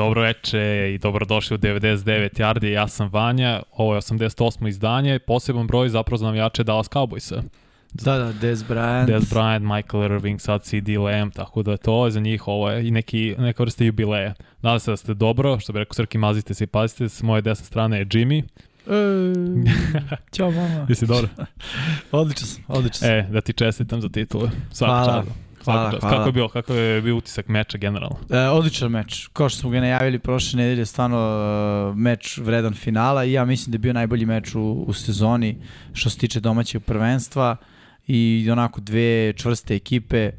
Dobro veče i dobrodošli u 99 Yardi, ja sam Vanja, ovo je 88. izdanje, poseban broj zapravo za navijače Dallas Cowboysa. Da, da, Dez Bryant. Dez Bryant, Michael Irving, sad CD Lamb, tako da to je za njih ovo je i neki, neka vrsta jubileja. Nadam se da ste dobro, što bi rekao Srki, mazite se i pazite se, s moje desne strane je Jimmy. E, Ćao mama. Jesi dobro? odličan sam, odličan sam. E, da ti čestitam za titule. Svaka Hvala. čast. Hvala, čast. hvala. Kako je bio, kako je bio utisak meča generalno? E, odličan meč. Kao što smo ga najavili prošle nedelje, stvarno e, meč vredan finala i ja mislim da je bio najbolji meč u, u sezoni što se tiče domaćeg prvenstva i onako dve čvrste ekipe e,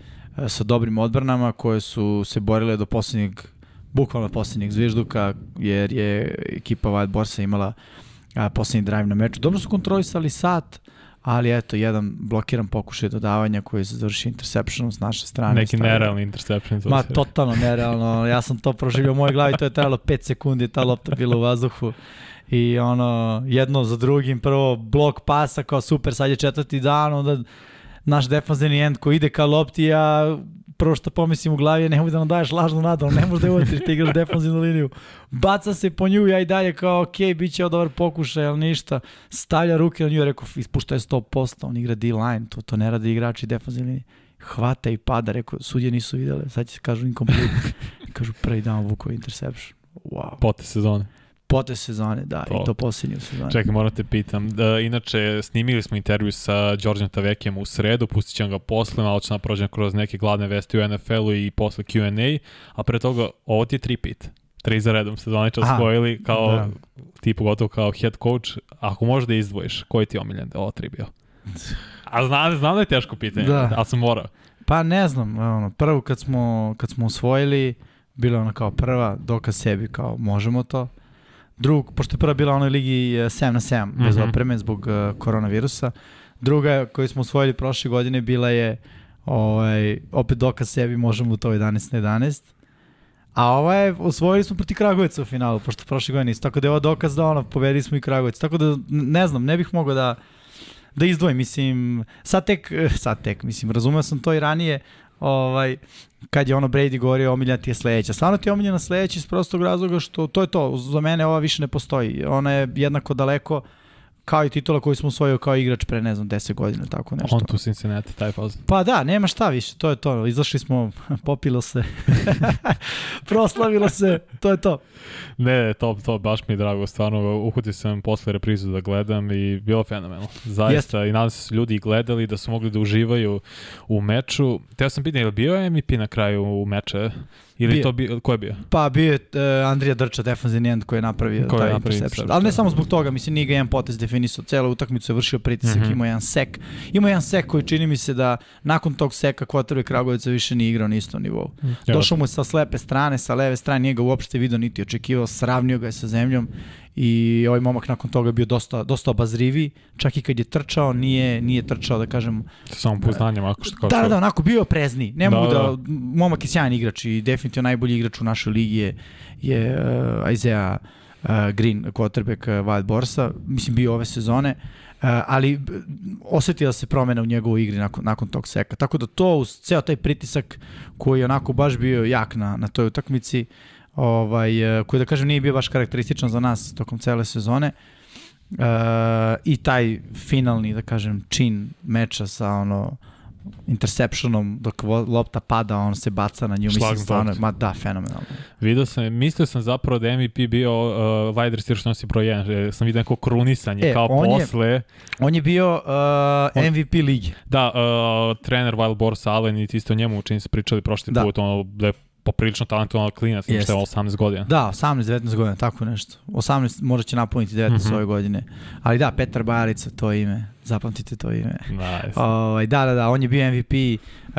sa dobrim odbranama koje su se borile do poslednjeg bukvalno poslednjeg zvižduka jer je ekipa Wild Borsa imala a, poslednji drive na meču. Dobro su kontrolisali sat, ali eto, jedan blokiran pokušaj dodavanja koji se završi interceptionom s naše strane. Neki Stavio- nerealni interception. Ma, totalno nerealno. Ja sam to proživio u mojoj glavi, to je trajalo 5 sekundi, ta lopta bila u vazduhu. I ono, jedno za drugim, prvo blok pasa kao super, sad je četvrti dan, onda naš defanzivni end koji ide ka lopti, ja prvo što pomislim u glavi je nemoj da nam daješ lažnu nadu, ne možeš da je uvatiš, ti igraš defanzivnu liniju. Baca se po nju, ja i dalje kao, ok, bit će dobar pokušaj, ali ništa. Stavlja ruke na nju, rekao, ispušta je 100%, on igra D-line, to, to ne rade igrači defanzivne linije hvata i pada, rekao, sudje nisu videle, sad će se kažu incomplete. kažu prvi dan vuko interception. Wow. Pote sezone. Pote sezone, da, To. i to posljednje sezone. Čekaj, moram te pitam. Da, inače, snimili smo intervju sa Đorđem Tavekijem u sredu, pustit ćemo ga posle, malo ću naprođem kroz neke glavne vesti u NFL-u i posle Q&A, a pre toga, ovo ti je tri pit. Tri za redom se zvanično Aha, osvojili kao da. ti pogotovo kao head coach. Ako možeš da izdvojiš, koji ti je omiljen da ovo tri bio? A znam, znam da je teško pitanje, Da. ali sam morao. Pa ne znam, ono, prvo kad smo, kad smo osvojili, bila je ona kao prva, dokaz sebi kao možemo to. Drug, pošto je prva bila u onoj ligi eh, 7 na 7, bez Mhm. opreme zbog uh, koronavirusa. Druga koju smo osvojili prošle godine bila je ovaj, opet dokaz sebi možemo to 11 na 11. A ova je, osvojili smo proti Kragujevca u finalu, pošto prošle godine nisu. Tako da je ovo dokaz da ono, pobedili smo i Kragujevac. Tako da, ne znam, ne bih mogao da, da izdvojim, mislim, sad tek, eh, sad tek, mislim, razumeo sam to i ranije, ovaj, kad je ono Brady govorio omiljena ti je sledeća. Stvarno ti je omiljena sledeća iz prostog razloga što to je to, za mene ova više ne postoji. Ona je jednako daleko kao i titula koju smo osvojio kao igrač pre, ne znam, 10 godina, tako nešto. On tu Cincinnati, taj faz. Pa da, nema šta više, to je to. Izašli smo, popilo se, proslavilo se, to je to. Ne, to, to baš mi je drago, stvarno uhvatio sam posle reprizu da gledam i bilo fenomenalno. Zaista, i nadam se da su ljudi gledali, da su mogli da uživaju u meču. Teo sam pitanje, je li bio MVP na kraju meča? Ili Bio. to bio, ko je bio? Pa bio je uh, Andrija Drča, defanzivni end koji je napravio Koji taj napravio interception. Ali ne da. samo zbog toga, mislim, nije ga jedan potez definisao, celu utakmicu je vršio pritisak, Mhm. imao jedan sek. Imao jedan sek koji čini mi se da nakon tog seka Kvotarve Kragovica više nije igrao na istom nivou. Došao mu je sa slepe strane, sa leve strane, nije ga uopšte video niti očekivao, sravnio ga je sa zemljom i ovaj momak nakon toga je bio dosta, dosta obazrivi, čak i kad je trčao, nije, nije trčao, da kažem, Samo pouznanjem, ako što kao Da, da, da, onako bio prezni. Ne Da, mogu da, da. momak je sjajan igrač i definitivno najbolji igrač u našoj ligi je, je uh, Isaiah uh, Green, quarterback uh, Wild Borsa, mislim bio ove sezone, uh, ali osetila se promena u njegovoj igri nakon, nakon tog seka. Tako da to, uz ceo taj pritisak koji je onako baš bio jak na, na toj utakmici, ovaj, uh, koji da kažem nije bio baš karakterističan za nas tokom cele sezone, uh, i taj finalni, da kažem, čin meča sa ono interceptionom dok lopta pada, on se baca na nju, mislim stvarno, ma da, fenomenalno. Vidio sam, mislio sam zapravo da je MVP bio uh, wide receiver što nosi broj 1, jer sam vidio neko krunisanje, E, kao on je- posle. On je bio uh, On- MVP lige. Da, uh, trener Wild Boars Allen i ti isto o njemu čini se pričali prošli Da. put, ono, da je poprilično talentovan klinac, ima što je Jeste. 18 godina. Da, 18-19 godina, tako nešto. 18 možda će napuniti 19 Mhm. ove godine. Ali da, Petar Bajalica, to je ime. Zapamtite to ime. Nice. Ovaj, da, da, da, on je bio MVP uh,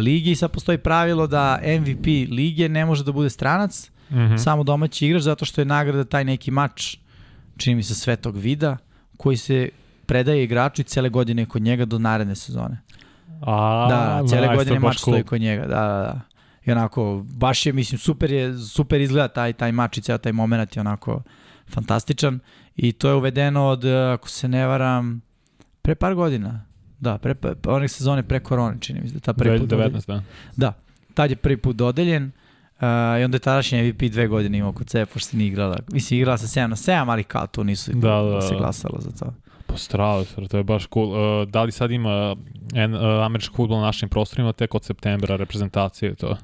ligi i sad postoji pravilo da MVP lige ne može da bude stranac, Mhm. samo domaći igrač, zato što je nagrada taj neki mač, čini mi se svetog vida, koji se predaje igraču i cele godine kod njega do naredne sezone. A, Da, cele nice, godine mač stoji kod njega, da, da, da. I onako, baš je, mislim, super je, super izgleda taj, taj mač i ceo taj moment je onako fantastičan. I to je uvedeno od, ako se ne varam, pre par godina. Da, pre, pre, one sezone pre korone, čini mi se da ta prvi put dodeljen. 19, da. Tad je prvi put dodeljen. I onda je tadašnji MVP dve godine imao kod sebe, pošto se nije igrala. Mislim, igrala se 7 na 7, ali kao to nisu Da, da, da, se da. glasalo za to. Pa strava, stvar, to je baš cool. Uh, da li sad ima en, uh, američki futbol na našim prostorima tek od septembra, reprezentacije to? Uh,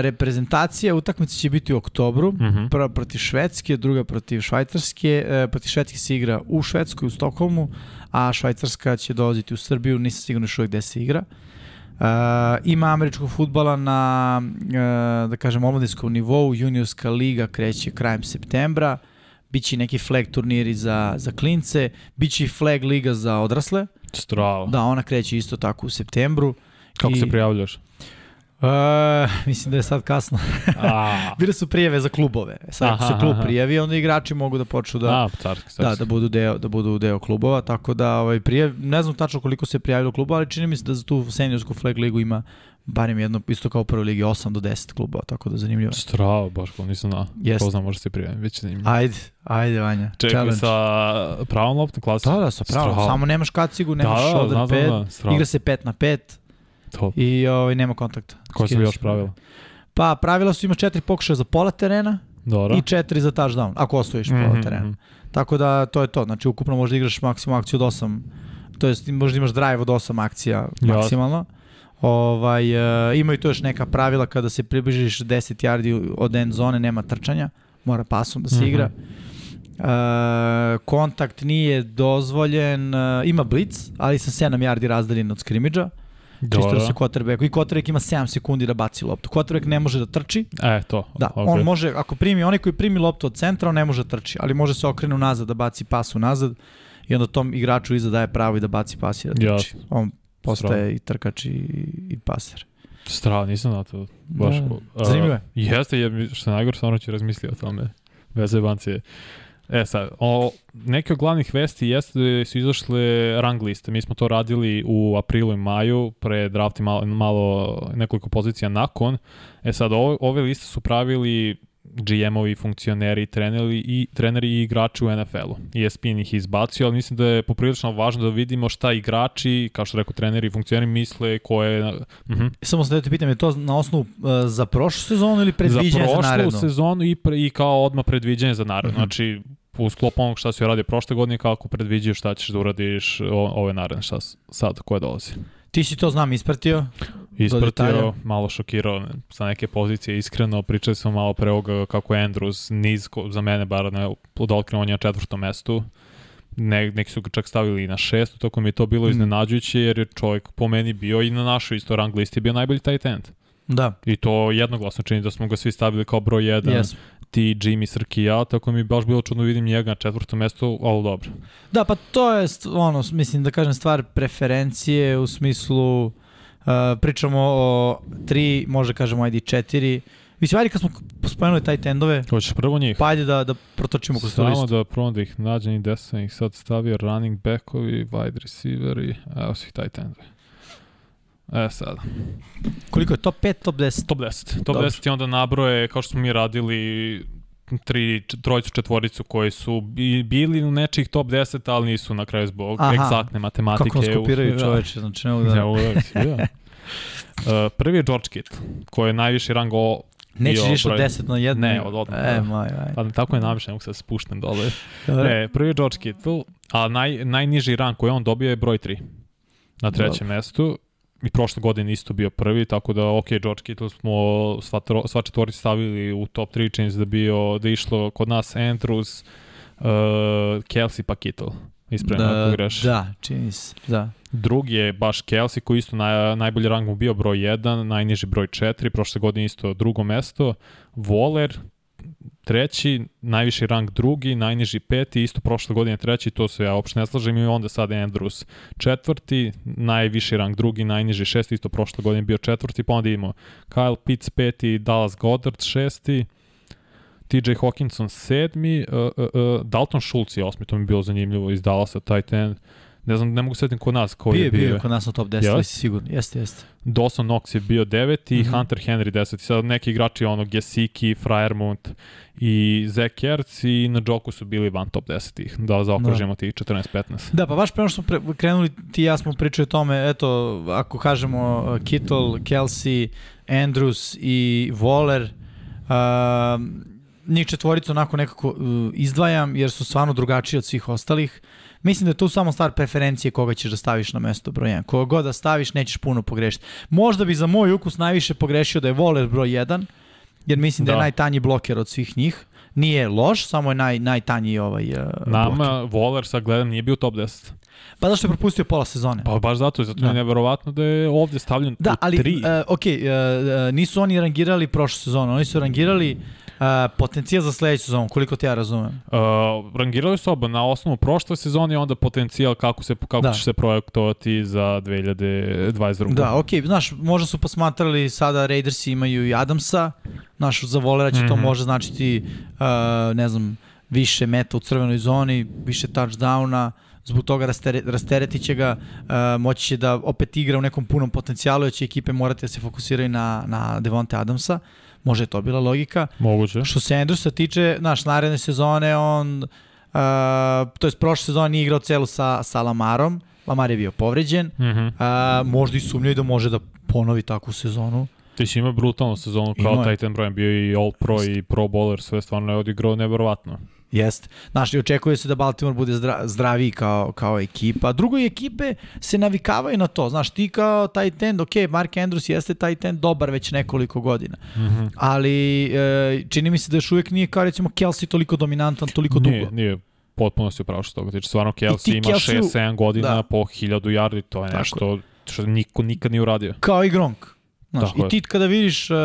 reprezentacija, utakmice će biti u oktobru. Mhm. Prva protiv Švedske, druga protiv Švajcarske. E, protiv Švedske se igra u Švedskoj, u Stokholmu, a Švajcarska će dolaziti u Srbiju, nisam sigurno još uvijek gde se igra. E, ima američkog futbala na, e, da kažem, omladinskom nivou, juniorska liga kreće krajem septembra, biće neki flag turniri za, za klince, biće i flag liga za odrasle, Strava. da, ona kreće isto tako u septembru. Kako I- se prijavljaš? E, mislim da je sad kasno. A, Bile su prijeve za klubove. Sad ako se Aha, klub aha. prijavi, onda igrači mogu da počnu da a carski, carski. da da budu deo da budu deo klubova, tako da ovaj prijav ne znam tačno koliko se prijavilo klubova, ali čini mi se da za tu seniorsku flag ligu ima barem jedno isto kao u prvoj ligi 8 do 10 klubova, tako da zanimljivo. Strava, baš ko nisam znao. Jeste. Ko zna, može se prijaviti, već zanimljivo. Ajde, ajde Vanja. Čekaj, challenge. sa pravom loptom klasa? Da, da, sa pravo. Strava. Samo nemaš kacigu, nemaš da, da, shoulder znam, znam, pad, znam, strava. igra se 5 na 5 To. i ovaj, nema kontakta. Koje su još pravila? Pa pravila su ima četiri pokušaja za pola terena Dobro. i četiri za touchdown, ako osvojiš pola Mhm, terena. mhm. Tako da to je to. Znači ukupno možda igraš maksimum akciju od 8, to jest možda imaš drive od 8 akcija maksimalno. Ovaj, e, imaju tu još neka pravila kada se približiš 10 yardi od end zone, nema trčanja, mora pasom da se Mhm. igra. E, kontakt nije dozvoljen, e, ima blitz, ali sa 7 yardi razdaljen od skrimidža. Čisto da se quarterbacku. I quarterback ima 7 sekundi da baci loptu. Quarterback ne može da trči, E, to. Da, ok. on može, ako primi, onaj koji primi loptu od centra, on ne može da trči, ali može se okrenu nazad da baci pas unazad i onda tom igraču iza daje pravo i da baci pas i da trči. Jasno. On postaje i trkač i, i paser. Strava, nisam na to. Baš Da. A, Zanimljivo je. Jeste, je, što je najgore, stvarno ću razmisliti o tome. Bez jebancije. E sad, o, neke od glavnih vesti jeste da su izašle rang liste. Mi smo to radili u aprilu i maju, pre drafti malo, malo nekoliko pozicija nakon. E sad, ove, ove liste su pravili GM-ovi, funkcioneri, treneri i, treneri i igrači u NFL-u. ESPN ih izbacio, ali mislim da je poprilično važno da vidimo šta igrači, kao što rekao treneri i funkcioneri, misle koje... Mhm. Samo sam da te pitam, je to na osnovu uh, za prošlu sezonu ili predviđenje za, za prošlu narednu? sezonu i, pre, i kao odmah predviđanje za narednu. Mhm. Znači, u sklopu onog šta si uradio prošle godine, kako predviđaš šta ćeš da uradiš ove naredne, šta sad, koje dolazi. Ti si to znam ispratio. Ispratio, malo šokirao ne, sa neke pozicije, iskreno, pričali smo malo pre ovoga kako je Andrews niz, za mene bar ne, otkrivom on je na četvrtom mestu, ne, neki su ga čak stavili i na šestu, tako mi je to bilo Mm. iznenađujuće, jer je čovjek po meni bio i na našoj isto rang listi bio najbolji tight end. Da, I to jednoglasno čini da smo ga svi stavili kao broj 1 jes. ti Jimmy Srki i ja, tako mi je baš bilo čudno vidim njega na četvrtom mestu, ali dobro. Da, pa to je, ono, mislim da kažem stvar preferencije u smislu, uh, pričamo o tri, možda kažemo ajde i četiri. Mislim, ajde kad smo spomenuli taj tendove, Hoćeš prvo njih? pa ajde da, da protočimo kroz tu Samo listu. da prvo da ih nađem i gde sam ih sad stavio, running backovi, wide receiveri, evo si ih tight endovi. E sad, Koliko je top 5, top 10? top 10. Top Dobro. 10 je onda nabroje, kao što smo mi radili, tri, trojicu, četvoricu koji su bi, bili u nečih top 10, ali nisu na kraju zbog Aha. egzaktne matematike. Kako nas kopiraju Da. čoveče, znači ne Da. da... Ja, uvek, da. Uh, prvi je George Kittle, koji je najviši rang o... Nećeš više od broj- 10 na 1? Ne, od odmah, E, da. moj, aj. Ali tako je namišljeno, ne mogu se da spuštam dole. Ne, prvi je George Kittle, a naj, najniži rang koji on dobio je broj 3 na trećem mestu. I prošle godine isto bio prvi, tako da, ok, George Kittle smo sva, tro, sva četvorica stavili u top 3, čini se da, bio, da išlo kod nas Andrews, uh, Kelsey pa Kittle. Ispravno da, ako Da, greš. da, čini se, da. Drugi je baš Kelsey koji isto naj, najbolji rang mu bio broj 1, najniži broj 4, prošle godine isto drugo mesto. Waller, treći, najviši rang drugi, najniži peti, isto prošle godine treći, to se ja uopšte ne slažem i onda sad Andrews četvrti, najviši rang drugi, najniži šesti, isto prošle godine bio četvrti, pa onda imamo Kyle Pitts peti, Dallas Goddard šesti, TJ Hawkinson sedmi, uh, uh, uh, Dalton Schultz je osmi, to mi je bilo zanimljivo iz Dallasa, tight end. Ne znam, ne mogu setim kod nas koji Bio je je bio. bio kod nas na top 10, Jel? ali si sigurno. Jeste, jeste. Dawson Knox je bio deveti i Mhm. Hunter Henry deseti. Sad neki igrači, ono, Gesicki, Fryermuth i Zach Ertz i na Joku su bili van top 10-ih, da zaokružimo tih 14-15. Da, pa baš pre ono što smo pre, krenuli, ti i ja smo pričali o tome, eto, ako kažemo uh, Kittle, Kelsey, Andrews i Waller, njih četvoricu onako nekako uh, izdvajam jer su stvarno drugačiji od svih ostalih. Mislim da je to samo stvar preferencije koga ćeš da staviš na mesto broj 1. Koga god da staviš nećeš puno pogrešiti. Možda bi za moj ukus najviše pogrešio da je Voler broj 1, jer mislim da, da je najtanji bloker od svih njih. Nije loš, samo je naj, najtanji ovaj uh, Nama bloker. Voler sad gledam nije bio top 10. Pa zašto je propustio pola sezone? Pa baš zato, zato da. je neverovatno da je ovde stavljen da, u ali, tri. Uh, ok, uh, nisu oni rangirali prošlu sezonu, oni su rangirali Uh, potencijal za sledeću sezonu, koliko te ja razumem? Uh, rangirali su oba na osnovu prošle sezone i onda potencijal kako, se, kako da. će se projektovati za 2022. Da, okej, okay. znaš, možda su posmatrali sada Raidersi imaju i Adamsa, znaš, za volera će mm -hmm. to mhm. može značiti, uh, ne znam, više meta u crvenoj zoni, više touchdowna, zbog toga rastere, rasteretit će ga, uh, moći će da opet igra u nekom punom potencijalu, jer će ekipe morati da se fokusiraju na, na Devonte Adamsa. Može to bila logika. Moguće. Što se Andrewsa tiče, naš naredne sezone, on, uh, to je prošle sezone nije igrao celu sa, sa Lamarom, Lamar je bio povređen, mm -hmm. uh, možda i sumnjaju da može da ponovi takvu sezonu. Ti si ima brutalnu sezonu kao. Titan Brian, bio i All Pro i Pro Bowler, sve stvarno je odigrao neverovatno. Jeste. Znaš, i očekuje se da Baltimore bude zdra, zdraviji kao, kao ekipa. Drugo ekipe se navikavaju na to. Znaš, ti kao tight end, ok, Mark Andrews jeste tight end dobar već nekoliko godina. Mm -hmm. Ali e, čini mi se da još uvijek nije kao recimo Kelsey toliko dominantan, toliko nije, dugo. Nije, potpuno si upravo što toga tiče. Stvarno Kelsey ima 6-7 godina da. po 1000 yardi, to je Tako nešto što niko nikad nije uradio. Kao i Gronk. Znaš, I ti kada vidiš uh,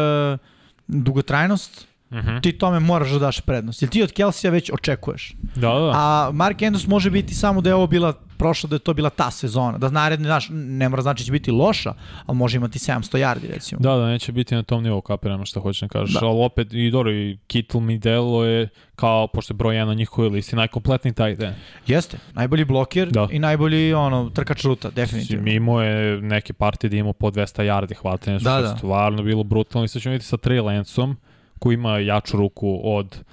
dugotrajnost, -huh. ti tome moraš da daš prednost. Jer ti od Kelsija već očekuješ. Da, da. A Mark Andrews može biti samo da je ovo bila prošlo da je to bila ta sezona. Da naredne, znaš, ne mora znači da će biti loša, ali može imati 700 yardi recimo. Da, da, neće biti na tom nivou kapirano što hoćeš da kažeš. Da. Ali opet, i dobro, i Kittle Midelo je kao, pošto je broj 1 na njihovoj listi, najkompletniji taj den. Jeste, najbolji blokir da. i najbolji ono, trkač ruta, definitivno. Mimo je neke partije da imao po 200 yardi hvatanja, što da, da. stvarno bilo brutalno. I sad ćemo vidjeti sa Trey Lanceom, ko ima jaču ruku od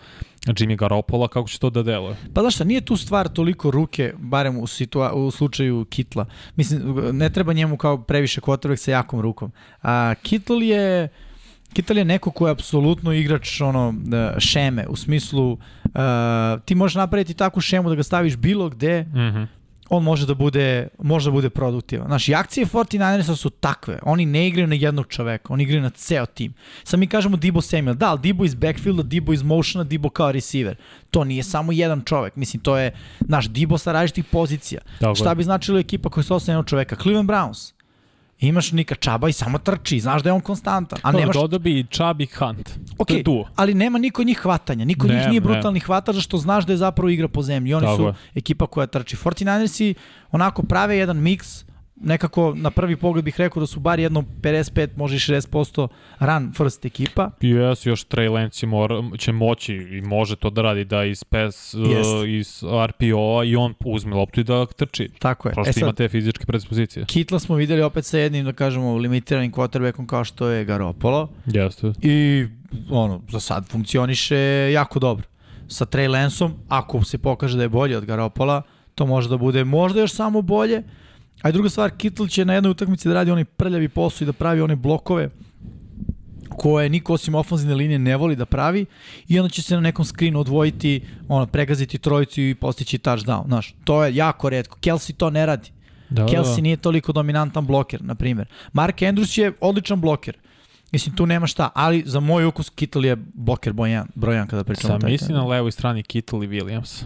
Jimmy Garoppolo, kako će to da deluje? Pa znaš šta, nije tu stvar toliko ruke, barem u, situa u slučaju Kitla. Mislim, ne treba njemu kao previše quarterback sa jakom rukom. A Kittle je... Kittle je neko ko je apsolutno igrač ono, da, šeme, u smislu uh, ti možeš napraviti takvu šemu da ga staviš bilo gde, mm -hmm on može da bude, može da bude produktivan. Znaš, i akcije 49ersa su takve. Oni ne igraju na jednog čoveka, oni igraju na ceo tim. Sad mi kažemo Dibo Samuel. Da, ali Dibo iz backfielda, Dibo iz motiona, Dibo kao receiver. To nije samo jedan čovek. Mislim, to je naš Dibo sa različitih pozicija. Dobre. Šta bi značilo ekipa koja se osnovna jednog čoveka? Cleveland Browns imaš Nika Čaba i samo trči, znaš da je on konstantan. A nemaš... Dodao bi Čab i Hunt. Ok, to je duo. ali nema niko njih hvatanja, niko ne, njih nije brutalni ne. hvatač, što znaš da je zapravo igra po zemlji. Oni Tako su je. ekipa koja trči. 49ersi onako prave jedan miks nekako na prvi pogled bih rekao da su bar jedno 55, može i 60% run first ekipa. Yes, još Trey Lance mora, će moći i može to da radi da iz PES, yes. uh, iz RPO-a i on uzme loptu i da trči. Tako je. Prosto e sad, ima te fizičke predispozicije. Kitla smo videli opet sa jednim, da kažemo, limitiranim quarterbackom kao što je Garoppolo. Jeste. I ono, za sad funkcioniše jako dobro. Sa Trey Lanceom, ako se pokaže da je bolji od Garoppola, to može da bude možda još samo bolje, A druga stvar, Kittle će na jednoj utakmici da radi onaj prljavi posao i da pravi one blokove koje niko osim ofenzivne linije ne voli da pravi i onda će se na nekom screenu odvojiti, ono, pregaziti trojicu i postići touchdown. Znaš, to je jako redko. Kelsey to ne radi. Da, da Kelsey da. nije toliko dominantan bloker, na primjer. Mark Andrews je odličan bloker. Mislim, tu nema šta, ali za moj ukus Kittle je bloker brojan, brojan kada pričamo. Sam mislim na levoj strani Kittle i Williams.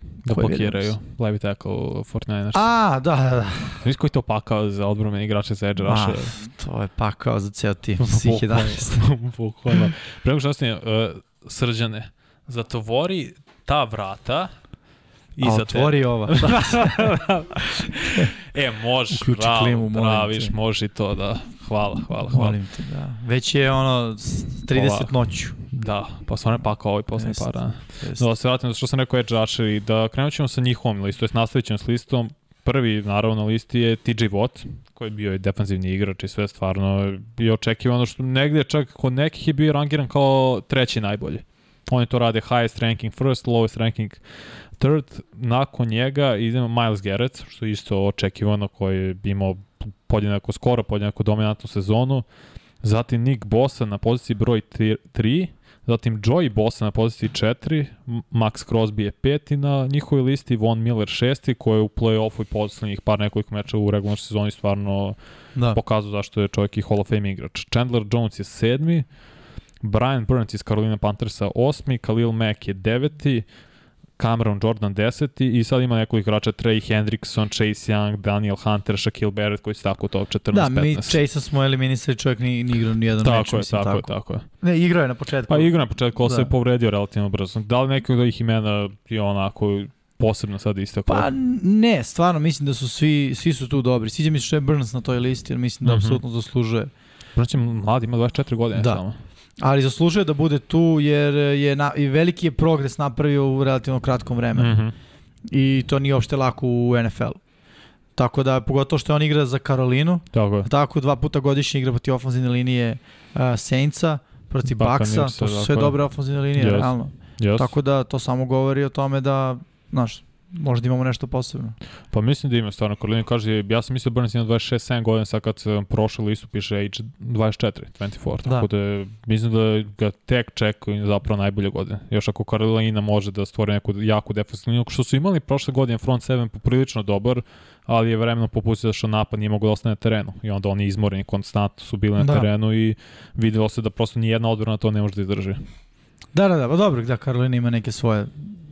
Da blokiraju levi tackle 49ers. A, da, da, da. Znaš koji to pakao za odbromene igrače za edge rusher? To je pakao za ceo tim, svih 11. Bukvalno. Prema što ostane, uh, srđane, zatvori ta vrata i za otvori ova. e, možeš, Uključi bravo, klimu, praviš, može i to, da. Hvala, hvala, hvala. Molim te, da. Već je ono 30 Ova, noću. Da, pa stvarno je pakao ovaj poslednji par dana. Da, se vratim, što sam rekao Edge i da krenut ćemo sa njihovom listom, to je nastavit ćemo s listom. Prvi, naravno, na listi je TJ Watt, koji je bio i defanzivni igrač i sve stvarno je očekivano što negde čak kod nekih je bio rangiran kao treći najbolji. Oni to rade highest ranking first, lowest ranking third. Nakon njega idemo Miles Garrett, što je isto očekivano, koji je imao podjednako skoro, podjednako dominantnu sezonu. zatim Nick Bosa na poziciji broj 3, zatim Joey Bosa na poziciji 4, Max Crosby je peti na njihovoj listi, Von Miller šesti, koji je u play-offu i poslednjih par nekoliko meča u regularnoj sezoni stvarno da. pokazao zašto je čovjek i Hall of Fame igrač. Chandler Jones je sedmi, Brian Burns iz Carolina Panthersa osmi, Khalil Mack je deveti, Cameron Jordan 10. i sad ima nekoliko igrača Trey Hendrickson, Chase Young, Daniel Hunter, Shaquille Barrett koji su tako top 14-15. Da, mi Chase smo eliminisali, čovjek ni, ni igrao nijedan tako meč. Je, mislim, tako, tako je, tako je. Ne, igrao je na početku. Pa igrao je na početku, ali da. se povredio relativno brzo. Da li neki od ovih imena je onako posebno sad istakao? Pa ne, stvarno mislim da su svi, svi su tu dobri. Sviđa mi se što je Burns na toj listi, jer mislim da mm -hmm. apsolutno zaslužuje. Burns je mlad, ima 24 godine da. samo. Ali zaslužuje da bude tu jer je na, i veliki je progres napravio u relativno kratkom vremenu. Mm -hmm. I to nije uopšte lako u NFL-u. Tako da, pogotovo što on igra za Karolinu, tako, je. tako dva puta godišnje igra protiv ofenzivne linije uh, Saintsa, protiv Baksa, to su sve dobre ofenzivne linije, yes. realno. Yes. Tako da to samo govori o tome da, znaš, možda imamo nešto posebno. Pa mislim da ima stvarno. Karolina kaže, ja sam mislio da Burns ima 26-7 godina, sad kad sam prošao listu piše age 24, 24. Da. Tako da mislim da ga tek čekaju zapravo najbolje godine. Još ako Karolina može da stvori neku jaku defensivnu liniju, što su imali prošle godine front 7 poprilično dobar, ali je vremeno popustio što napad nije mogao da ostane na terenu. I onda oni izmoreni konstantno su bili na da. terenu i videlo se da prosto ni jedna odbrana to ne može da izdrži. Da, da, da, pa dobro, da Karolina ima neke svoje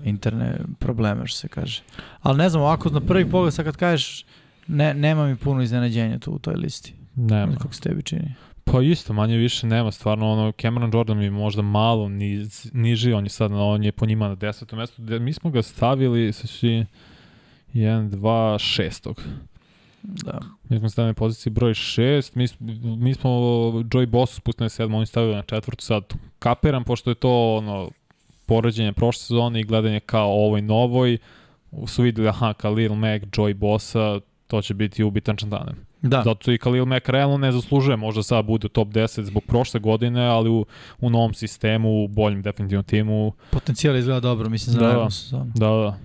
interne probleme, što se kaže. Ali ne znam, ovako na prvi pogled, sad kad kažeš, ne, nema mi puno iznenađenja tu u toj listi. Nema. Kako se tebi čini? Pa isto, manje više nema, stvarno ono, Cameron Jordan mi možda malo niz, niži, on je sad, on je po njima na desetom mestu, mi smo ga stavili, znači, 1, 2, 6. Da. Mi smo stavili na poziciji broj 6, mi, mi smo Joy Boss spustili na 7, oni stavili na četvrtu, sad kapiram, pošto je to ono, poređenje prošle sezone i gledanje kao ovoj novoj, su videli, aha, Khalil Mack, Joy Bossa, to će biti ubitan čantanem. Da. Zato i Khalil Mack realno ne zaslužuje, možda sad bude u top 10 zbog prošle godine, ali u, u novom sistemu, u boljem definitivnom timu. Potencijal izgleda dobro, mislim, za da, sezonu. Da, da.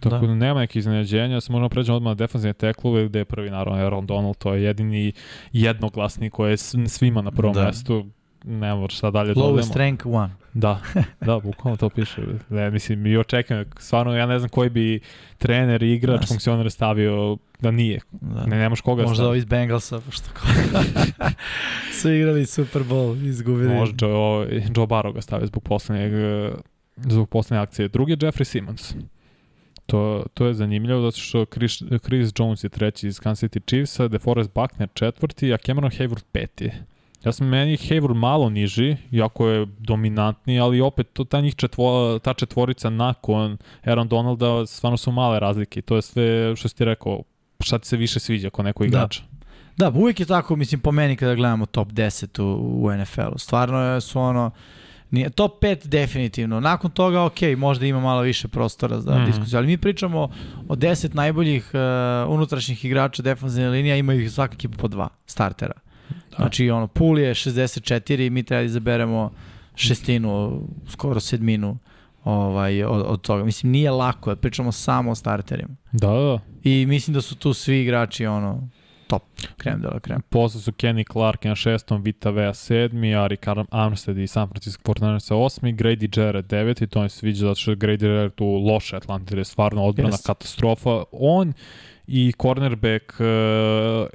Tako da, da nema nekih iznenađenja, se možemo pređemo odmah na defensivne teklove gde je prvi naravno Aaron Donald, to je jedini jednoglasni koji je svima na prvom da. mestu ne moraš šta dalje da Lowest rank one. Da, da, bukvalno to piše. Ne, mislim, i očekujem, stvarno ja ne znam koji bi trener, igrač, funkcioner stavio da nije. Da. Ne, nemaš koga Možda ovi iz Bengalsa, pošto su igrali Super Bowl, izgubili. Možda Joe, Joe Barrow ga stavio zbog poslednjeg zbog poslednje akcije. Drugi je Jeffrey Simmons. To, to je zanimljivo zato što Chris, Chris Jones je treći iz Kansas City Chiefsa, DeForest Buckner četvrti, a Cameron Hayward peti. Ja sam meni Hayward malo niži, jako je dominantni, ali opet to, ta, njih četvo, ta četvorica nakon Aaron Donalda stvarno su male razlike. To je sve što si ti rekao, šta ti se više sviđa kao neko da. igrač. Da. da, uvijek je tako, mislim, po meni kada gledamo top 10 u, u NFL-u. Stvarno su ono, Nije, top 5 definitivno. Nakon toga, ok, možda ima malo više prostora za mm. diskusiju, ali mi pričamo o 10 najboljih uh, unutrašnjih igrača defensivne linije, ima ih svaka ekipa po dva startera. Da. Znači, ono, pool je 64 mi treba da izaberemo šestinu, skoro sedminu ovaj, od, od toga. Mislim, nije lako, pričamo samo o starterima. Da, da. I mislim da su tu svi igrači, ono, top, krem de la krem. Posle su Kenny Clark na šestom, Vita Vea sedmi, Ari Karam Armstead i San Francisco 49 osmi, Grady Jarrett deveti, to mi se sviđa zato što je Grady Jarrett tu loše Atlanta, je stvarno odbrana yes. katastrofa. On i cornerback uh,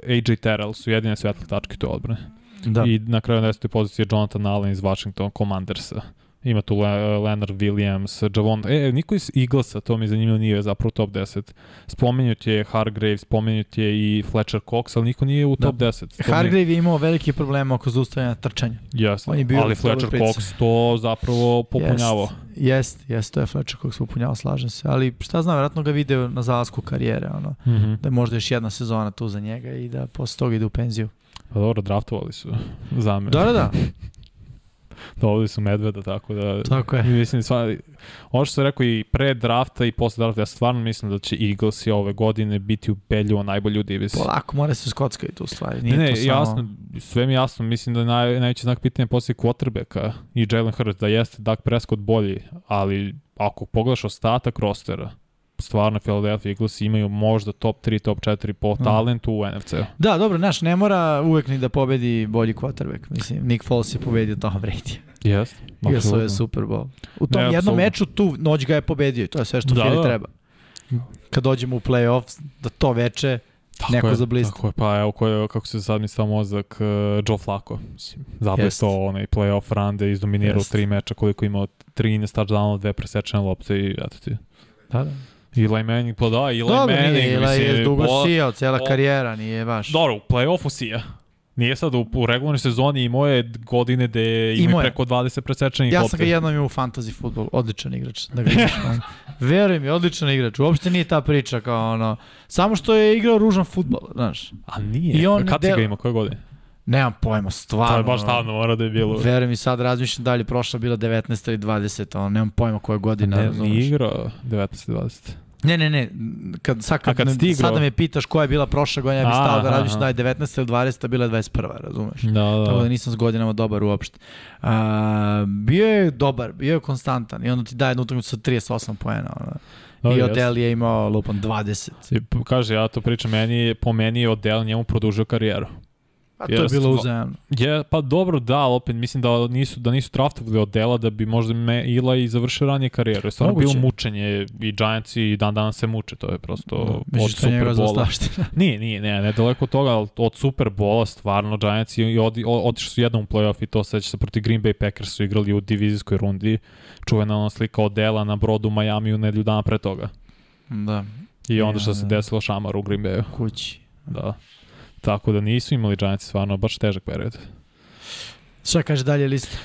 AJ Terrell su jedine svetle tačke toj odbrane. Da. I na kraju 10. pozicije Jonathan Allen iz Washington Commandersa. Ima tu Le Leonard Williams, Javon, e, niko iz Eaglesa, to mi zanimljivo nije zapravo top 10. Spomenut je Hargrave, spomenut je i Fletcher Cox, ali niko nije u da. top 10. To Hargrave mi... je imao velike probleme oko zaustavljanja trčanja. Jasno, ali Fletcher Cox to zapravo popunjavao. Jest, jest, jest, to je Fletcher Cox popunjavao, slažem se. Ali šta znam, vjerojatno ga video na zalasku karijere, ono, mm -hmm. da je možda još jedna sezona tu za njega i da posle toga ide u penziju. Pa dobro, draftovali su za me. Da, da, da. Doveli su Medveda, tako da... Tako je. Mislim, sva, ono što sam rekao i pre drafta i posle drafta, ja stvarno mislim da će Eagles i ove godine biti ubedljivo najbolji u diviziji. Polako, mora se skockati tu stvari. Nije ne, ne, samo... jasno, sve mi jasno, mislim da je naj, najveći znak pitanja posle quarterbacka i Jalen Hurts, da jeste Dak Prescott bolji, ali ako pogledaš ostatak rostera, stvarno Philadelphia Eagles imaju možda top 3, top 4 po mm. talentu u NFC-u. Da, dobro, znaš, ne mora uvek ni da pobedi bolji quarterback. Mislim, Nick Foles je pobedio Tom Brady. Yes, Igrao je Super Bowl. U tom ne, jednom absolutno. meču tu noć ga je pobedio i to je sve što da, Philly da. treba. Kad dođemo u playoff, da to veče Tako neko je, za blist. Tako je, pa evo ko je, kako se sad mi stao mozak, uh, Joe Flacco. Zabavio to onaj playoff run da izdominirao tri meča koliko imao 13 touchdownova, dve presečene lopte i eto ti. Da, da. Eli Manning, pa da, Eli Dobro, Manning. Dobro, nije, Eli je dugo bo... sijao, cela karijera, nije baš. Dobro, u play-offu sija. Nije sad u, u regularnoj sezoni imao je godine gde ima preko 20 presečenih Ja sam ga jednom imao u fantasy futbol, odličan igrač. Da ga imaš, Veruj mi, odličan igrač. Uopšte nije ta priča kao ono, samo što je igrao ružan futbol, znaš. A nije, I on kad si ga imao, koje godine? Nemam pojma, stvarno. To je baš stavno, mora da je bilo. Veruj mi, sad razmišljam da li prošla bila 19. ili 20. Ono, nemam pojma koja godina. Ne, nije igrao 19. 20. Ne, ne, ne, kad, sad, kad, kad ne, sad da me pitaš koja je bila prošla godina, ja bih stao da radiš da je 19. ili 20. bila je 21. razumeš? Da, da. Tako da nisam s godinama dobar uopšte. A, bio je dobar, bio je konstantan i onda ti daje jednu utakmicu sa 38 poena. Ono. I Odell je imao lupan 20. I, kaže, ja to pričam, meni, po meni je Odell njemu produžio karijeru. Pa to je bilo uzajemno. Je, pa dobro, da, ali opet mislim da nisu, da nisu draftovali od dela da bi možda me Ila i završio ranije karijeru. Je stvarno bilo mučenje i Giants i dan danas se muče, to je prosto da, od Superbola. nije, nije, ne, ne daleko od toga, ali od Superbola stvarno Giants i od, otišli su jednom u playoff i to seća se proti Green Bay Packers su igrali u divizijskoj rundi. Čuvena ona slika od dela na brodu u Miami u nedelju dana pre toga. Da. I onda što se desilo šamar u Green Bayu. Kući. Da. Tako da nisu imali Giants stvarno baš težak period. Šta kaže dalje lista?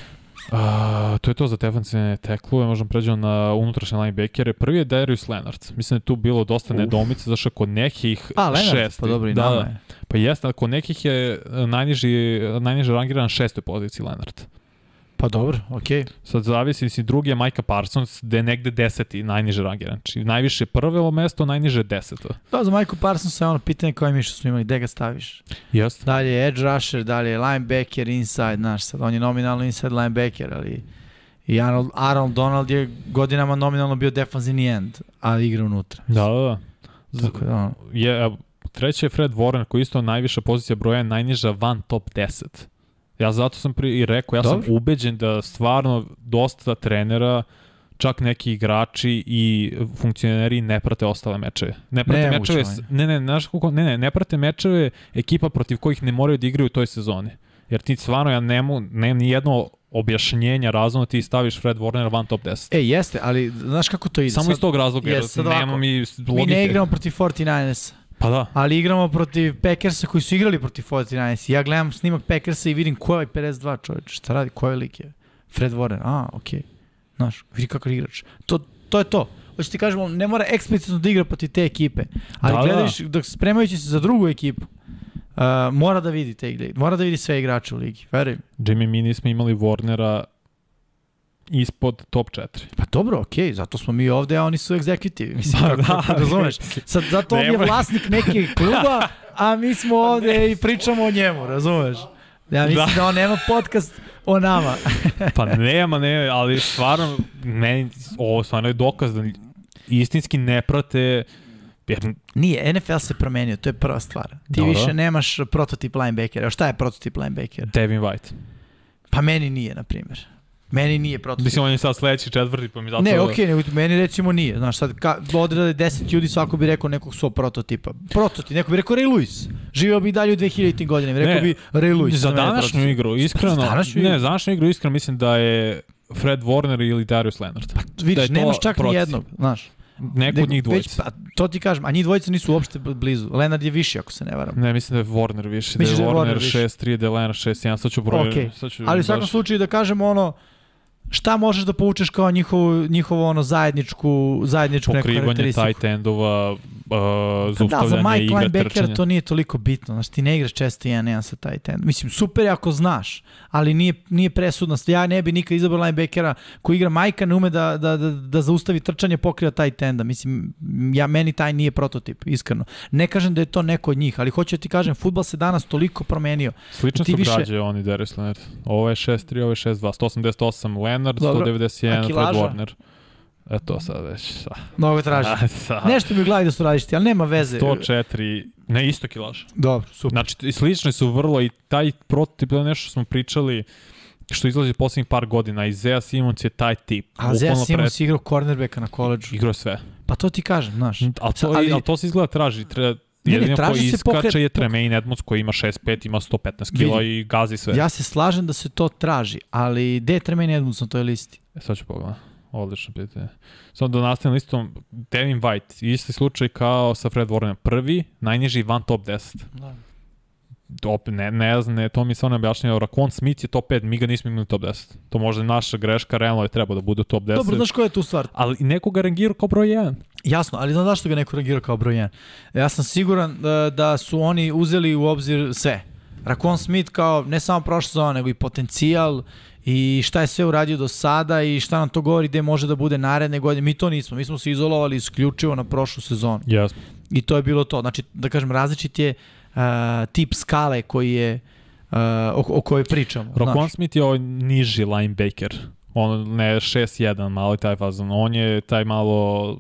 Uh, to je to za defensivne teklove, možemo pređemo na unutrašnje linebackere. Prvi je Darius Leonard. Mislim da je tu bilo dosta nedomice, zašto kod nekih A, Leonard, šesti. pa dobro i da, nama je. Pa jeste, kod nekih je najniži, najniži rangiran šestoj poziciji Leonard. Pa dobro, okej. Okay. Sad zavisi, mislim, drugi je Micah Parsons, gde je negde deseti, najniže rangiran. Znači, najviše prvo mesto, najniže deseto. Da, za Micah Parsons je ono pitanje koje što smo imali, gde ga staviš? Jeste. Dalje je edge rusher, dalje je linebacker, inside, znaš, sad on je nominalno inside linebacker, ali i Arnold, Arnold Donald je godinama nominalno bio defensivni end, a igra unutra. Da, da, da. Tako da, ono. Je, treći je Fred Warren, koji isto najviša pozicija broja, najniža van top 10. Ja zato sam pri, i rekao, ja Dobre. sam ubeđen da stvarno dosta trenera čak neki igrači i funkcioneri ne prate ostale mečeve. Ne prate ne, mečeve, ne, ne, znaš kako, ne, ne, ne prate mečeve ekipa protiv kojih ne moraju da igraju u toj sezoni. Jer ti stvarno, ja nemu, nemam ni jedno objašnjenja, razumno ti staviš Fred Warner van top 10. E, jeste, ali znaš kako to ide? Samo sad, iz tog razloga, jer nema mi logike. Mi ne igramo protiv 49ers. Pa da. Ali igramo protiv Packersa koji su igrali protiv 49 Ja gledam snimak Packersa i vidim ko je 52 čovječ. Šta radi? Ko je lik je? Fred Warren. A, okej. Okay. Znaš, vidi kakav igrač. To, to je to. Hoće ti kažemo, ne mora eksplicitno da igra protiv te ekipe. Ali da, gledaš, da. dok spremajući se za drugu ekipu, uh, mora da vidi te igre. Mora da vidi sve igrače u ligi. Verujem. Jimmy, mi nismo imali Warnera ispod top 4. Pa dobro, okej, okay, zato smo mi ovde, a oni su executive. Mislim, pa, kako, da, razumeš? Sad, zato on je vlasnik neke kluba, a mi smo ovde i pričamo o njemu, razumeš? Ja mislim da, da on nema podcast o nama. pa nema, ne, ali stvarno, meni, ovo stvarno je dokaz da istinski ne prate Jer... Nije, NFL se promenio, to je prva stvar. Ti Dobro. više nemaš prototip linebackera. Šta je prototip linebackera? Devin White. Pa meni nije, na primjer. Meni nije prototip. Mislim, on je sad sledeći četvrti, pa mi zato... Ne, okej, okay, ne, meni recimo nije. Znaš, sad ka, odrade 10 ljudi, svako bi rekao nekog svog prototipa. Prototip, neko bi rekao Ray Lewis. Živeo bi dalje u 2000. godine, rekao ne, bi Ray Lewis. Za današnju igru, iskreno... Za današnju igru? Ne, za današnju igru, iskreno mislim da je Fred Warner ili Darius Leonard. Pa vidiš, da nemaš čak ni jednog, znaš. Neko od njih dvojica. pa, to ti kažem, a njih dvojica nisu uopšte blizu. Leonard je viši, ako se ne varam. Ne, mislim da je Warner viši. Da je Warner 6-3, da je Leonard 6-1. Sad ću broj... Okay. Sad ću Ali u svakom slučaju da kažemo ono, šta možeš da povučeš kao njihovo, njihovo ono zajedničku, zajedničku neku karakteristiku? Pokrivanje tight endova, uh, zaustavljanje da, za Mike linebacker to nije toliko bitno. Znači, ti ne igraš često jedan jedan sa tight end. Mislim, super je ako znaš, ali nije, nije presudno. Ja ne bi nikad izabrao linebackera koji igra Majka, ne ume da, da, da, da zaustavi trčanje, pokriva tight enda. Mislim, ja, meni taj nije prototip, iskreno. Ne kažem da je to neko od njih, ali hoću da ti kažem, futbal se danas toliko promenio. Slično su više... građe oni, Darius Leonard. Ovo je 6-3, ovo je 6-2. 188 Leonard, Dobro. 191 Fred Warner. E to sad već, sa. Mnogo traži. A, sa. Nešto mi u glavi da su različiti, ali nema veze. 104, ne isto kilaž. Dobro, super. Znači, i slični su vrlo i taj prototip nešto što smo pričali što izlazi poslednjih par godina. Isaiah Simons je taj tip. A Zea Simons igrao cornerbacka na koleđu. Igrao sve. Pa to ti kažem, znaš. Ali to, ali- ali, ali to se izgleda traži. Treba, Ne, ne, jedino traži koji iskače pokret- je Tremaine Edmonds koji ima 6'5, ima 115 kila Vidi. i gazi sve. Ja se slažem da se to traži, ali gde je Tremaine Edmonds na toj listi? E, sad ću pogledati. Odlično pitanje. Samo da nastavim listom, Devin White, isti slučaj kao sa Fred Warrenom. Prvi, najniži van top 10. Da. Opet, ne, ne znam, ne, to mi se ono objašnjava. Rakon Smith je top 5, mi ga nismo imali top 10. To možda je naša greška, realno je trebao da bude top 10. Dobro, znaš koja je tu stvar? Ali nekoga rangirao kao broj 1. Jasno, ali znaš zašto ga neko rangirao kao broj 1? Ja sam siguran da, da su oni uzeli u obzir sve. Rakon Smith kao ne samo prošla sezona, nego i potencijal i šta je sve uradio do sada i šta nam to govori gde može da bude naredne godine. Mi to nismo, mi smo se izolovali isključivo na prošlu sezonu. Yes. I to je bilo to. Znači, da kažem, različit je uh, tip skale koji je uh, o, o kojoj pričamo. Rakon. Smith je ovaj niži linebacker. On ne 6-1, malo taj fazon. On je taj malo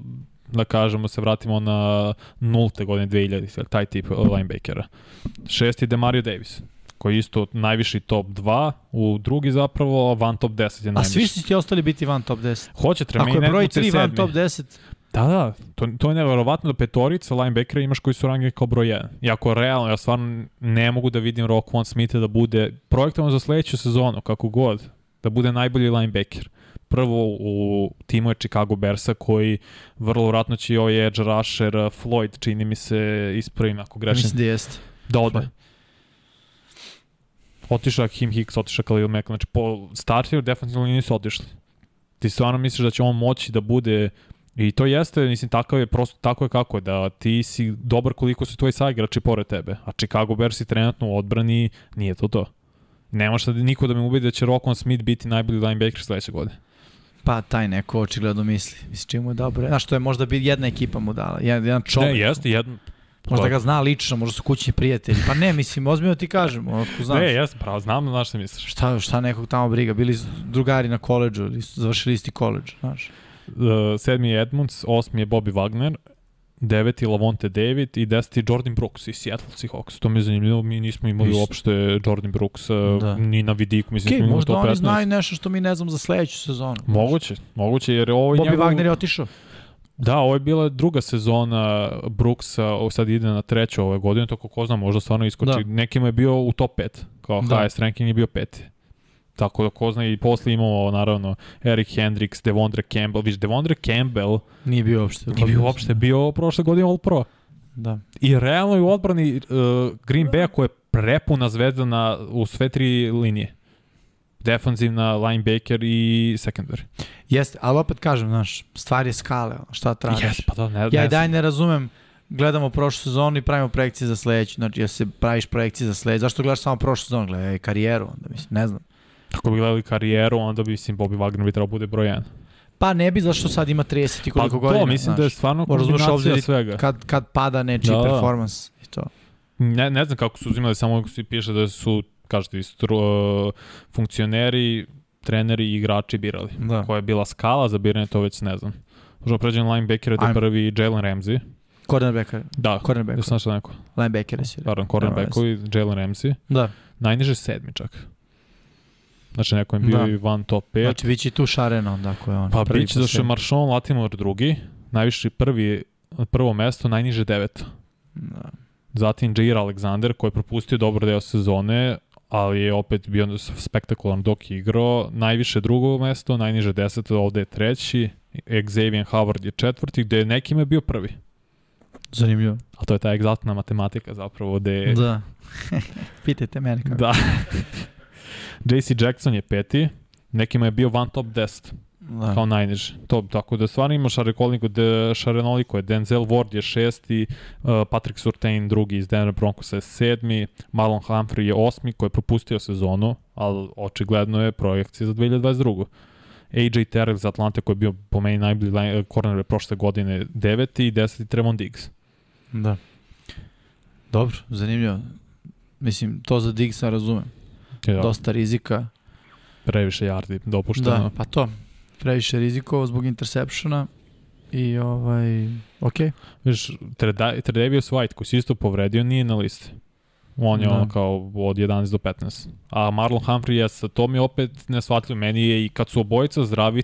da kažemo se vratimo na nulte godine 2000, taj tip linebackera. Šesti Demario Davis koji je isto najviši top 2, u drugi zapravo van top 10 je A najviši. svi su ti ostali biti van top 10. Hoće Tremaine Ako je broj Edmonds je 3 van top 10, Da, da, to, to je neverovatno da petorica linebackera imaš koji su rangirani kao broj 1. Iako realno, ja stvarno ne mogu da vidim Roquan Smitha da bude projektovan za sledeću sezonu, kako god, da bude najbolji linebacker. Prvo u timu je Chicago Bearsa koji vrlo vratno će i ovaj edge rusher uh, Floyd, čini mi se ispravim ako grešim, mislim da jeste. da. Floyd. Otišao Kim Hicks, otišao Khalil Mack, znači po starteru defensivno nisu otišli. Ti stvarno misliš da će on moći da bude I to jeste, mislim, takav je, prosto tako je kako je, da ti si dobar koliko su tvoji saigrači pored tebe, a Chicago Bears i trenutno u odbrani nije to to. Ne može sad niko da me ubedi da će Rockon Smith biti najbolji linebacker sledeće godine. Pa taj neko očigledno misli. Mislim, čim mu je dobro. Znaš, to je možda bi jedna ekipa mu dala. Jedan, jedan čovek. Ne, jeste, jedno. Možda ga zna lično, možda su kućni prijatelji. Pa ne, mislim, ozbiljno ti kažem, ono ko znaš. Ne, jeste, pravo, znam znaš šta misliš. Šta, šta nekog tamo briga, bili drugari na koleđu ili su završili isti koleđ, znaš. Uh, sedmi je Edmunds, osmi je Bobby Wagner, deveti Lavonte David i deseti Jordan Brooks iz Seattle Seahawks. To mi je zanimljivo, mi nismo imali Isto. uopšte Jordan Brooks uh, Da. ni na vidiku, mislim imali možda oni 115. znaju nešto što mi ne znam za sledeću sezonu. Moguće, moguće, jer ovo je Bobby njegov... Wagner je otišao. Da, ovo je bila druga sezona Brooksa, ovo sad ide na treću ove godine, to ko zna, možda stvarno iskoči. Da. Nekima je bio u top 5, kao Da. highest ranking je bio peti. Tako da ko zna i posle imamo naravno Eric Hendricks, Devondre Campbell, viš Devondre Campbell Nije bio uopšte. nije bio uopšte bio prošle godine All Pro. Da. I realno je u odbrani uh, Green Bay koja je prepuna zvezda na, u sve tri linije. Defanzivna, linebacker i secondary. Jeste, ali opet kažem, znaš, stvar je skale, šta tražiš. Yes, pa da, ne, Ja ne i dalje ne razumem, gledamo prošlu sezonu i pravimo projekcije za sledeću. Znači, ja se praviš projekcije za sledeću. Zašto gledaš samo prošlu sezonu? Gledaj karijeru, onda mislim, ne znam. Ako bi gledali karijeru, onda bi, mislim, Bobby Wagner bi trebao bude broj 1. Pa ne bi, zašto sad ima 30 i Pa koliko to, godina. mislim znaš. da je stvarno uzmeš kombinacija obzir svega. Kad, kad pada nečiji Da, da. performans i to. Ne, ne znam kako su uzimali, samo svi piše da su, kažete, istru, uh, funkcioneri, treneri i igrači birali. Da. Koja je bila skala za biranje, to već ne znam. Možemo pređem na linebackera da je Ajmo. prvi Jalen Ramsey. Cornerbacker, Da, cornerback, da sam našao neko. linebacker si. Pardon, cornerbackovi, Jalen Ramsey. Da, Najniže sedmi čak. Znači neko je bio Da. i van top 5. znači bit će tu šarena onda ako je on. pa prvi biće došao posljednji. Marshawn Latimore drugi, najviši prvi, prvo mesto, najniže deveto. Da. Zatim Jair Alexander koji je propustio dobar deo sezone, ali je opet bio spektakularan dok je igrao. Najviše drugo mesto, najniže deseto, ovde je treći. Xavier Howard je četvrti, gde je nekima bio prvi. Zanimljivo. A to je ta egzaktna matematika zapravo, gde... Da. Pitajte mene kako. da. JC Jackson je peti, nekima je bio van top 10 Da. kao najniži. To, tako da stvarno ima šarekoliko, de, šarenoliko je. Denzel Ward je šesti, uh, Patrick Surtain drugi iz Denver Broncosa je sedmi, Marlon Humphrey je osmi koji je propustio sezonu, ali očigledno je projekcija za 2022. AJ Terrell iz Atlante koji je bio po meni najbolji line- corner prošle godine deveti i deseti Trevon Diggs. Da. Dobro, zanimljivo. Mislim, to za Diggsa razumem. Ja, Dosta rizika. previše yardi dopušteno. Da, pa to. previše rizikovao zbog intersepšona i ovaj, ok. Viš, Tredavius White koji se isto povredio nije na listi. On je da. ono kao od 11 do 15. A Marlon Humphrey, to mi opet ne shvatljaju. Meni je i kad su obojica zdravi,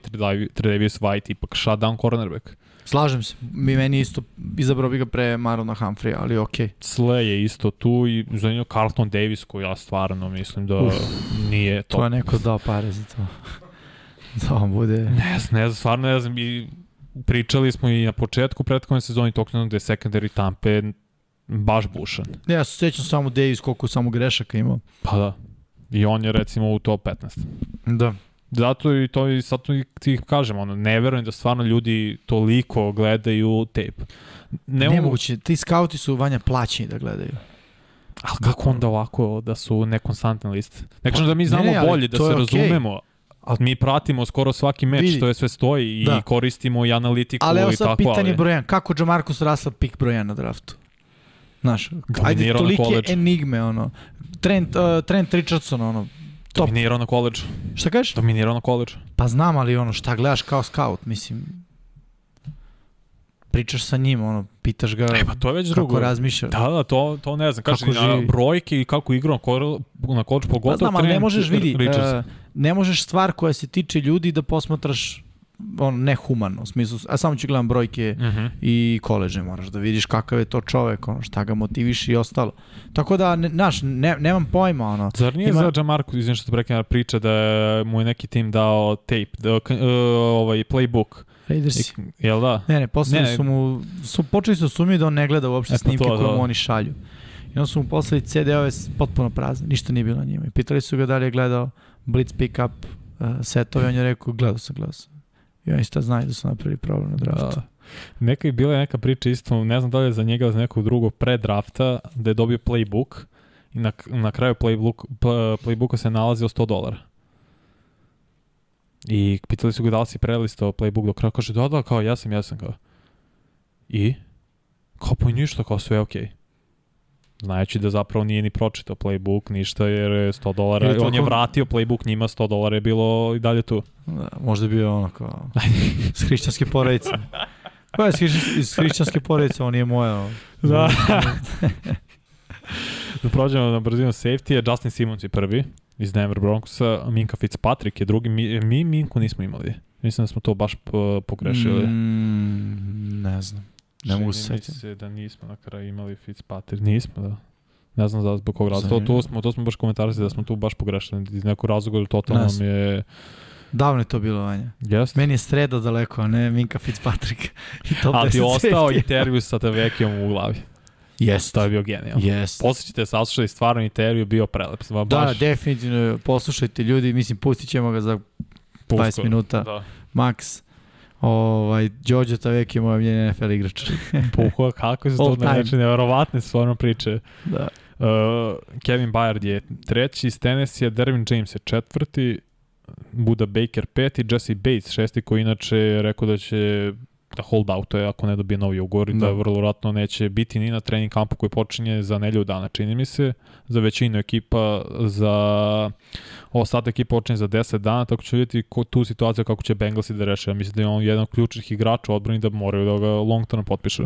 Tredavius White ipak shutdown cornerback. Slažem se, mi meni isto izabrao bi ga pre Marona Humphrey, ali ok. Sle je isto tu i za nju Carlton Davis koji ja stvarno mislim da Uf, nije to. To je neko dao pare za to. da on bude... Ne znam, ne znam, stvarno ne znam. I pričali smo i na početku prethodne sezoni Tokio da je secondary Tampe baš bušan. Ne, ja se sjećam samo Davis koliko samo grešaka imao. Pa da. I on je recimo u top 15. Da. Zato i to i sad ti kažem, ono, ne verujem da stvarno ljudi toliko gledaju tape. Ne Nemoguće, ti skauti su vanja plaćeni da gledaju. A kako onda ovako da su nekonstantne liste? Ne kažem da mi znamo ne, bolje, da se okay. razumemo, Ali mi pratimo skoro svaki meč vidi, što je sve stoji da. i koristimo i analitiku ali evo sad pitanje ali... brojan, kako Jamarcus Russell pik brojan na draftu? Znaš, ajde tolike enigme, ono. Trent, uh, Trent Richardson, ono, top. Dominirao na koleđu. Šta kažeš? Dominirao na koleđu. Pa znam, ali ono, šta gledaš kao scout, mislim, pričaš sa njim, ono, pitaš ga e, pa to je već drugo. kako razmišlja. Da, da, to, to ne znam. Kaže, na brojke i kako igra na, kol, na koleđu, pogotovo pa znam, ali ne možeš vidi, uh, ne možeš stvar koja se tiče ljudi da posmatraš on nehumano, u smislu, a samo ću gledam brojke uh mhm. -huh. i koleže, moraš da vidiš kakav je to čovek, ono, šta ga motiviš i ostalo. Tako da, ne, naš, ne, nemam pojma, ono. Zar nije ima... za Jamarku, izvim što te prekljena priča da mu je neki tim dao tape, da, uh, ovaj playbook, Raidersi. Jel da? Ne, ne, posle ne, su mu, su, počeli su sumiti da on ne gleda uopšte snimke to, koje mu da. oni šalju. I onda su mu poslali CD-ove potpuno prazne, ništa nije bilo na njima. I pitali su ga da li je gledao Blitz Pickup uh, setove, on je rekao, gledao sam, gledao sam. I oni šta znaju da su napravili problem na draftu. Da. Neka je bila neka priča isto, ne znam da li je za njega ili za nekog drugog pre drafta, da je dobio playbook i na, na kraju playbook, playbooka se nalazio 100 dolara. I pitali su ga da li si prelistao playbook do kraja, kaže da, da, kao ja sam, ja sam, kao. I? Kao pa ništa, kao sve okej. Okay znajući da zapravo nije ni pročitao playbook, ništa, jer je 100 dolara, on je vratio playbook njima, 100 dolara je bilo i dalje tu. Da, možda je bio ono kao, s hrišćanske porodice. Pa je iz hrišćanske porodice, on je moja. Da. da prođemo na brzinu safety, Justin Simmons je prvi iz Denver Broncosa, Minka Fitzpatrick je drugi, mi, mi Minku nismo imali. Mislim da smo to baš pogrešili. Mm, ne znam. Ne mogu se se da nismo na kraju imali Fitzpatrick. Nismo, da. Ne znam za zbog kog razloga. To, to, smo, to smo baš komentarisali da smo tu baš pogrešili. Iz nekog razloga totalno mi je... Davno je to bilo, Vanja. Yes. Meni je sreda daleko, a ne Minka Fitzpatrick. I top Ali ti ostao intervju sa Tevekijom u glavi. Yes. To je bio genijalno. Yes. Poslušajte, saslušali stvarno intervju, bio prelep. Da, baš... Da, definitivno, poslušajte ljudi, mislim, pustit ćemo ga za 20 Pusko, minuta. Da. Max. Ovaj, Đođo Tavek je moj mljen NFL igrač. Puho, kako se to znači, nevjerovatne stvarno priče. Da. Uh, Kevin Bayard je treći, iz Tennessee, Dervin James je četvrti, Buda Baker peti, Jesse Bates šesti koji inače rekao da će da hold out je ako ne dobije novi ugovor i da, da vrlo vratno neće biti ni na trening kampu koji počinje za nelju dana, čini mi se, za većinu ekipa, za ostatak ekipa počinje za 10 dana, tako će vidjeti ko, tu situaciju kako će Bengalsi da reše. Mislim da je on jedan od ključnih igrača odbrani da moraju da ga long term potpišu.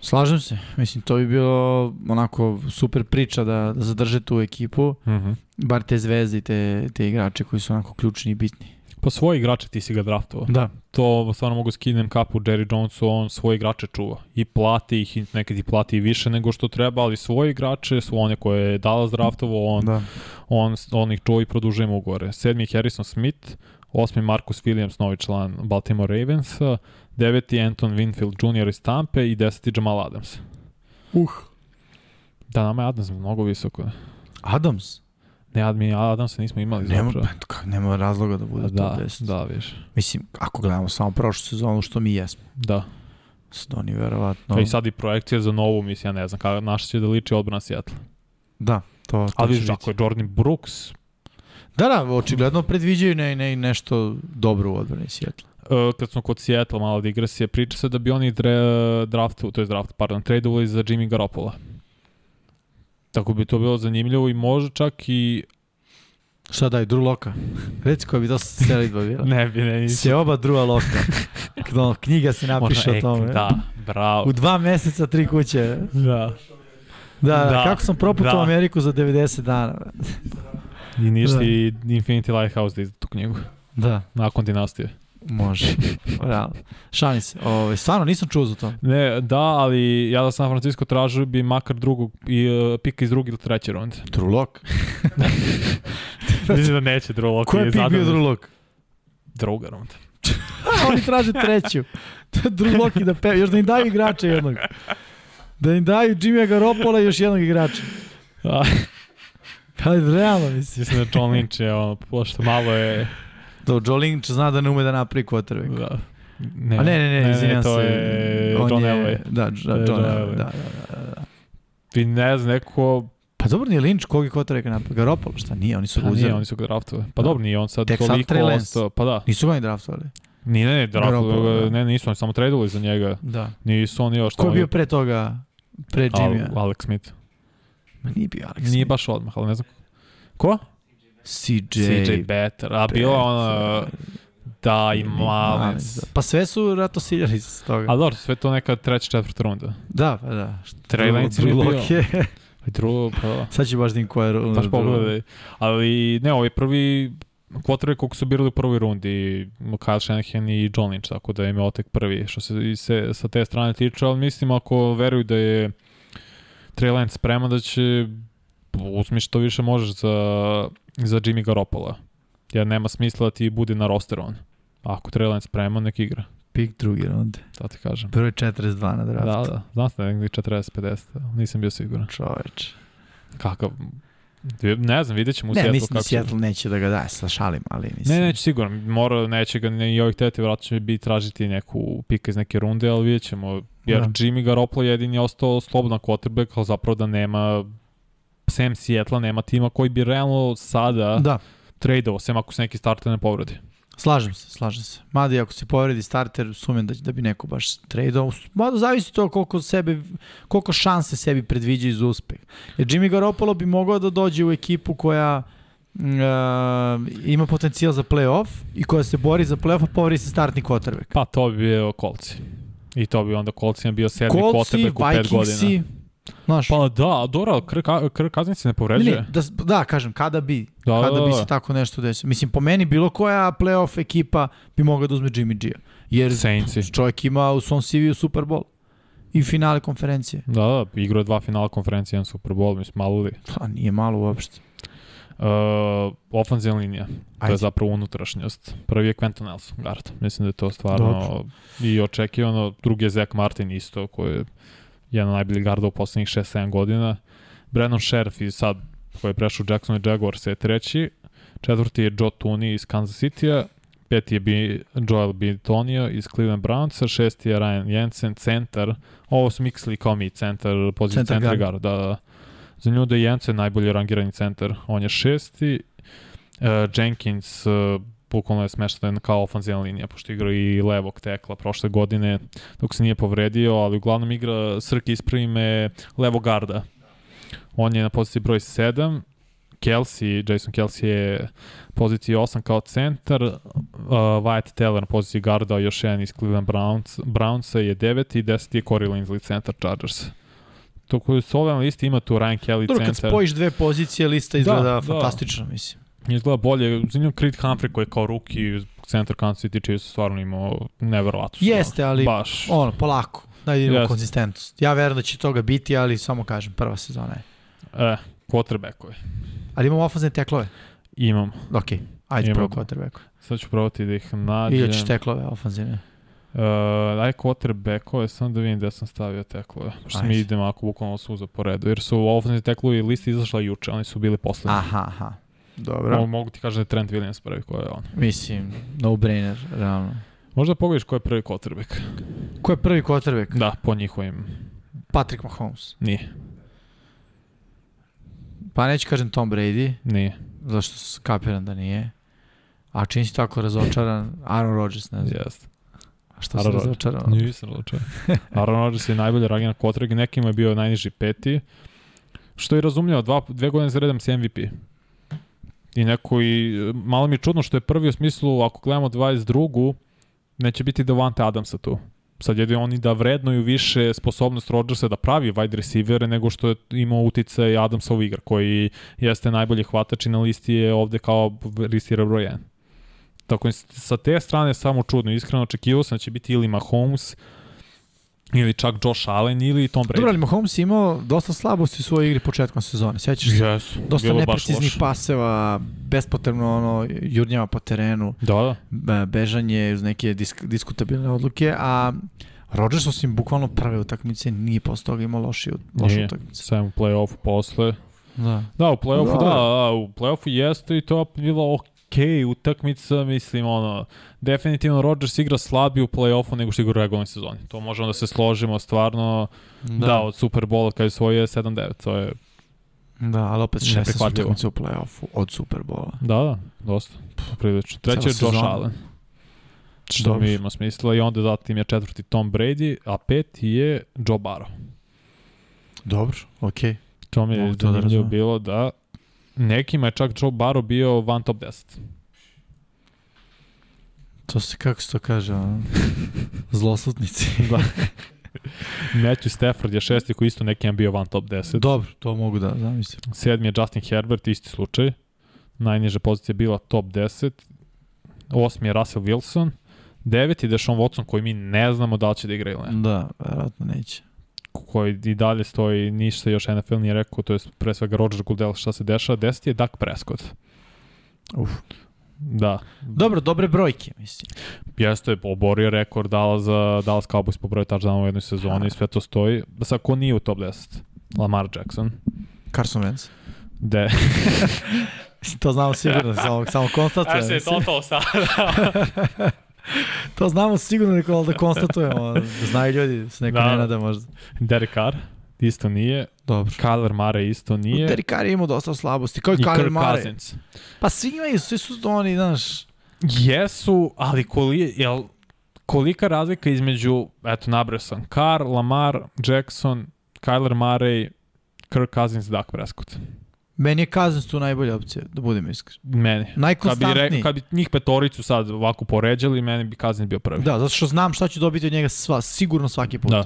Slažem se. Mislim, to bi bilo onako super priča da, da zadrže tu ekipu. Uh mhm. -huh. Bar te zvezde i te, te igrače koji su onako ključni i bitni. Pa svoje igrače ti si ga draftovao. Da. To stvarno mogu skinem kapu Jerry Jonesu, on svoje igrače čuva. I plati ih, i nekad i plati više nego što treba, ali svoje igrače su one koje je Dallas draftovao, on, da. on, on ih čuva i produžuje ugovore. Sedmi Harrison Smith, osmi Marcus Williams, novi član Baltimore Ravens, deveti Anton Winfield Jr. iz Tampe i deseti Jamal Adams. Uh. Da, nama je Adams mnogo visoko. Adams? Ne, mi Adamsa nismo imali nema, zapravo. Pa, nema razloga da bude da, top 10. Da, viš. Mislim, ako gledamo samo prošlu sezonu što mi jesmo. Da. Stoni verovatno. I sad i projekcija za novu, mislim, ja ne znam, kada naša će da liči odbrana Seattle. Da, to, to Ali viš, ako je Jordan Brooks... Da, da, očigledno predviđaju ne, ne, nešto dobro u odbrani Seattle. Uh, kad smo kod Seattle malo digresije, priča se da bi oni dre, draftu, to je draft, pardon, tradeovali za Jimmy Garoppolo. Tako bi to bilo zanimljivo i može čak i Šta daju, Drew Loka? Reci koja bi to selitba bila. Ne bi, ne, nisam. Se oba Drewa Loka. No, knjiga se napiše Možda o tome. ek, Da, bravo. U dva meseca tri kuće. Da. Da, da, Da, kako sam proputao da. Ameriku za 90 dana. I ništa Da. i Infinity Lighthouse da izda tu knjigu. Da, Nakon dinastije. Može. Realno. Šalim se. Ove, stvarno nisam čuo za to. Ne, da, ali ja da San Francisco tražio bi makar drugog i uh, pika iz druge ili treće runde. Lock? Mislim da neće Drew Lock. Ko je pik bio Lock? Druga runda. Oni traže treću. Drew Lock i da pe... Još da im daju igrača jednog. Da im daju Jimmy Garopola i još jednog igrača. Ali realno mislim. mislim da John Lynch je ono, pošto malo je... Do, Joe Lynch zna da ne ume da napravi quarterback. Da. Ne, A ne, ne, ne, izvinjam to se. je On John je- Elway. Da, To da, John Elway. Da, da, da, da. Ti ne znam, neko... Pa dobro nije Lynch, koga quarterback napravi? Garoppolo, šta nije? Oni su Pa nije, luzeri. oni su ga draftovali. Pa dobro, nije on sad Tek toliko ostao. Pa da. Nisu ga ni draftovali. Nije, ne, ne, draftovali, da. ne, nisu, oni samo tradovali za njega. Da. Nisu oni još... Ko je bio pre toga? Pre Jimmy-a? Alex Smith. Ma nije bio Alex Nije Smith. baš odmah, ali ne znam. Ko? CJ. CJ Better. A bio ono... Da, i Malec. Pa sve su rato siljali s toga. Ali dobro, sve to neka treća, četvrta runda. Da, pa da. Trey Lance je bio. I drugo, pa. Sad ću baš im koja je... Baš pogledaj. Ali ne, ovo je prvi quarterback koliko su birali u prvoj rundi, Kyle Shanahan i John Lynch, tako da im je otek prvi, što se, i se sa te strane tiče, ali mislim ako veruju da je Trey Lance spreman da će uzmi što više možeš za, za Jimmy Garoppola. Jer nema smisla da ti bude na rosteru on. Ako Trey Lance spreman, nek igra. Pik drugi runde. Da ti kažem. Prvo je 42 na Da, draftu. da. Znam se da je negdje 40-50, nisam bio siguran. Čoveč. Kakav, ne znam, vidjet ćemo u Ne, Seattle mislim da Seattle neće da ga daje, sa šalim, ali mislim. Ne, neće sigurno. Mora, neće ga ne, i ovih teti, vratno će biti tražiti neku pika iz neke runde, ali vidjet ćemo. Jer Da. Jimmy Garoppolo jedin je ostao slobodan quarterback, ali zapravo da nema sem Seattle nema tima koji bi realno sada da. Tradeao, sem ako se neki starter ne povredi. slažem se, slažem se. Mada i ako se povredi starter, sumem da, da bi neko baš tradeo. Mada zavisi to koliko, sebe, koliko šanse sebi predviđaju za uspeh. Jer Jimmy Garoppolo bi mogao da dođe u ekipu koja uh, ima potencijal za playoff i koja se bori za playoff, a povredi se startni quarterback. Pa to bi bio kolci. I to bi onda kolcima bio sedmi quarterback u pet godina. Vikingsi, znaš, Pa da, dobro, Kirk, Kirk Cousins se ne povređuje. ne, da, da, kažem, kada bi, Da, kada da, bi da. se tako nešto desilo. Mislim, po meni bilo koja playoff ekipa bi mogla da uzme Jimmy G-a. Jer Saintsi. čovjek ima u svom CV-u Super Bowl i finale konferencije. Da, da, igrao je dva finala konferencije, jedan Super Bowl, mislim, malo li. Pa nije malo uopšte. Uh, ofenzivna linija, to Ajde. je zapravo unutrašnjost. Prvi je Quentin Nelson, guard. Mislim da je to stvarno i očekivano. Drugi je Zach Martin isto, koji je jedan od najboljih garda u poslednjih 6-7 godina. Brandon Sheriff i sad, koji je prešao Jackson Jaguars je treći. Četvrti je Joe Tooney iz Kansas City-a. Peti je B, Joel Bitonio iz Cleveland Brownsa. Šesti je Ryan Jensen, centar. Ovo su miksli kao mi, centar, pozicija Centar centra guard. Da, da. Za nju da je Jensen najbolji rangirani centar. On je šesti. Uh, Jenkins uh, bukvalno je smešten kao ofanzivna linija, pošto igra i levog tekla prošle godine, dok se nije povredio, ali uglavnom igra Srk ispravi me levo garda. On je na poziciji broj 7, Kelsey, Jason Kelsey je poziciji 8 kao centar, uh, Wyatt Teller na poziciji garda, još jedan iz Cleveland Browns, Brownsa je 9 i 10 je Corey Linsley centar Chargers. To koju su ove listi ima tu Ryan Kelly Dobro, kad centar. spojiš dve pozicije, lista izgleda Da, da. fantastično, mislim. Izgleda bolje. Zanimljiv Creed Humphrey koji je kao ruki centar Kansas City Chiefs stvarno imao neverovatno. su Jeste, ali Baš. ono, polako. Daj da Jeste. konzistentnost. Ja verujem da će toga biti, ali samo kažem, prva sezona je. E, quarterbackove. Ali imamo ofenzivne teklove. Imam. Ok, ajde Imamo. prvo quarterback. Sad ću probati da ih nađem. Ili ćeš teklove ofenzivne. Uh, aj quarterbackove, samo da vidim gde sam stavio teklove. Pošto mi idemo ako bukvalno suza po redu. Jer su ofenzivni teklovi listi izašla juče, oni su bili poslednji. Aha, aha. Dobro. Mogu, mogu ti kažem da je Trent Williams prvi ko je on. Mislim, no-brainer, realno. Možda pogledaš ko je prvi quarterback. Ko je prvi quarterback? Da, po njihovim. Patrick Mahomes. Nije. Pa neću kažem Tom Brady, Nije. zašto kapiram da nije. A čini si tako razočaran, Aaron Rodgers, ne znam. Jeste. A što Aaron se Rodgers. razočaran? Nisam odlučio. Aaron Rodgers je najbolji ragina quarterback, nekima je bio najniži peti. Što je razumljivo, dva, dve godine za redom si MVP. I neko i, malo mi je čudno što je prvi u smislu, ako gledamo 22. neće biti Devante Adamsa tu. Sad je oni da vrednuju više sposobnost Rodgersa da pravi wide receivere nego što je imao uticaj Adamsov igra, koji jeste najbolji hvatač i na listi je ovde kao receiver broj 1. Tako sa te strane samo čudno. Iskreno očekivao sam da će biti ili Mahomes, ili čak Josh Allen ili Tom Brady. Dobro, ali Mahomes imao dosta slabosti u svojoj igri početkom sezone. Sjećaš se? Yes, dosta nepreciznih paseva, bespotrebno ono, jurnjava po terenu. Da, da. Bežanje uz neke disk, diskutabilne odluke, a Rodgers osim bukvalno prve utakmice nije posle toga imao loši, loše utakmice. Sam u play-offu posle. Da. Da, u play-offu, da, da, da, u play-offu jeste i to bilo ok utakmica, mislim, ono, definitivno Rodgers igra slabije u play-offu nego što igra u regularnoj sezoni. To možemo da se složimo stvarno, da, da od Superbola kada je svoje 7-9, to je Da, ali opet 16 utakmica u play-offu od Superbola. Da, da, dosta. Prilično. Treći je Josh. Allen. Što Dobro. mi ima smisla i onda zatim je četvrti Tom Brady, a peti je Joe Barrow. Dobro, okej. Okay. To mi je da zanimljivo da bilo da nekima je čak Joe Barrow bio van top 10. To se, kako se to kaže, ono, zloslutnici. da. Matthew Stafford je šesti koji isto nekim bio van top 10. Dobro, to mogu da zamislim. Sedmi je Justin Herbert, isti slučaj. Najniža pozicija je bila top 10. Osmi je Russell Wilson. Deveti je Deshaun Watson koji mi ne znamo da li će da igra ili ne. Da, verovatno neće koji i dalje stoji, ništa još NFL nije rekao, to je pre svega Roger Goodell šta se dešava, deseti je Dak Prescott. Uf. Da. Dobro, dobre brojke, mislim. Jeste, oborio rekord Dallas, za Dallas Cowboys po broju touchdowna u jednoj sezoni i sve to stoji. Da sad, ko nije u top 10? Lamar Jackson. Carson Wentz. De. to znamo sigurno, samo, samo konstatujem. Znaš se, to to sada. To znamo sigurno Nikola da konstatujemo. Znaju ljudi, s neko da. ne nada možda. Derek Carr isto nije. Dobro. Kyler Mare isto nije. Derek Carr je imao dosta slabosti, kao i, I Kyler Mare. Cousins. Pa svi imaju, svi su oni, znaš... Jesu, ali koli, jel, kolika razlika između, eto, nabrao sam, Carr, Lamar, Jackson, Kyler Murray, Kirk Cousins, Dak Prescott. Meni je Cousins tu najbolja opcija, da budem iskren. Meni. Najkonstantniji. Kad bi, re, kad bi njih petoricu sad ovako poređali, meni bi Cousins bio prvi. Da, zato što znam šta ću dobiti od njega sva, sigurno svaki put. Da.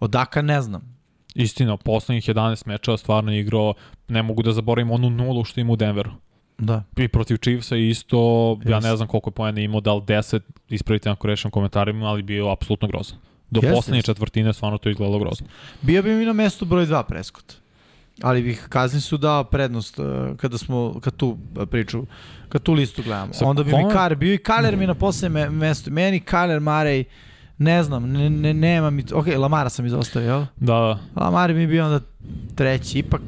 Od Daka ne znam. Istina, poslednjih 11 mečeva stvarno igrao, ne mogu da zaboravim onu nulu što ima u Denveru. Da. I protiv Chiefsa isto, yes. ja ne znam koliko je pojene imao, da li 10, ispravite ako rešam komentarima, ali bio apsolutno grozan. Do yes, poslednje yes. četvrtine stvarno to izgledalo grozno. Bio bi mi na mestu broj 2 Prescott. Ali bih kazni su dao prednost uh, kada smo, kad tu uh, priču, kad tu listu gledamo. Sa Onda bi mi Kar bio i Kaler mi na poslednje mesto. Meni Kaler Marej, ne znam, ne, ne, nema mi, ok, Lamara sam izostavio, jel? Da. Lamar mi bio onda treći, ipak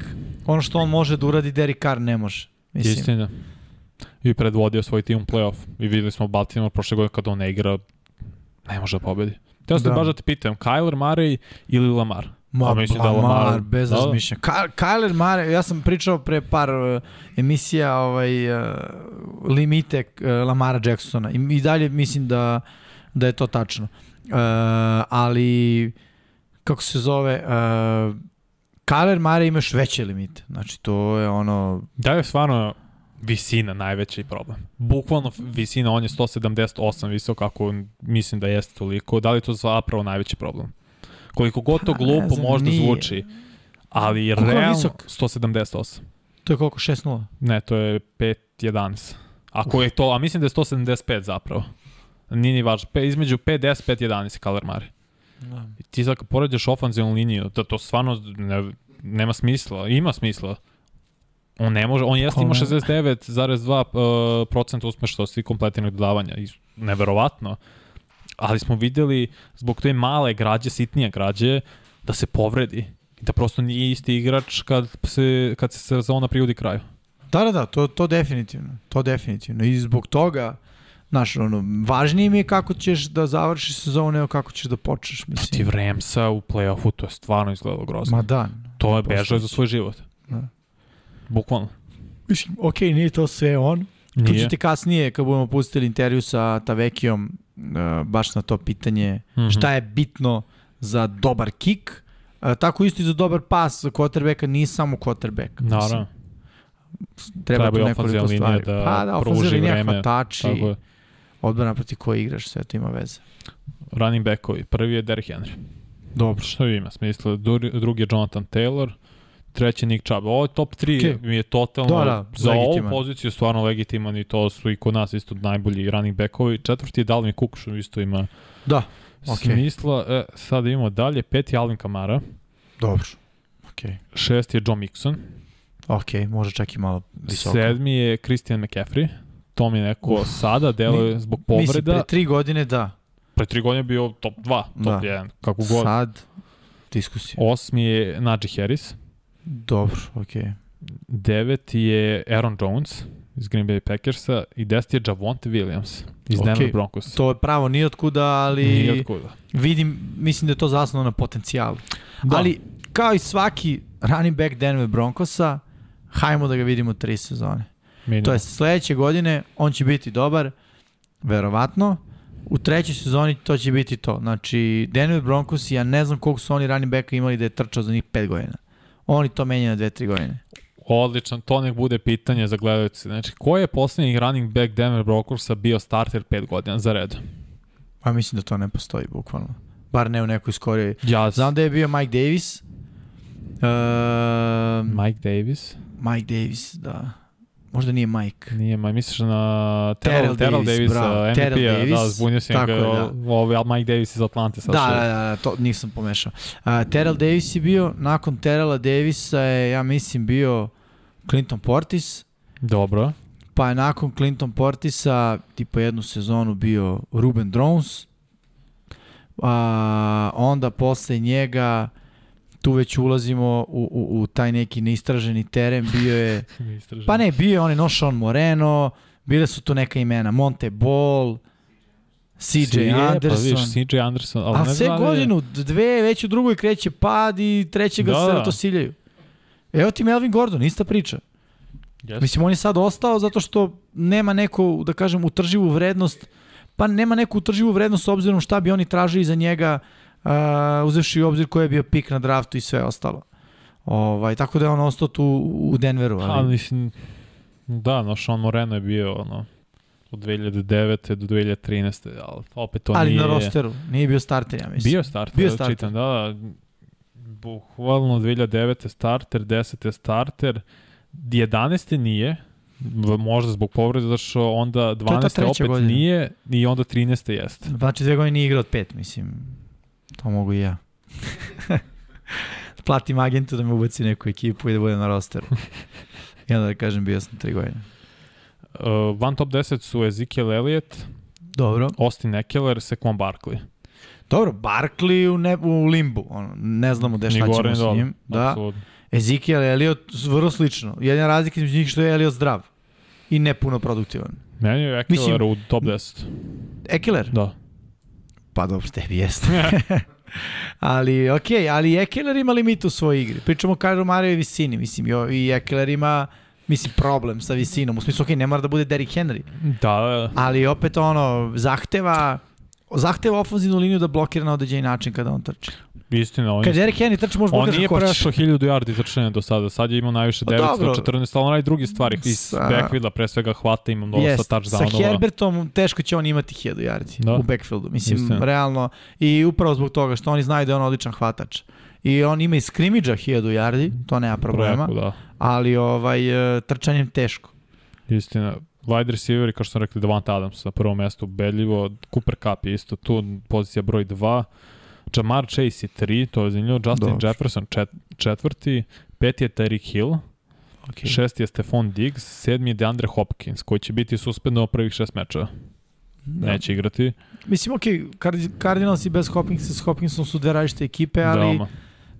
ono što on može da uradi, Derek Carr ne može. Mislim. Istina. I predvodio svoj tim u playoff. I videli smo Baltimore prošle godine kada on ne igra, ne može da pobedi. Teo ste da. baš da te pitam, Kyler Murray ili Lamar? Ma, mislim da Lamar, bez da? razmišljanja. Kyler Mare, ja sam pričao pre par uh, emisija ovaj, uh, limite uh, Lamara Jacksona I, i dalje mislim da, da je to tačno. Uh, ali, kako se zove, uh, Kyler Mare imaš veće limite. Znači, to je ono... Da je stvarno visina najveći problem. Bukvalno visina, on je 178 visok, ako mislim da jeste toliko. Da li je to zapravo najveći problem? Koliko god to pa, glupo znam, možda nije. zvuči, ali Koliko realno visok? 178. To je koliko, 6-0? Ne, to je 5-11. Ako je to, a mislim da je 175 zapravo. Nije ni važno. Pe, između 5-10, 5-11 je Kaler Mare. Da. Ti sad kad poređaš ofanzivnu liniju, to, to stvarno ne, nema smisla. Ima smisla. On ne može, on jeste ima 69,2% uh, uspešnosti kompletnog dodavanja. I neverovatno ali smo videli zbog te male građe, sitnije građe, da se povredi. Da prosto nije isti igrač kad se, kad se sezona privodi kraju. Da, da, da, to, to definitivno. To definitivno. I zbog toga, znaš, ono, važnije mi je kako ćeš da završiš sezonu nego kako ćeš da počneš, mislim. Protiv Remsa u play-offu, to je stvarno izgledalo grozno. Ma da. To je bežao za svoj život. Da. Bukvalno. Mislim, okej, okay, nije to sve on. Nije. Tu ću ti kasnije, kad budemo pustili intervju sa Tavekijom, baš na to pitanje mm -hmm. šta je bitno za dobar kik, uh, tako isto i za dobar pas za quarterbacka, nije samo quarterback. Naravno. treba, Treba tu nekoliko stvari. da pa da, ofenzivna linija, hvatači, odbrana protiv koje igraš, sve to ima veze. Running backovi. Prvi je Derrick Henry. Dobro. Što ima smisla? Dru- Drugi je Jonathan Taylor. Treći Nick Chubb. Ovo je top 3 Okej. okay. mi je totalno Da, da, za legitiman. ovu poziciju stvarno legitiman i to su i kod nas isto najbolji running backovi. Četvrti je Dalvin Cook što isto ima Da, okay. Smisla. E, sad imamo dalje. Peti Alvin Kamara. dobro. Okej. Šesti je Joe Mixon. Okej, može čak i malo visoko. Sedmi je Christian McCaffrey. To mi neko sada deluje zbog Mislim, povreda. pre tri godine da. Pre tri godine bio top 2, top Da. 1, kako god. Sad, diskusija. Osmi je Najee Harris. Dobro, okej. Deveti je Aaron Jones iz Green Bay Packersa i deseti je Javonte Williams iz Okej. Denver Broncos. To je pravo nije otkuda, ali Nije otkuda. vidim, mislim da je to zasnovano na potencijalu. Da. Ali, kao i svaki running back Denver Broncosa, hajmo da ga vidimo tri sezone. Minimum. To je sledeće godine, on će biti dobar, verovatno. U trećoj sezoni to će biti to. Znači, Denver Broncos, ja ne znam koliko su oni running backa imali da je trčao za njih 5 godina. Oni to menjaju na 2-3 godine. Odličan, to nek bude pitanje za gledalce. Znači, ko je poslednji running back Denver Broncosa bio starter 5 godina za red? Pa mislim da to ne postoji, bukvalno. Bar ne u nekoj skorijoj. Ja, Znam da je bio Mike Davis. Uh, Mike Davis? Mike Davis, da. Možda nije Mike. Nije, ma misliš na Terrell Terrell, Davis, Davis, bravo. MVP-a, Terrell Davis, da, zbunio sam ga, da. ovaj, ali Mike Davis iz Atlante sad Da, da, da, da, to nisam pomešao. Uh, Terrell Davis je bio, nakon Terrella Davisa je, ja mislim, bio Clinton Portis, Dobro. pa je nakon Clinton Portisa tipa jednu sezonu bio Ruben Drones, a, onda posle njega tu već ulazimo u, u, u taj neki neistraženi teren, bio je Pa ne, bio je on je Nošon Moreno, bile su tu neka imena, Monte Ball, CJ Anderson. Pa vidiš, CJ Anderson, ali Ali ne sve da godinu, dve, već u drugoj kreće pad i trećega Da, se da. to siljaju. Evo ti Melvin Gordon, ista priča. Jeste. Mislim, on je sad ostao zato što nema neku, da kažem, utrživu vrednost, pa nema neku utrživu vrednost s obzirom šta bi oni tražili za njega, uh, uzevši u obzir koji je bio pik na draftu i sve ostalo. Ovaj, tako da je on ostao tu u Denveru. Ali... Ali mislim, da, no Sean Moreno je bio ono, od 2009. do 2013. Ali opet to ali nije... na rosteru, nije bio starter, ja mislim. Bio starter, Bio bio starter. čitam, da, da. Bukvalno 2009. starter, 10. starter, 11. nije, možda zbog povrede, zato što onda ta 12. treća opet godina. nije i onda 13. jeste. Znači dve godine nije igrao od pet, mislim. To mogu i ja. Platim agentu da me ubaci neku ekipu i da budem na rosteru. I onda da kažem bio sam tri godine. Uh, van top 10 su Ezekiel Elliott, Dobro. Austin Eckler, Saquon Barkley. Dobro, Barkley u, ne, u limbu. Ono, ne znamo gde šta ćemo s njim. Da. Ezekiel Elliott vrlo slično. Jedina razlika između njih što je Elliott zdrav i ne puno produktivan. Meni je Eckler u top 10. Ekeler? Da. Pa dobro, tebi jeste. ali, okej, okay, ali Ekeler ima limit u svojoj igri. Pričamo o Kyle Mario i visini, mislim, jo, i Ekeler ima mislim, problem sa visinom. U smislu, okej, okay, ne mora da bude Derrick Henry, Da, ali opet ono, zahteva zahteva ofenzivnu liniju da blokira na određeni način kada on trči. Istina. On, Kad je, Derrick Henry trči, može on nije prešao 1000 yardi trčanja do sada. Sad je imao najviše Pa dobro. 914, ali on radi drugi stvari. Iz Sa- backfielda pre svega hvata imam dosta Jest, sa touchdownova. Herbertom teško će on imati 1000 yardi Da. u backfieldu. Mislim, Istina. realno. I upravo zbog toga što oni znaju da je on odličan hvatač. I on ima i skrimidža 1000 yardi, to nema problema, Preko, da. ali ovaj, e, trčanjem teško. Istina. Wide receiver, kao što sam rekli, Davante Adams na prvom mestu, ubedljivo. Cooper Cup je isto tu, pozicija broj 2. Jamar Chase je 3, to je zanimljivo. Justin Dobro. Jefferson čet, četvrti. Peti je Tyreek Hill. Okay. Šesti je Stefan Diggs. Sedmi je DeAndre Hopkins, koji će biti suspendovan prvih šest mečeva. Da. Neće igrati. Mislim, ok, Card Cardinals i bez Hopkinsa s Hopkinsom su dve različite ekipe, ali Veoma.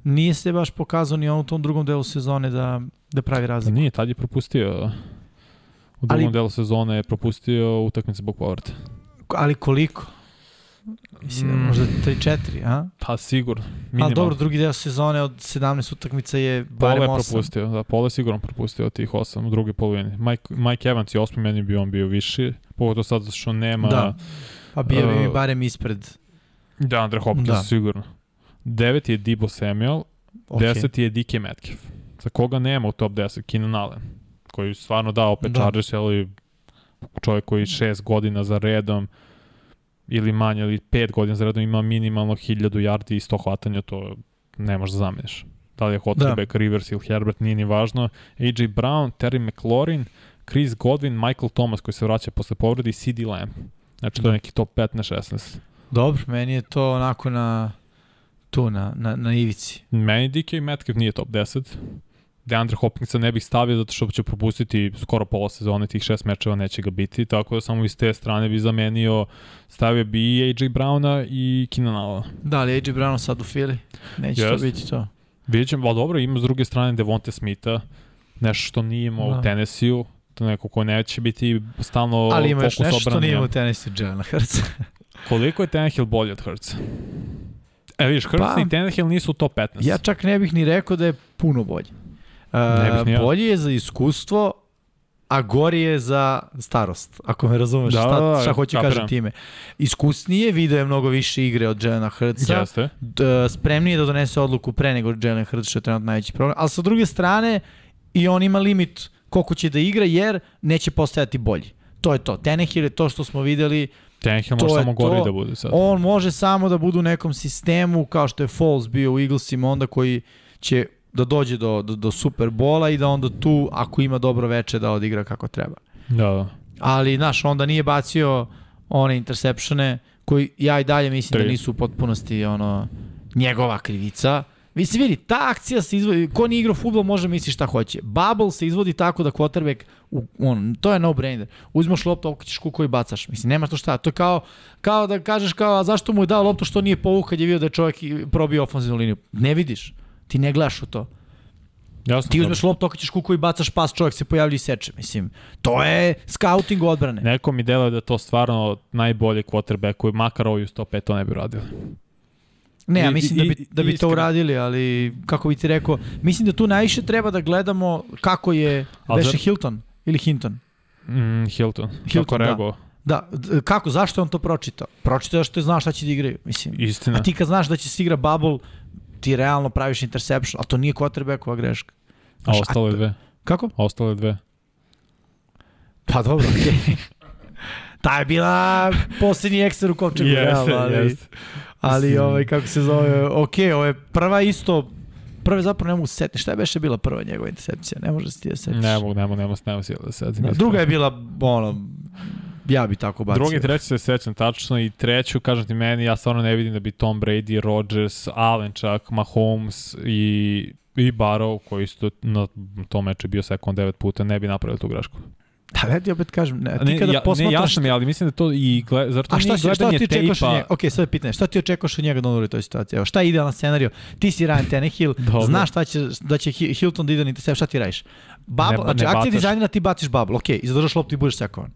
nije se baš pokazao ni on u tom drugom delu sezone da, da pravi Pa razliku. nije, tad je propustio. U drugom Ali- delu sezone je propustio utakmice zbog povrata. Ali koliko? Mislim, da Mm. možda 3-4, a? Pa sigurno. Minimalno. dobro, drugi deo sezone od 17 utakmica je barem Pole je 8. propustio, da, Pole je sigurno propustio od tih osam u druge polovini. Mike, Mike Evans je osmi, meni bi on bio viši, pogotovo sad što nema Da. Pa bio bi Uh, barem ispred. da, Andre Hopkins Da. sigurno. Deveti je Debo Samuel, Okay. deseti je DK Metcalf. Za koga nema u top 10? Keenan Allen. koji stvarno da opet da. Chargers, ali čovjek koji šest godina za redom ili manje, ili pet godina za redom ima minimalno 1000 yardi i 100 hvatanja, to ne možeš da zameniš. Da li je Hotterbeck, da. Rivers ili Herbert, nije ni važno. AJ Brown, Terry McLaurin, Chris Godwin, Michael Thomas koji se vraća posle povrede i CD Lamb. Znači to je neki top 15-16. Dobro, meni je to onako na tu na, na, na ivici. Meni DK Metcalf nije top 10. Deandre Hopkinsa ne bih stavio zato što će propustiti skoro pola sezone, tih šest mečeva neće ga biti, tako da samo iz te strane bi zamenio, stavio bi i AJ Browna i Keenan Allen. Da, ali AJ Brown sad u Philly, neće yes. to biti to. Vidjet ćemo, ali dobro, ima s druge strane Devonte Smitha, nešto što nije imao da. u Tennessee-u, to neko ko neće biti stalno fokus Ali ima još nešto što nije imao u Tennessee-u, Jalen Hurts. Koliko je Tannehill bolji od Hurtsa? E, vidiš, Hurts pa, i Tannehill nisu u top 15. Ja čak ne bih ni rekao da je puno bolji. Uh, bolji je za iskustvo, a gori je za starost, ako me razumeš da, šta, da, da, šta hoću kažem time. Iskusnije, video je mnogo više igre od Jelena Hrca, Jeste. spremnije da donese odluku pre nego Jelen Hrc, što je trenutno najveći problem, ali sa druge strane i on ima limit koliko će da igra, jer neće postajati bolji. To je to. Tenehill je to što smo videli, Tannehill može samo gori da bude sad. On može samo da bude u nekom sistemu kao što je Foles bio u Eaglesima onda koji će da dođe do, do, do Superbola i da onda tu, ako ima dobro veče, da odigra kako treba. Da, da. Ali, znaš, onda nije bacio one interceptione koji ja i dalje mislim Tri. da nisu u potpunosti ono, njegova krivica. Vi se vidi, ta akcija se izvodi, ko nije igrao futbol može misli šta hoće. Bubble se izvodi tako da quarterback, u, on, to je no-brainer. Uzmaš loptu, okrećeš kuko i bacaš. Mislim, nema to šta. To je kao, kao da kažeš kao, a zašto mu je dao loptu što nije povuk kad je vidio da je čovjek probio ofenzivnu liniju. Ne vidiš. Ti ne gledaš u to. Jasno, ti uzmeš loptu, okaćeš kuku i bacaš pas, čovjek se pojavlja i seče. Mislim, to je scouting odbrane. Neko mi deluje da to stvarno najbolji quarterback koji makar ovaj 105 to ne bi radili. Ne, ja mislim da bi, da bi to uradili, ali kako bi ti rekao, mislim da tu najviše treba da gledamo kako je Beše Hilton ili Hinton. Mm, Hilton. Hilton, kako da. Da, kako, zašto je on to pročitao? Pročitao što je znao šta će da igraju, mislim. Istina. A ti kad znaš da će se igra bubble, ti realno praviš interception, a to nije quarterbackova greška. Znaš, a ostale dve? Kako? A ostale dve. Pa dobro, okej. Okay. Ta je bila posljednji ekser u kovčegu, yes, realno, ali, yes. ali ovaj, kako se zove, ok, ovo je prva isto, prve zapravo ne mogu se setiti. Šta je beše bila prva njegova intercepcija? Ne može se ti da setiš. Ne mogu, ne mogu, ne mogu, ne mogu se da. Da, druga je bila, ono, ja bi tako bacio. Drugi, treći se sećam tačno i treću, kažem ti meni, ja stvarno ne vidim da bi Tom Brady, Rodgers, Allen čak, Mahomes i, i Barrow, koji su na tom meču bio sekund devet puta, ne bi napravili tu grešku. Da, ja ti opet kažem, ne, ti kada ja, posmatraš... Ne, jasno mi, ali mislim da to i gled, zar to A šta, nije si, šta ti očekuješ tejpa... njega? Ok, sad je pitanje, šta ti očekuješ od njega da on u toj situaciji? Evo, šta je idealan scenario? Ti si Ryan Tannehill, znaš šta će, da će Hilton da ide na intercept, šta ti radiš? Bubble, ne, znači, ne akcija dizajnera ti baciš bubble, ok, i zadržaš loptu i budeš sekovan.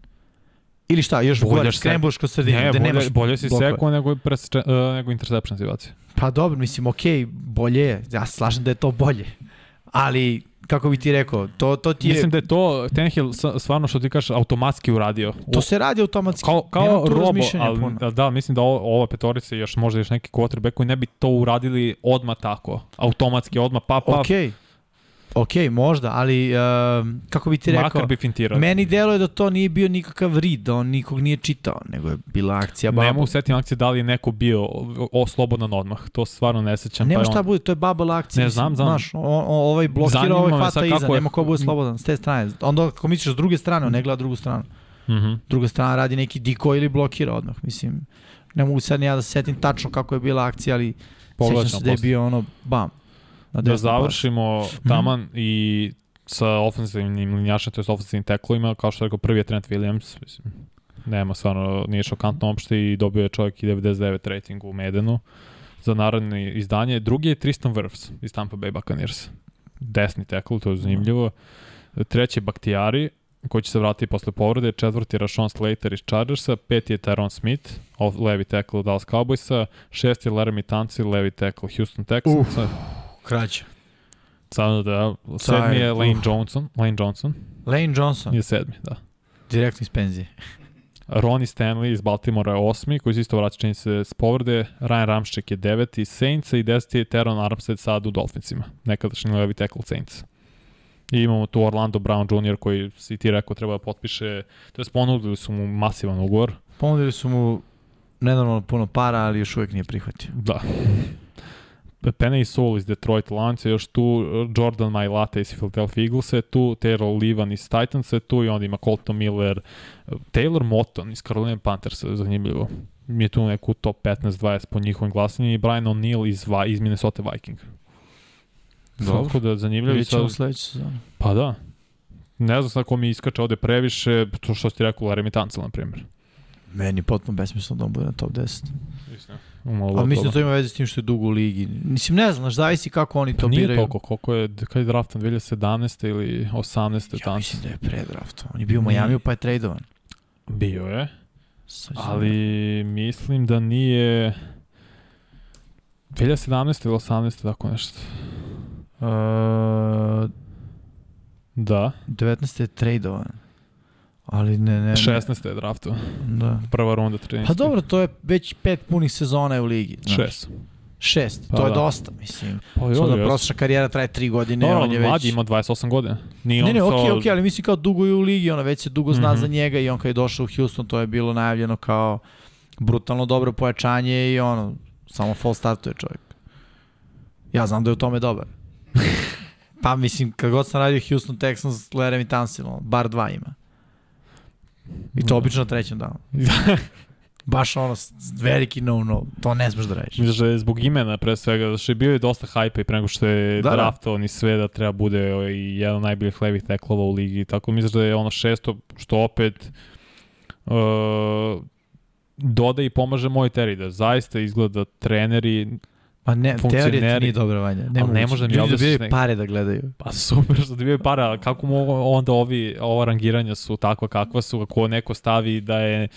Ili šta, još bolje, gore, skrembuješ kroz sredinu, ne, gde bolje, nemaš... Bolje si sekao nego, presče, uh, nego interception situacija. Pa dobro, mislim, okej, okay, bolje je, ja slažem da je to bolje. Ali, kako bi ti rekao, to, to ti je... Mislim da je to Tenhill stvarno što ti kažeš automatski uradio. To se radi automatski. Kao, kao robo, ali, puno. da, mislim da ova petorica još možda još neki quarterback koji ne bi to uradili odma tako. Automatski, odma pa pa. Okej. Okay. Ok, možda, ali uh, kako bi ti rekao, Makar bi fintirao. meni deluje da to nije bio nikakav read, da on nikog nije čitao, nego je bila akcija bubble. Ne mogu setim akcije da li je neko bio o, slobodan odmah, to stvarno ne sećam. Nema pa šta on... bude, to je bubble akcija. Ne znam, znam. Znaš, o, o, ovaj blokira, ovaj hvata iza, je... nema ko bude slobodan s te strane. Onda ako misliš s druge strane, on ne gleda drugu stranu. Mm -hmm. Druga strana radi neki diko ili blokira odmah, mislim. Ne mogu sad ni ja da se setim tačno kako je bila akcija, ali Pogledam sećam se da je bio ono, bam da završimo pas. Mhm. taman mm. i sa ofensivnim linjašem, to je ofensivnim teklovima, kao što rekao, prvi je Trent Williams, mislim, nema stvarno, nije šokantno uopšte i dobio je čovjek i 99 rating u Medenu za narodne izdanje. Drugi je Tristan Wirfs iz Tampa Bay Buccaneers. Desni tekl, to je zanimljivo. Treći je Baktijari, koji će se vratiti posle povrede, četvrti je Rashawn Slater iz Chargersa, peti je Tyron Smith, levi tackle Dallas Cowboysa, šesti je Laramie Tunsil, levi tackle Houston Texans. Uf Krađa. Samo da, sedmi je Lane. Johnson. Lane Johnson. Lane Johnson. Je sedmi, da. Direktno iz penzije. Ronnie Stanley iz Baltimora je osmi, koji se isto vraća čini se s povrede. Ryan Ramšček je deveti, Saints i deseti je Teron Armstead sad u Dolphinsima. Nekadašnji levi tackle Saints. I imamo tu Orlando Brown Jr. koji si ti rekao treba da potpiše, to je ponudili su mu masivan ugovor. Ponudili su mu nenormalno puno para, ali još uvijek nije prihvatio. Da. Penny Soul iz Detroit Lions još tu, Jordan Mailata iz Philadelphia Eagles je tu, Taylor Levan iz Titans je tu i onda ima Colton Miller, Taylor Moton iz Carolina Panthers je zanimljivo. Mi je tu neku top 15-20 po njihovim glasanjima i Brian O'Neill iz, iz Minnesota Viking. Dobro. Tako da zanimljivo. Vidjet ćemo sledeću sezonu. Pa da. Ne znam sad ko mi iskače ovde previše, to što si rekao, Larry Tancel, na primjer. Meni potpuno besmisleno da on bude na top 10. Mislim. A mislim da to ima veze s tim što je dugo u ligi. Mislim, ne znaš, zavisi kako oni to Nije biraju. Nije toliko, koliko je, kada je draftan, 2017. ili 18. Ja mislim da je pre draftom. On je bio u Majamiju pa je tradovan. Bio je. Ali mislim da nije 2017 ili 18 tako nešto. Uh, da. 19 je tradovan. Ali ne, ne, ne. 16 je draftu. Da. Prva runda 13. Pa dobro, to je već pet punih sezona u ligi. Znaš. Šest. Šest, pa to da. je dosta, mislim. Pa jo, da prosječna karijera traje 3 godine, Dobro, on je već... mladi ima 28 godina. Nije ne, ne, okej, okay, okej, okay, ali mislim kao dugo je u ligi, ona već se dugo zna mm -hmm. za njega i on kad je došao u Houston, to je bilo najavljeno kao brutalno dobro pojačanje i ono, samo full startuje čovjek. Ja znam da je u tome dobar. pa mislim, kad god sam radio Houston Texans, Larry Tansil, bar dva ima. I to da. obično na trećem danu. Baš ono, veliki no-no, to ne smeš da radiš. Misliš da je zbog imena pre svega, da što je bio je dosta hajpa i pre nego što je da, da. draftovan i sve da treba bude i jedan od najboljih levih teklova u ligi. Tako misliš da je ono šesto, što opet uh, doda i pomaže moj teri, da zaista izgleda treneri Pa ne, teorija nije dobra vanja. Ne, ne može mi Ljudi dobijaju nek... pare da gledaju. Pa super što dobijaju pare, ali kako mogu onda ovi, ova rangiranja su takva kakva su, ako neko stavi da je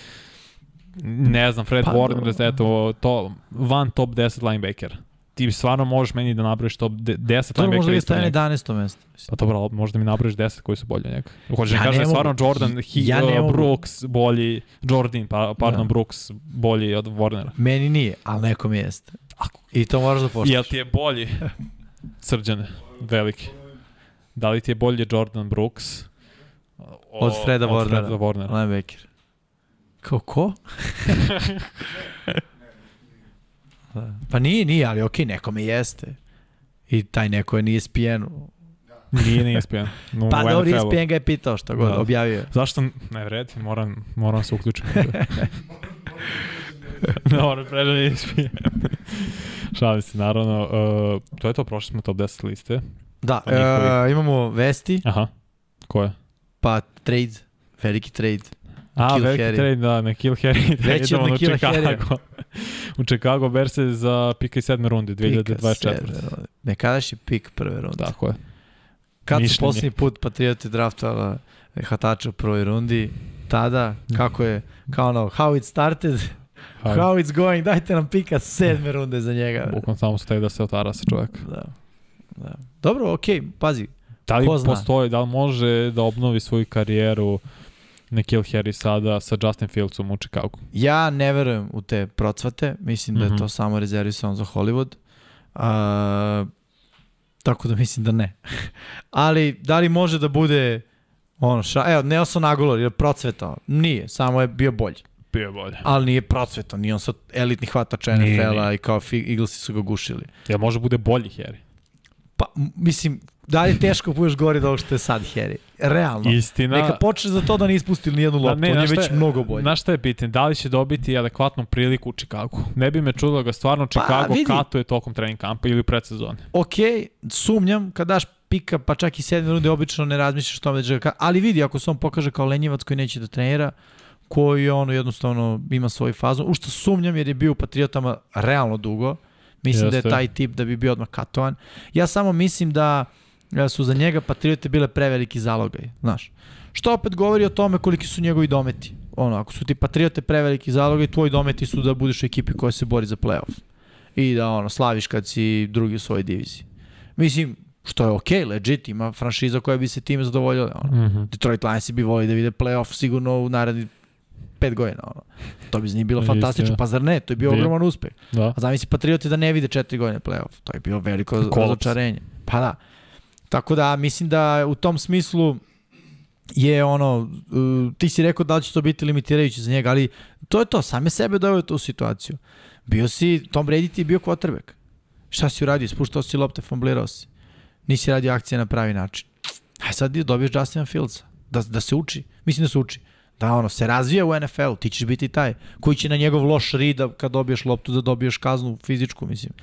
ne znam, Fred pa, Warner, da eto, to, van top 10 linebacker. Ti stvarno možeš meni da napraviš top 10 linebacker. To možda je stavljeno 11. mesto. Pa dobro, možda mi napraviš 10 koji su bolji od njega. Hoćeš ja da kažem, stvarno Jordan, hi, ja uh, Brooks bolji, Jordan, pa, pardon, da. Brooks bolji od Warnera. Meni nije, ali nekom jeste. Ako. I to moraš da poštaš. Jel ti je bolji srđane, veliki? Da li ti je bolji Jordan Brooks? O, od Freda od Warnera. Freda Warnera. Linebacker. Kao ko? pa nije, nije, ali okej, okay, nekome jeste. I taj neko je nije spijen. Nije nije ESPN. No, pa dobro, ESPN ga je pitao što god, da. objavio. Zašto? Ne vredi, moram, moram se uključiti. Dobro, pređe ESPN. Šalim se, naravno. Uh, to je to, prošli smo top 10 liste. Da, uh, imamo vesti. Aha, koje? Pa trade, veliki trade. A, Kill veliki Harry. trade, da, na Kill Harry. Već od na Kill Harry. u Chicago Berse za pika i sedme runde, 2024. Nekadašnji pik prve runde. Tako je. Kad su posljednji put Patrioti draftovala hvatača u prvoj rundi, tada, kako je, kao ono, how it started, How, how it's going, dajte nam pika sedme runde za njega. Bukvalno samo stoji da se otvara sa čovjek. Da. da. Dobro, okej, okay, pazi. Da li postoji, da li može da obnovi svoju karijeru Nikhil Harry sada sa Justin Fieldsom u Chicago? Ja ne verujem u te procvate, mislim da je mm -hmm. to samo rezervisano za Hollywood. Uh, tako da mislim da ne. Ali da li može da bude ono, ša, evo, Nelson Aguilar je procvetao. Nije, samo je bio bolji. Bio bolje. Ali nije procveto, nije on sad elitni hvatač NFL-a i kao Eaglesi su ga gušili. Ja može bude bolji Harry. Pa, mislim, da li je teško budeš gori ovog što je sad Harry? Realno. Istina. Neka počne za to da ne ispustili nijednu loptu, da, ne, on je već je, mnogo bolji. Znaš šta je pitanje? Da li će dobiti adekvatnu priliku u Chicago? Ne bi me čudilo ga stvarno pa, Chicago pa, katuje tokom trening kampa ili predsezone. Ok, sumnjam, kad daš pika, pa čak i sedme runde, obično ne razmišljaš tome da će ali vidi, ako se on pokaže kao lenjivac koji neće da trenira, koji ono jednostavno ima svoj fazon. U što sumnjam jer je bio u Patriotama realno dugo. Mislim Jeste. da je taj tip da bi bio odmah katovan. Ja samo mislim da su za njega Patriote bile preveliki zalogaj, znaš. Što opet govori o tome koliki su njegovi dometi. Ono, ako su ti Patriote preveliki zalogaj, tvoji dometi su da budeš u ekipi koja se bori za playoff. I da ono, slaviš kad si drugi u svojoj diviziji. Mislim, što je okej, okay, legit, ima franšiza koja bi se time zadovoljila. Ono. Mm -hmm. Detroit Lions bi volili da vide playoff sigurno u naredni pet godina. Ono. To bi za njih bilo fantastično. Pa zar ne? To je bio ogroman uspeh. Da. A zamisli Patrioti da ne vide četiri godine playoff. To je bilo veliko razočarenje. Pa da. Tako da mislim da u tom smislu je ono, ti si rekao da će to biti limitirajuće za njega, ali to je to, same sebe doveo tu situaciju. Bio si, Tom Brady ti je bio quarterback. Šta si uradio? Spuštao si lopte, famblirao si. Nisi radio akcije na pravi način. A sad dobiješ Justina Fieldsa. Da, da se uči. Mislim da se uči. Da ono, se razvija u NFL-u, ti ćeš biti taj koji će na njegov loš rida kad dobiješ loptu da dobiješ kaznu fizičku, mislim.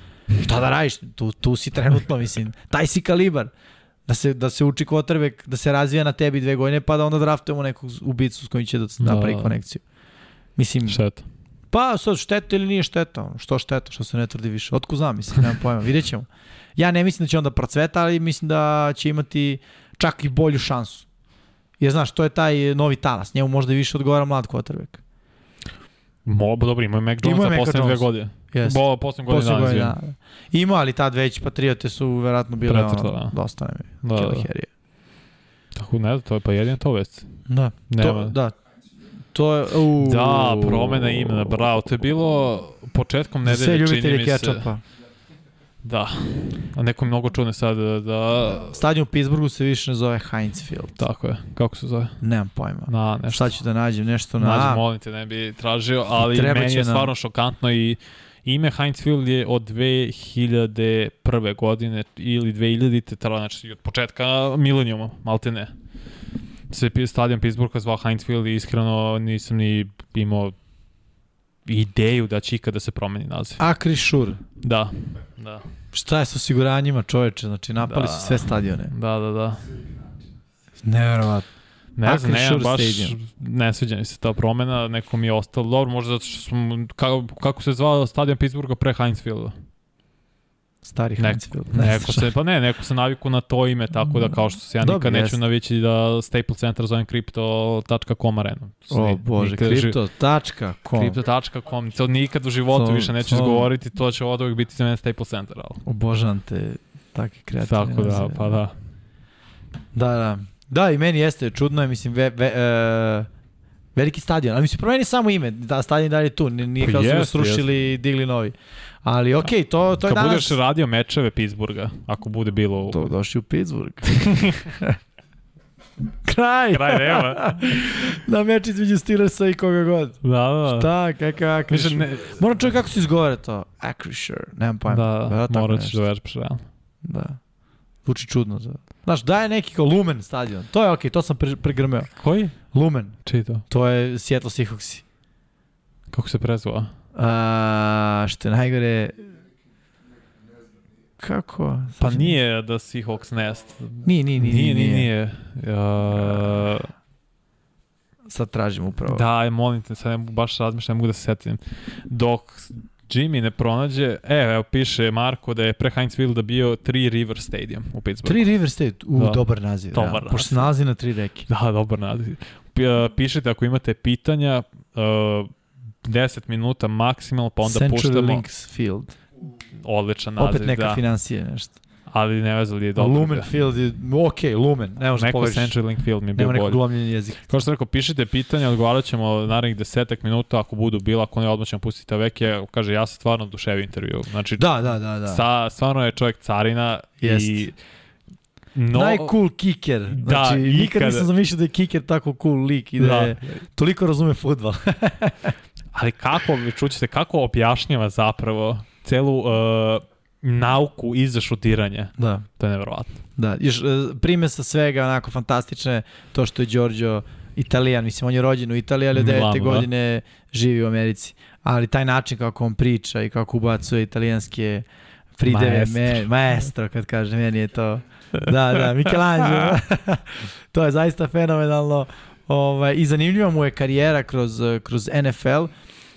Šta da radiš? Tu, tu si trenutno, mislim. Taj si kalibar. Da se, da se uči kvotrbek, da se razvija na tebi dve godine, pa da onda draftujemo nekog ubicu s kojim će da napravi da. konekciju. Mislim, Šteta. Pa sad šteta ili nije šteta, što šteta, što se ne tvrdi više. Otko znam, mislim, nemam pojma, vidjet ćemo. Ja ne mislim da će onda procveta, ali mislim da će imati čak i bolju šansu. Jer znaš, to je taj novi talas, njemu možda i više odgovara mlad quarterback. Mo, dobro, ima Mac Jones za poslednje dve godine. Yes. Bo, poslednje godine, godine da, da. Ima, ali tad već Patriote su verovatno bile Pretrta, ono, da. dosta ne da, da. Tako ne, to je pa jedina to vest. Da, Nema. to, da, To je, uu, da, promena imena, bravo. To je bilo početkom nedelje, čini mi se. Sve ljubitelji kečapa. Da. A neko mi mnogo čune sad da... da... Stadion u Pittsburghu se više ne zove Heinz Field. Tako je. Kako se zove? Nemam pojma. Na, nešto. Šta ću da nađem? Nešto na... Nađem, molim te, ne bi tražio, ali meni je stvarno na... šokantno i ime Heinz Field je od 2001. godine ili 2000. znači od početka milenijuma, malte ne se stadion Pittsburgha zvao Heinz Field i iskreno nisam ni imao ideju da će ikada se promeni naziv. Akri Šur. Da, da. Šta je sa osiguranjima čoveče? Znači napali da. su sve stadione. Da, da, da. Neverovatno. Ne znam, ne, baš stadium. ne sviđa mi se ta promena, neko mi je ostalo dobro, možda zato što smo, kako, kako se zvao stadion Pittsburgha pre Heinz Fielda. Stari neko, Heinzfield. Ne neko se, pa ne, neko se naviku na to ime, tako da kao što se ja nikad Dobre, neću navići da Staple Center zovem crypto.com arena. O bože, crypto.com. Crypto.com, to nikad u životu to, više neću to... izgovoriti, to će od uvijek biti za mene Staple Center. Ali. Obožavam te takve kreativne Tako da, pa da. Da, da. Da, i meni jeste, čudno je, mislim, ve, ve, uh, veliki stadion, ali mislim, promeni samo ime, da stadion dalje tu, nije pa kao su ga srušili i digli novi. Ali okej, okay, to, to je danas... Kad budeš radio mečeve Pittsburgha, ako bude bilo... To došli u Pittsburgh. Kraj! Kraj nema. na meč između Steelersa i koga god. Da, da. Šta, kakav Acrisure? Ne... Moram čovjek kako se izgovara to. Acrisure, nemam pojma. Da, da morat ćeš da vežbaš realno. Da. Zvuči čudno. Da. Znaš, da je neki kao Lumen stadion. To je okej, okay, to sam pre, pregrmeo. Koji? Lumen. Čiji to? To je Seattle Seahawksi. Kako se prezva? A, što je najgore, kako? Pa nije da Seahawks Nest. Nije, nije, nije. Nije, nije. nije. Uh, sad tražim upravo. Da, molim te, sad ne mogu baš razmišljati, ne mogu da se setim. Dok Jimmy ne pronađe, e, evo piše Marko da je pre Heinz Fielda bio Three River Stadium u Pittsburghu. Three River Stadium, u, da. dobar naziv. Dobar ja. naziv. Pošto se nalazi na tri reke. Da, dobar naziv. Pišite ako imate pitanja, uh, 10 minuta maksimalno, pa onda Central puštamo... Links Field. Odličan naziv, Opet neka da. financija nešto. Ali ne vezali je dobro. Lumen Field je, ok, Lumen, ne možeš Neko Central Link Field mi je bio bolji. Nema neko glomljenje jezika. Kao što rekao, pišite pitanja, odgovarat ćemo narednih desetak minuta, ako budu bila, ako ne odmah ćemo pustiti veke, kaže, ja sam stvarno duševio intervju. Znači, da, da, da, da. Sa, stvarno je čovjek carina Jest. i No, Najcool kicker. Da, znači, ikada. nikad nisam zamišljao da je kicker tako cool lik i da, da. je toliko razume futbal. Ali kako, čućete, kako objašnjava zapravo celu uh, nauku iza šutiranja. Da. To je nevjerovatno. Da, još uh, prime sa svega onako fantastične, to što je Giorgio Italijan, mislim on je rođen u Italiji, ali od 9. Da. godine živi u Americi. Ali taj način kako on priča i kako ubacuje italijanske prideve, maestro, me, maestro kad kaže, meni je to... Da, da, Michelangelo. to je zaista fenomenalno. Ovaj, I zanimljiva mu je karijera kroz, kroz NFL.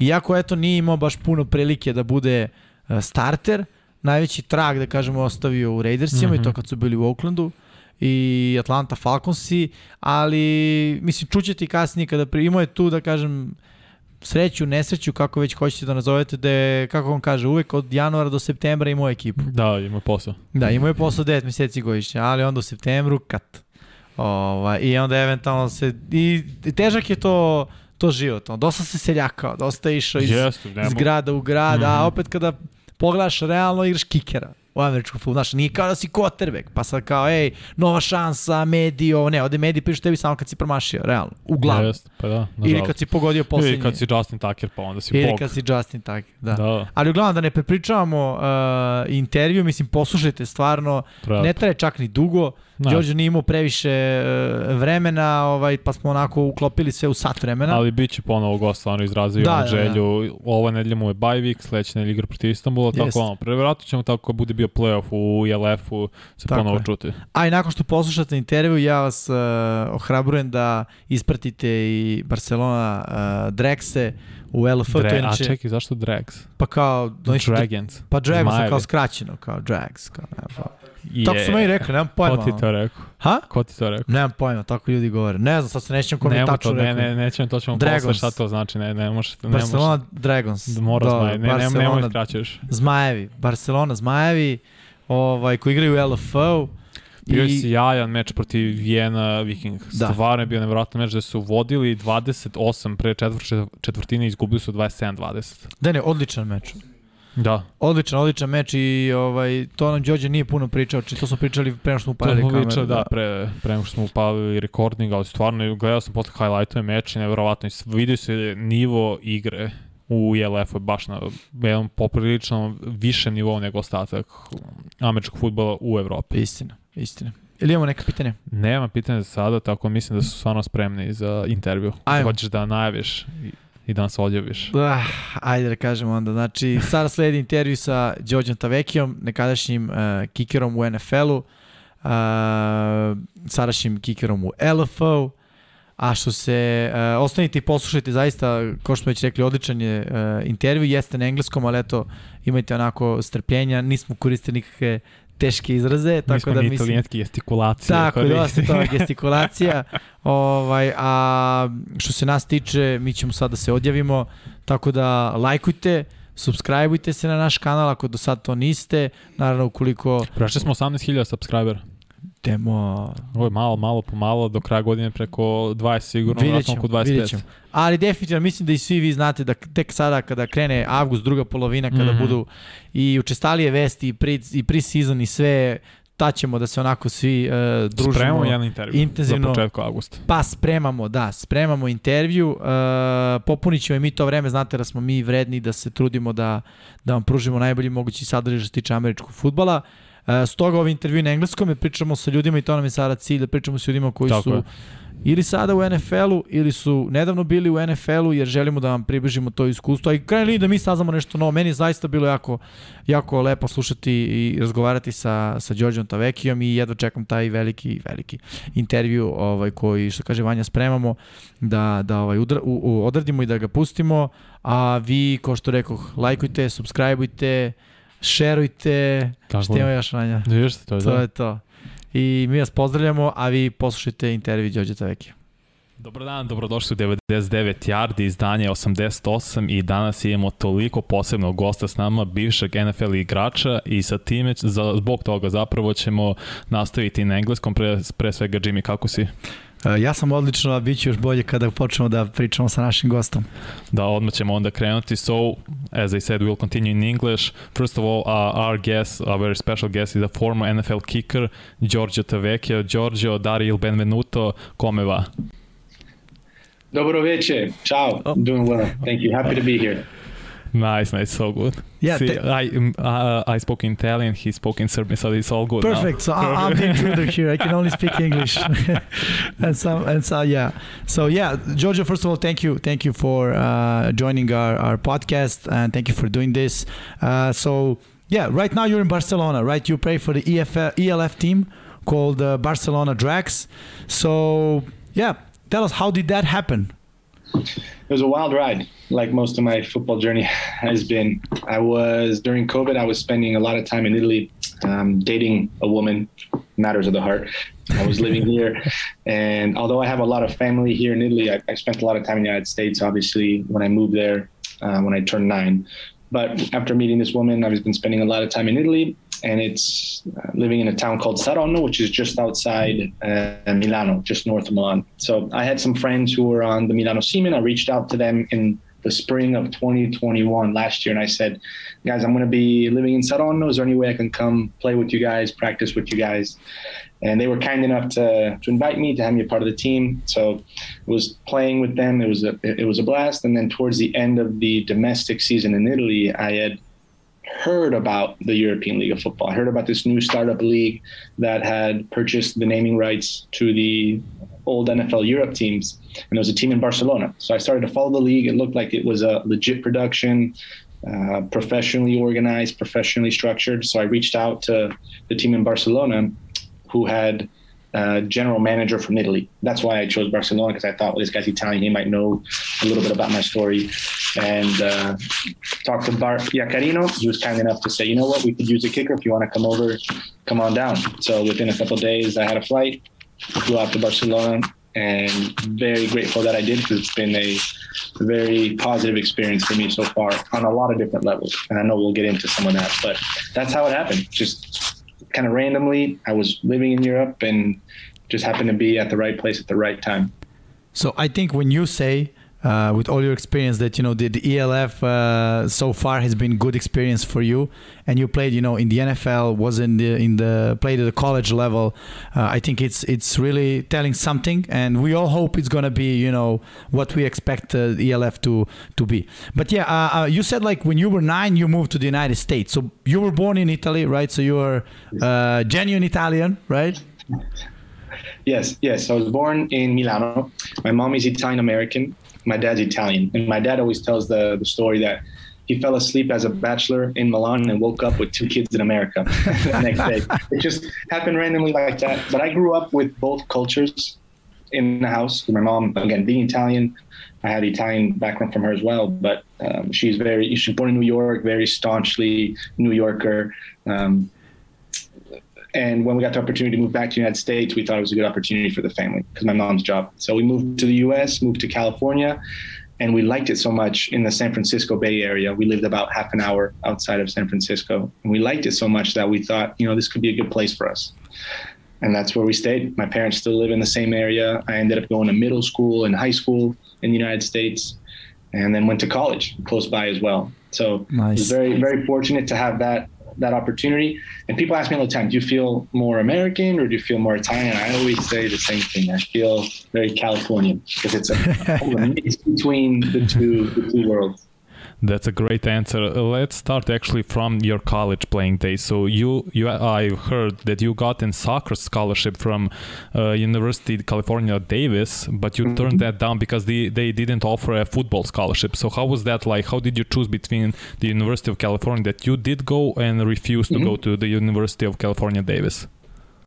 Iako eto nije imao baš puno prilike da bude e, starter, najveći trag da kažemo ostavio u Raidersima mm -hmm. i to mhm. kad su bili u Oaklandu i Atlanta Falconsi, ali mislim čućete i kasnije kada pri... imao je tu da kažem sreću, nesreću, kako već hoćete da nazovete, da je, kako on kaže, uvek od januara do septembra imao ekipu. Da, ima posao. Da, imao je posao 9 meseci godišnje, ali onda u septembru kat. Ovaj, I onda eventualno se... I težak je to to život. On, dosta se seljakao, dosta je išao iz, Jeste, iz grada u grad, mm -hmm. a mhm. opet kada pogledaš realno igraš kikera. U američkom futbolu. Znaš, nije kao da si quarterback, pa sad kao, ej, nova šansa, mediji, ovo, ne, ovde mediji pišu tebi samo kad si promašio, realno, uglavnom. Jest, pa da, Ili kad si pogodio poslednji. Ili kad si Justin Tucker, pa onda si Ili bog. kad si Justin Tucker, da. Da, Ali uglavnom da ne prepričavamo uh, intervju, mislim, poslušajte stvarno, pravo. ne traje čak ni dugo, Da. Đorđe nije imao previše uh, vremena, ovaj, pa smo onako uklopili sve u sat vremena. Ali bit će ponovo gost, stvarno izrazio Da, da, da, da. želju. Ova nedelja mu je bye week, sledeća nedelja igra protiv Istanbula, Jest. tako ono, prevratno ćemo tako kad bude bio playoff u ILF-u se Tako ponovo je. čuti. A i nakon što poslušate intervju, ja vas uh, ohrabrujem da ispratite i Barcelona uh, Drexe u LF, to je Dra a inače, čekaj, zašto Drags? pa kao, Dragons. pa Dragons Zmajevi. kao skraćeno, kao Drags, kao, nema pojma. Je. Tako su meni rekli, nemam pojma. Ko ti to rekao? Ha? Ko ti to rekao? Nemam pojma, tako ljudi govore. Ne znam, sad se nećem ko mi je tačno to, ne, rekao. ne, nećemo, to ćemo Dragons. posle šta to znači, ne, ne možeš, ne Barcelona možeš, Dragons. da mora Dobro, zmaj, ne, ne, ne, nemoj skraćaš. Zmajevi, Barcelona Zmajevi, ovaj, koji igraju u LFO. Bio je sjajan meč protiv Vijena Viking. Da. Stvarno je bio nevjerojatan meč da su vodili 28 pre četvr, četvrtine i izgubili su 27-20. da ne, odličan meč. Da, Odličan, odličan meč i ovaj, to nam Đorđe nije puno pričao, či to smo pričali pre nego što smo upalili kameru. pričali, da, pre, pre nego što smo upalili recording, ali stvarno gledao sam posle highlightove meč i nevjerovatno i vidio se nivo igre u ILF-u je baš na jednom poprilično višem nivou nego ostatak američkog futbola u Evropi. Istina, istina. Ili imamo neka pitanja? Nema pitanja za sada, tako mislim da su stvarno spremni za intervju. Ajmo. Hoćeš da najaviš i, i da nas odjaviš. Ah, ajde da kažemo onda. Znači, sada sledi intervju sa Đorđem Tavekijom, nekadašnjim uh, kikerom u NFL-u, uh, sadašnjim kikerom u LFO, a što se, uh, ostanite i poslušajte zaista, kao što smo već rekli, odličan je uh, intervju, jeste na engleskom, ali eto, imajte onako strpljenja, nismo koristili nikakve teške izraze, tako da mislim... italijanski gestikulacije. Tako, koristi. dosta toga gestikulacija. ovaj, a što se nas tiče, mi ćemo sad da se odjavimo, tako da lajkujte, subscribeujte se na naš kanal ako do sad to niste. Naravno, ukoliko Prešli smo 18.000 subscribera. Idemo... Ovo je malo, malo po malo, do kraja godine preko 20 sigurno, Vidjet ćemo, oko 25. vidjet ćemo. Ali definitivno mislim da i svi vi znate da tek sada kada krene avgust, druga polovina, kada mm. -hmm. budu i učestalije vesti i pre, i pre-season i sve, ta ćemo da se onako svi uh, družimo. Spremamo jedan intervju intenzivno. za početku avgusta. Pa spremamo, da, spremamo intervju, uh, popunit ćemo i mi to vreme, znate da smo mi vredni da se trudimo da, da vam pružimo najbolji mogući sadržaj što se tiče američkog futbala. Uh, stoga ovaj intervju na engleskom je pričamo sa ljudima i to nam je sada cilj da pričamo sa ljudima koji Tako su je. ili sada u NFL-u ili su nedavno bili u NFL-u jer želimo da vam približimo to iskustvo, a i krajnji liniji da mi saznamo nešto novo. Meni je zaista bilo jako, jako lepo slušati i razgovarati sa, sa Đorđom Tavekijom i jedva čekam taj veliki, veliki intervju ovaj, koji, što kaže Vanja, spremamo da, da ovaj, udra, u, u, odradimo i da ga pustimo, a vi, kao što rekoh, lajkujte, subscribeujte, šerujte, Kako šta ima još Vanja? Da vidiš to je To da. je to. I mi vas pozdravljamo, a vi poslušajte intervju Đorđe Tavekija. Dobar dan, dobrodošli u 99 Yardi, izdanje 88 i danas imamo toliko posebnog gosta s nama, bivšeg NFL igrača i sa time, za, zbog toga zapravo ćemo nastaviti na engleskom, pre, pre svega Jimmy, kako si? E, Ja sam odlično, a bit ću još bolje kada počnemo da pričamo sa našim gostom. Da, odmah ćemo onda krenuti. So, as I said, we'll continue in English. First of all, uh, our guest, a very special guest, is a former NFL kicker, Giorgio Tavecchio. Giorgio, dari il benvenuto, come va? Dobro veče. Ciao. Oh. Doing well. Thank you. Happy to be here. Nice, nice, so good. Yeah, See, th- I, um, uh, I spoke in Italian, he spoke in Serbian, so it's all good Perfect. So I, I'm the intruder here. I can only speak English, and so and so yeah. So yeah, Giorgio. First of all, thank you, thank you for uh, joining our our podcast, and thank you for doing this. Uh, so yeah, right now you're in Barcelona, right? You play for the EFL, ELF team called uh, Barcelona Drax. So yeah, tell us how did that happen? It was a wild ride, like most of my football journey has been. I was during COVID. I was spending a lot of time in Italy, um, dating a woman, matters of the heart. I was living here, and although I have a lot of family here in Italy, I, I spent a lot of time in the United States. Obviously, when I moved there, uh, when I turned nine. But after meeting this woman, I've been spending a lot of time in Italy, and it's uh, living in a town called Saronno, which is just outside uh, Milano, just north of Milan. So I had some friends who were on the Milano Seaman. I reached out to them in the spring of 2021 last year, and I said, "Guys, I'm going to be living in Saronno. Is there any way I can come play with you guys, practice with you guys?" And they were kind enough to, to invite me to have me a part of the team. So I was playing with them. It was a it was a blast. And then towards the end of the domestic season in Italy, I had heard about the European League of Football. I heard about this new startup league that had purchased the naming rights to the old NFL Europe teams, and there was a team in Barcelona. So I started to follow the league. It looked like it was a legit production, uh, professionally organized, professionally structured. So I reached out to the team in Barcelona, who had uh, general manager from Italy. That's why I chose Barcelona because I thought, well, this guy's Italian. He might know a little bit about my story. And uh, talked to Bart Iacarino. He was kind enough to say, you know what, we could use a kicker. If you want to come over, come on down. So within a couple days, I had a flight, flew out to Barcelona, and very grateful that I did because it's been a very positive experience for me so far on a lot of different levels. And I know we'll get into some of that, but that's how it happened. Just kind of randomly. I was living in Europe and just happened to be at the right place at the right time. So I think when you say uh, with all your experience that you know the, the ELF uh, so far has been good experience for you. And you played you know in the NFL was in the in the played at the college level. Uh, I think it's it's really telling something. And we all hope it's gonna be you know what we expect uh, the ELF to to be. But yeah uh, uh, you said like when you were nine you moved to the United States. So you were born in Italy right? So you were genuine Italian right? Yes, yes. I was born in Milano. My mom is Italian American my dad's Italian, and my dad always tells the the story that he fell asleep as a bachelor in Milan and woke up with two kids in America the next day. It just happened randomly like that. But I grew up with both cultures in the house. My mom, again, being Italian, I had Italian background from her as well. But um, she's very, she's born in New York, very staunchly New Yorker. Um, and when we got the opportunity to move back to the United States, we thought it was a good opportunity for the family because my mom's job. So we moved to the U.S., moved to California, and we liked it so much in the San Francisco Bay Area. We lived about half an hour outside of San Francisco, and we liked it so much that we thought, you know, this could be a good place for us. And that's where we stayed. My parents still live in the same area. I ended up going to middle school and high school in the United States, and then went to college close by as well. So nice. I was very, very fortunate to have that that opportunity. And people ask me all the time, do you feel more American or do you feel more Italian? I always say the same thing. I feel very Californian because it's a, a mix between the two the two worlds. That's a great answer. Uh, let's start actually from your college playing days. So you, you, I heard that you got in soccer scholarship from uh, University of California Davis, but you mm-hmm. turned that down because they, they didn't offer a football scholarship. So how was that like? How did you choose between the University of California that you did go and refused to mm-hmm. go to the University of California Davis?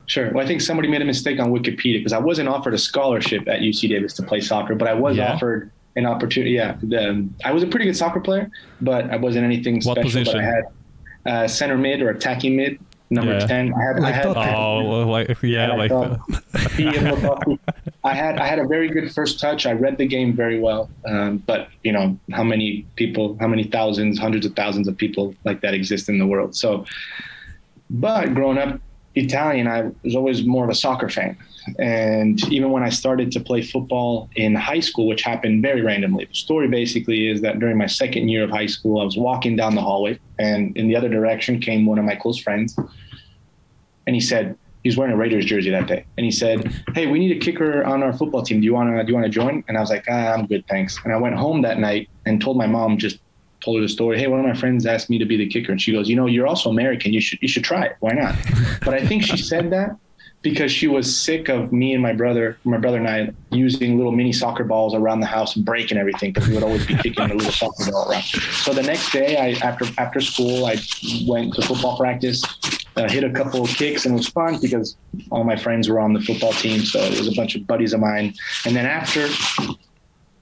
Sure. Well, I think somebody made a mistake on Wikipedia because I wasn't offered a scholarship at UC Davis to play soccer, but I was yeah. offered an opportunity. Yeah, the, I was a pretty good soccer player, but I wasn't anything what special. Position? But I had uh, center mid or attacking mid, number yeah. ten. I had, I had oh, like yeah, like I had I had a very good first touch. I read the game very well, um, but you know how many people, how many thousands, hundreds of thousands of people like that exist in the world. So, but growing up Italian, I was always more of a soccer fan. And even when I started to play football in high school, which happened very randomly, the story basically is that during my second year of high school, I was walking down the hallway, and in the other direction came one of my close friends. And he said, he was wearing a Raiders jersey that day, and he said, "Hey, we need a kicker on our football team. Do you want to do you want to join?" And I was like, ah, "I'm good, thanks." And I went home that night and told my mom, just told her the story. Hey, one of my friends asked me to be the kicker, and she goes, "You know, you're also American. You should you should try it. Why not?" but I think she said that because she was sick of me and my brother, my brother and I, using little mini soccer balls around the house and breaking everything because we would always be kicking a little soccer ball around. So the next day, I after after school, I went to football practice, uh, hit a couple of kicks, and it was fun because all my friends were on the football team, so it was a bunch of buddies of mine. And then after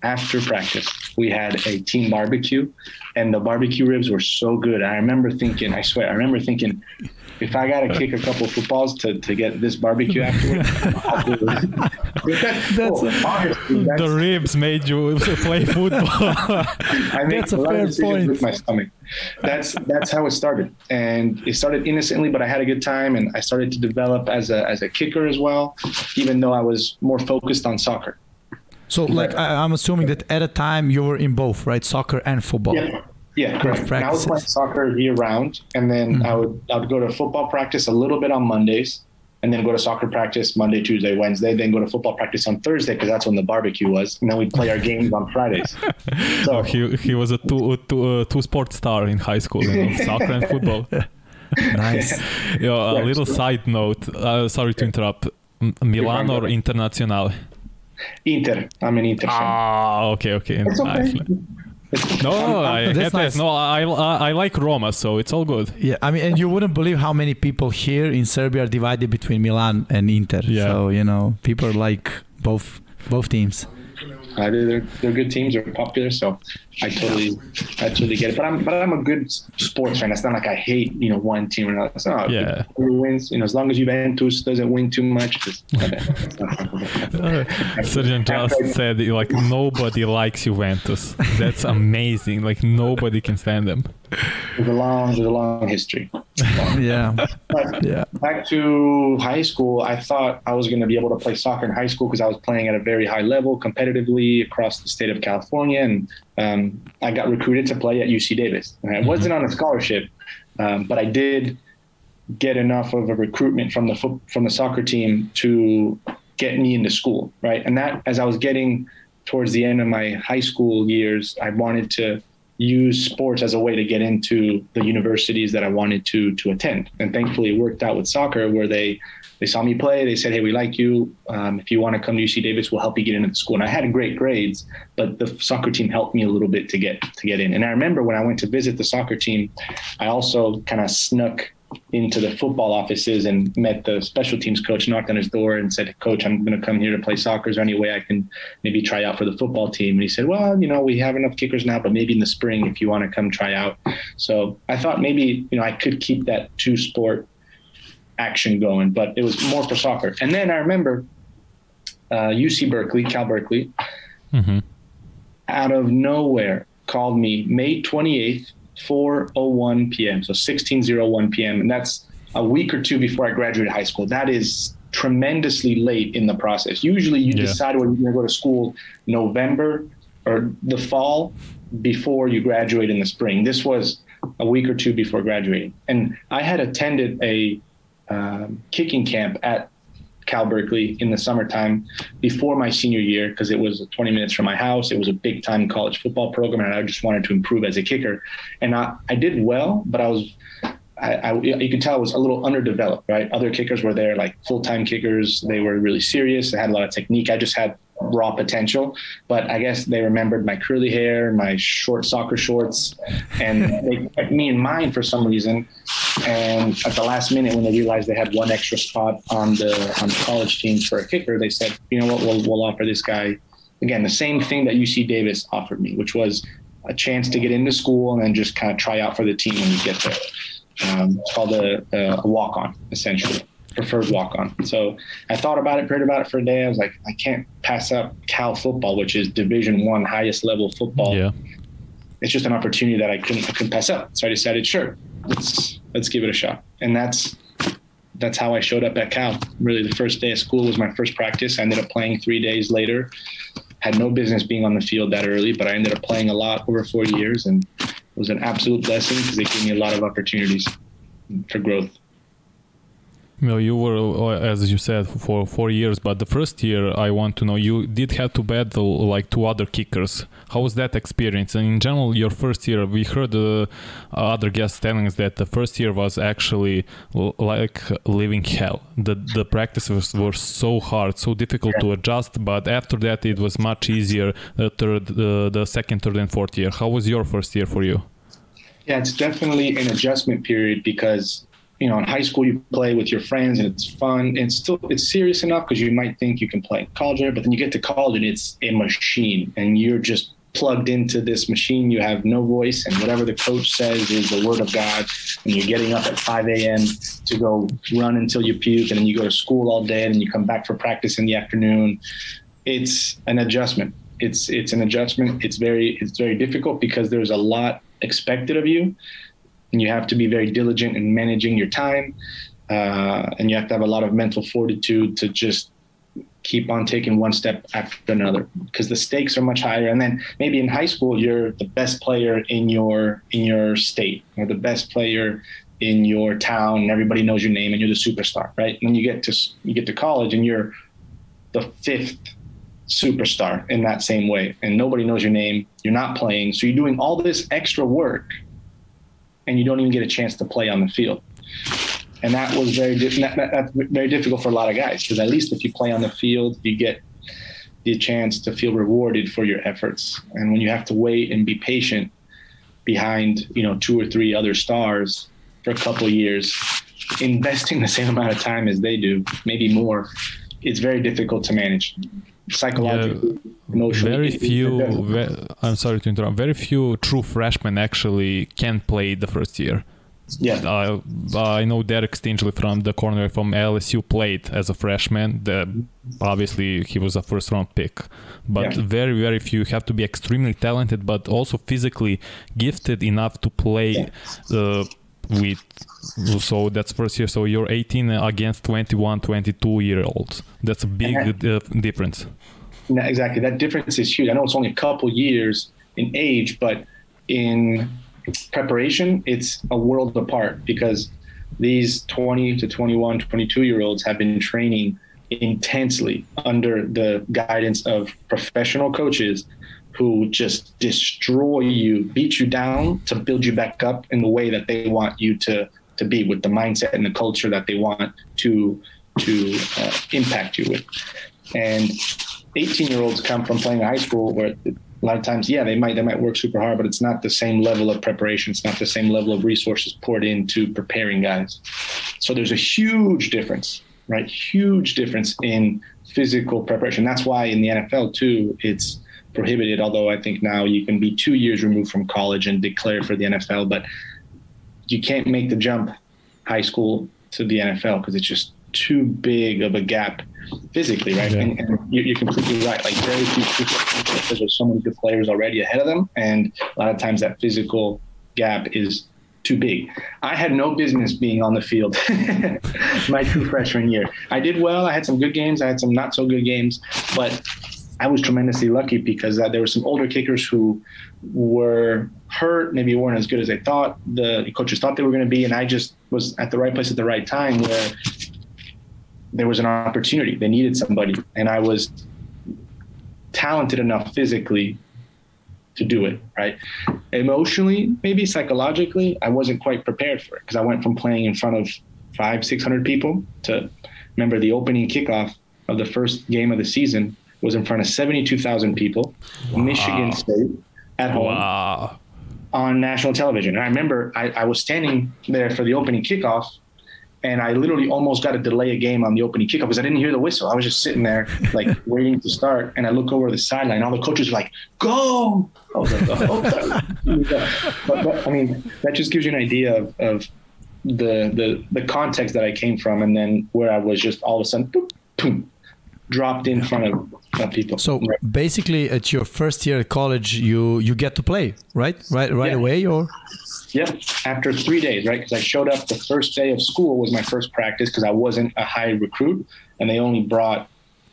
after practice, we had a team barbecue, and the barbecue ribs were so good. I remember thinking, I swear, I remember thinking, if I got to kick a couple footballs to, to get this barbecue afterwards, that's, that's, honestly, that's, the ribs made you play football. I make that's a, a fair point. With my stomach. That's that's how it started, and it started innocently, but I had a good time, and I started to develop as a as a kicker as well, even though I was more focused on soccer. So, like, I, am assuming that at a time you were in both, right? Soccer and football. Yeah. Yeah, correct. And I was playing soccer year round, and then mm-hmm. I would I would go to football practice a little bit on Mondays, and then go to soccer practice Monday, Tuesday, Wednesday, then go to football practice on Thursday because that's when the barbecue was, and then we'd play our games on Fridays. So oh, he he was a two two uh, two sport star in high school, you know, soccer and football. nice. yeah, a little side note. Uh, sorry to interrupt. Milan or Internazionale? Inter. I'm an Inter. Ah, okay, okay. It's okay. No, I, nice. no, I, I, I like Roma, so it's all good. Yeah, I mean, and you wouldn't believe how many people here in Serbia are divided between Milan and Inter. Yeah. So you know, people like both both teams. Uh, they're, they're good teams. They're popular, so I totally, I totally get it. But I'm, but I'm a good sports fan. It's not like I hate, you know, one team or another. It's not yeah. Who wins, you know, as long as Juventus doesn't win too much. Sergeant just said like nobody likes Juventus. That's amazing. Like nobody can stand them. There's a long, there's a long history. yeah. But yeah. Back to high school, I thought I was going to be able to play soccer in high school because I was playing at a very high level competitively across the state of California, and um, I got recruited to play at UC Davis. I mm-hmm. wasn't on a scholarship, um, but I did get enough of a recruitment from the fo- from the soccer team to get me into school, right? And that, as I was getting towards the end of my high school years, I wanted to use sports as a way to get into the universities that I wanted to to attend. And thankfully, it worked out with soccer, where they they saw me play. They said, "Hey, we like you. Um, if you want to come to UC Davis, we'll help you get into the school." And I had great grades, but the soccer team helped me a little bit to get to get in. And I remember when I went to visit the soccer team, I also kind of snuck into the football offices and met the special teams coach, knocked on his door and said, Coach, I'm going to come here to play soccer. Is there any way I can maybe try out for the football team? And he said, Well, you know, we have enough kickers now, but maybe in the spring if you want to come try out. So I thought maybe, you know, I could keep that two sport action going, but it was more for soccer. And then I remember uh, UC Berkeley, Cal Berkeley, mm-hmm. out of nowhere called me May 28th 4:01 p.m. So 16:01 p.m. and that's a week or two before I graduated high school. That is tremendously late in the process. Usually, you yeah. decide when you're going to go to school November or the fall before you graduate in the spring. This was a week or two before graduating, and I had attended a um, kicking camp at Cal Berkeley in the summertime before my senior year because it was 20 minutes from my house. It was a big time college football program, and I just wanted to improve as a kicker. And I, I did well, but I was, I, I, you could tell I was a little underdeveloped, right? Other kickers were there, like full time kickers. They were really serious. They had a lot of technique. I just had raw potential. But I guess they remembered my curly hair, my short soccer shorts, and they kept me in mind for some reason. And at the last minute, when they realized they had one extra spot on the on the college team for a kicker, they said, "You know what? We'll we'll offer this guy again the same thing that UC Davis offered me, which was a chance to get into school and then just kind of try out for the team when you get there." Um, it's called a, a walk on, essentially preferred walk on. So I thought about it, prayed about it for a day. I was like, I can't pass up Cal football, which is Division One, highest level football. Yeah. It's just an opportunity that I couldn't, I couldn't pass up. So I decided, sure, let's let's give it a shot. And that's that's how I showed up at Cal. Really, the first day of school was my first practice. I ended up playing three days later. Had no business being on the field that early, but I ended up playing a lot over four years, and it was an absolute blessing because it gave me a lot of opportunities for growth. Well, you were, uh, as you said, for four years, but the first year, I want to know, you did have to battle like two other kickers. How was that experience? And in general, your first year, we heard uh, other guests telling us that the first year was actually like living hell. The the practices were so hard, so difficult to adjust. But after that, it was much easier. The third, uh, the second, third, and fourth year. How was your first year for you? Yeah, it's definitely an adjustment period because you know, in high school you play with your friends and it's fun and it's still it's serious enough because you might think you can play in college but then you get to college and it's a machine and you're just plugged into this machine. You have no voice and whatever the coach says is the word of God. And you're getting up at 5 a.m. to go run until you puke and then you go to school all day and you come back for practice in the afternoon. It's an adjustment. It's it's an adjustment. It's very it's very difficult because there's a lot expected of you and you have to be very diligent in managing your time uh, and you have to have a lot of mental fortitude to just keep on taking one step after another because the stakes are much higher. And then maybe in high school you're the best player in your in your state or the best player in your town and everybody knows your name and you're the superstar, right? Then you get to you get to college and you're the fifth superstar in that same way and nobody knows your name, you're not playing, so you're doing all this extra work and you don't even get a chance to play on the field. And that was very that, that's very difficult for a lot of guys because at least if you play on the field, you get the chance to feel rewarded for your efforts. And when you have to wait and be patient behind, you know, two or three other stars for a couple years, investing the same amount of time as they do, maybe more, it's very difficult to manage psychologically. Yeah, emotionally. Very few. Ve- I'm sorry to interrupt. Very few true freshmen actually can play the first year. Yeah, uh, I know Derek Stingley from the corner from LSU played as a freshman. The, obviously, he was a first round pick, but yeah. very very few have to be extremely talented, but also physically gifted enough to play uh, with. So that's first year. So you're 18 against 21, 22 year olds. That's a big that, uh, difference. exactly, that difference is huge. I know it's only a couple years in age, but in preparation, it's a world apart because these 20 to 21, 22 year olds have been training intensely under the guidance of professional coaches who just destroy you, beat you down to build you back up in the way that they want you to to be with the mindset and the culture that they want to to uh, impact you with. And 18 year olds come from playing high school where a lot of times, yeah, they might they might work super hard, but it's not the same level of preparation. It's not the same level of resources poured into preparing guys. So there's a huge difference, right? Huge difference in physical preparation. That's why in the NFL too, it's prohibited. Although I think now you can be two years removed from college and declare for the NFL, but you can't make the jump high school to the NFL because it's just too big of a gap physically, right? Yeah. And, and you're, completely right. Like very few because there's so many good players already ahead of them, and a lot of times that physical gap is too big. I had no business being on the field my true freshman year. I did well. I had some good games. I had some not so good games, but I was tremendously lucky because uh, there were some older kickers who were hurt, maybe weren't as good as they thought the coaches thought they were going to be, and I just was at the right place at the right time where there was an opportunity. They needed somebody, and I was talented enough physically to do it. Right, emotionally, maybe psychologically, I wasn't quite prepared for it because I went from playing in front of five, six hundred people to remember the opening kickoff of the first game of the season was in front of seventy-two thousand people, wow. Michigan State at home. Wow. On national television. And I remember I, I was standing there for the opening kickoff and I literally almost got to delay a game on the opening kickoff because I didn't hear the whistle. I was just sitting there, like waiting to start, and I look over the sideline. All the coaches are like, "Go!" I was like, "Oh." but, but, I mean, that just gives you an idea of, of the the the context that I came from, and then where I was just all of a sudden, boop, boom, dropped in front of people. So right. basically, at your first year at college, you you get to play, right? Right, right yeah. away, or Yep. After three days, right? Because I showed up the first day of school was my first practice because I wasn't a high recruit, and they only brought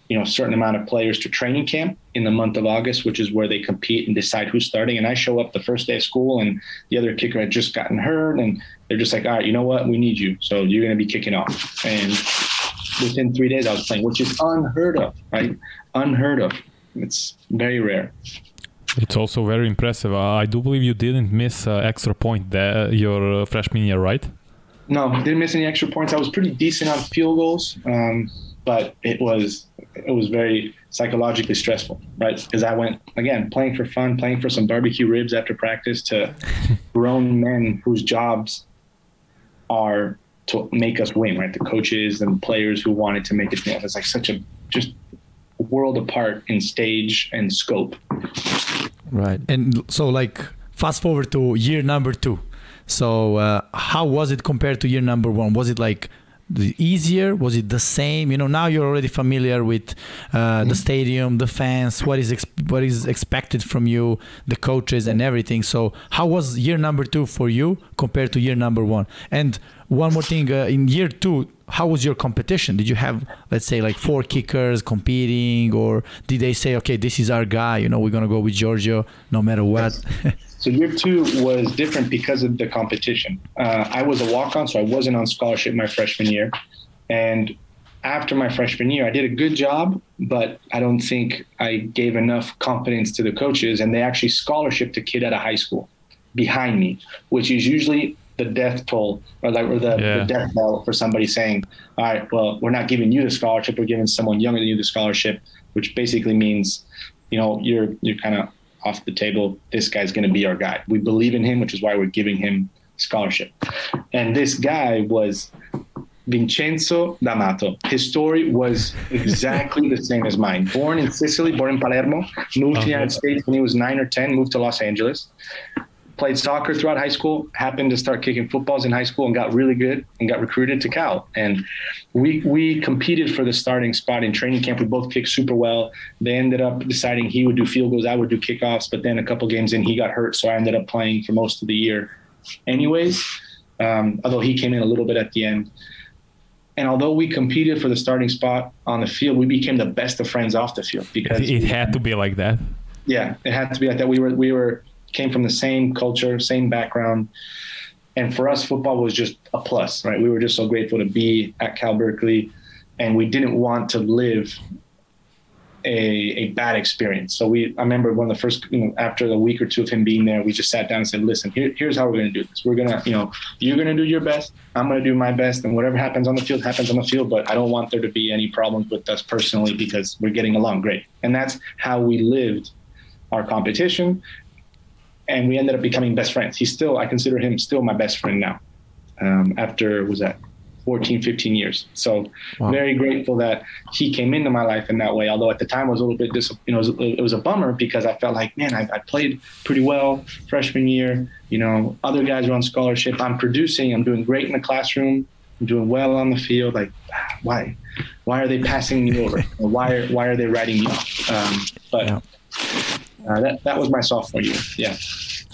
you know a certain amount of players to training camp in the month of August, which is where they compete and decide who's starting. And I show up the first day of school, and the other kicker had just gotten hurt, and they're just like, "All right, you know what? We need you, so you're going to be kicking off." And within three days, I was playing, which is unheard of, right? Unheard of. It's very rare. It's also very impressive. Uh, I do believe you didn't miss uh, extra point there your uh, freshman year, right? No, didn't miss any extra points. I was pretty decent on field goals, um, but it was it was very psychologically stressful, right? Because I went again playing for fun, playing for some barbecue ribs after practice to grown men whose jobs are to make us win, right? The coaches and players who wanted to make it. It's like such a just world apart in stage and scope. Right. And so, like, fast forward to year number two. So, uh, how was it compared to year number one? Was it like easier? Was it the same? You know, now you're already familiar with uh, the stadium, the fans, what is ex- what is expected from you, the coaches, and everything. So, how was year number two for you compared to year number one? And one more thing, uh, in year two, how was your competition? Did you have, let's say, like four kickers competing, or did they say, okay, this is our guy, you know, we're gonna go with Giorgio no matter what? so year two was different because of the competition. Uh, I was a walk-on, so I wasn't on scholarship my freshman year, and after my freshman year, I did a good job, but I don't think I gave enough confidence to the coaches, and they actually scholarshiped a kid out of high school behind me, which is usually the death toll or like or the, yeah. the death bell for somebody saying, "All right, well, we're not giving you the scholarship; we're giving someone younger than you the scholarship," which basically means, you know, you're you're kind of off the table. This guy's going to be our guy. We believe in him, which is why we're giving him scholarship. And this guy was Vincenzo D'Amato. His story was exactly the same as mine. Born in Sicily, born in Palermo, moved to the uh-huh. United States when he was nine or 10, moved to Los Angeles. Played soccer throughout high school, happened to start kicking footballs in high school and got really good and got recruited to Cal. And we, we competed for the starting spot in training camp. We both kicked super well. They ended up deciding he would do field goals, I would do kickoffs. But then a couple games in, he got hurt. So I ended up playing for most of the year anyways, um, although he came in a little bit at the end. And although we competed for the starting spot on the field, we became the best of friends off the field because it had to be like that. Yeah, it had to be like that. We were we were came from the same culture, same background, and for us, football was just a plus, right? We were just so grateful to be at Cal Berkeley, and we didn't want to live a, a bad experience. So we, I remember one of the first, you know, after a week or two of him being there, we just sat down and said, listen, here, here's how we're going to do this. We're going to, you know, you're going to do your best. I'm going to do my best and whatever happens on the field happens on the field, but I don't want there to be any problems with us personally because we're getting along great. And that's how we lived our competition. And we ended up becoming best friends. He's still, I consider him still my best friend now. Um, after was that 14, 15 years. So wow. very grateful that he came into my life in that way. Although at the time I was a little bit, dis- you know, it was, it was, a bummer because I felt like, man, I, I, played pretty well freshman year. You know, other guys are on scholarship. I'm producing. I'm doing great in the classroom. I'm doing well on the field. Like, why, why are they passing me over? why are, why are they writing me off? Um, but yeah. Uh, that, that was my sophomore year. Yeah.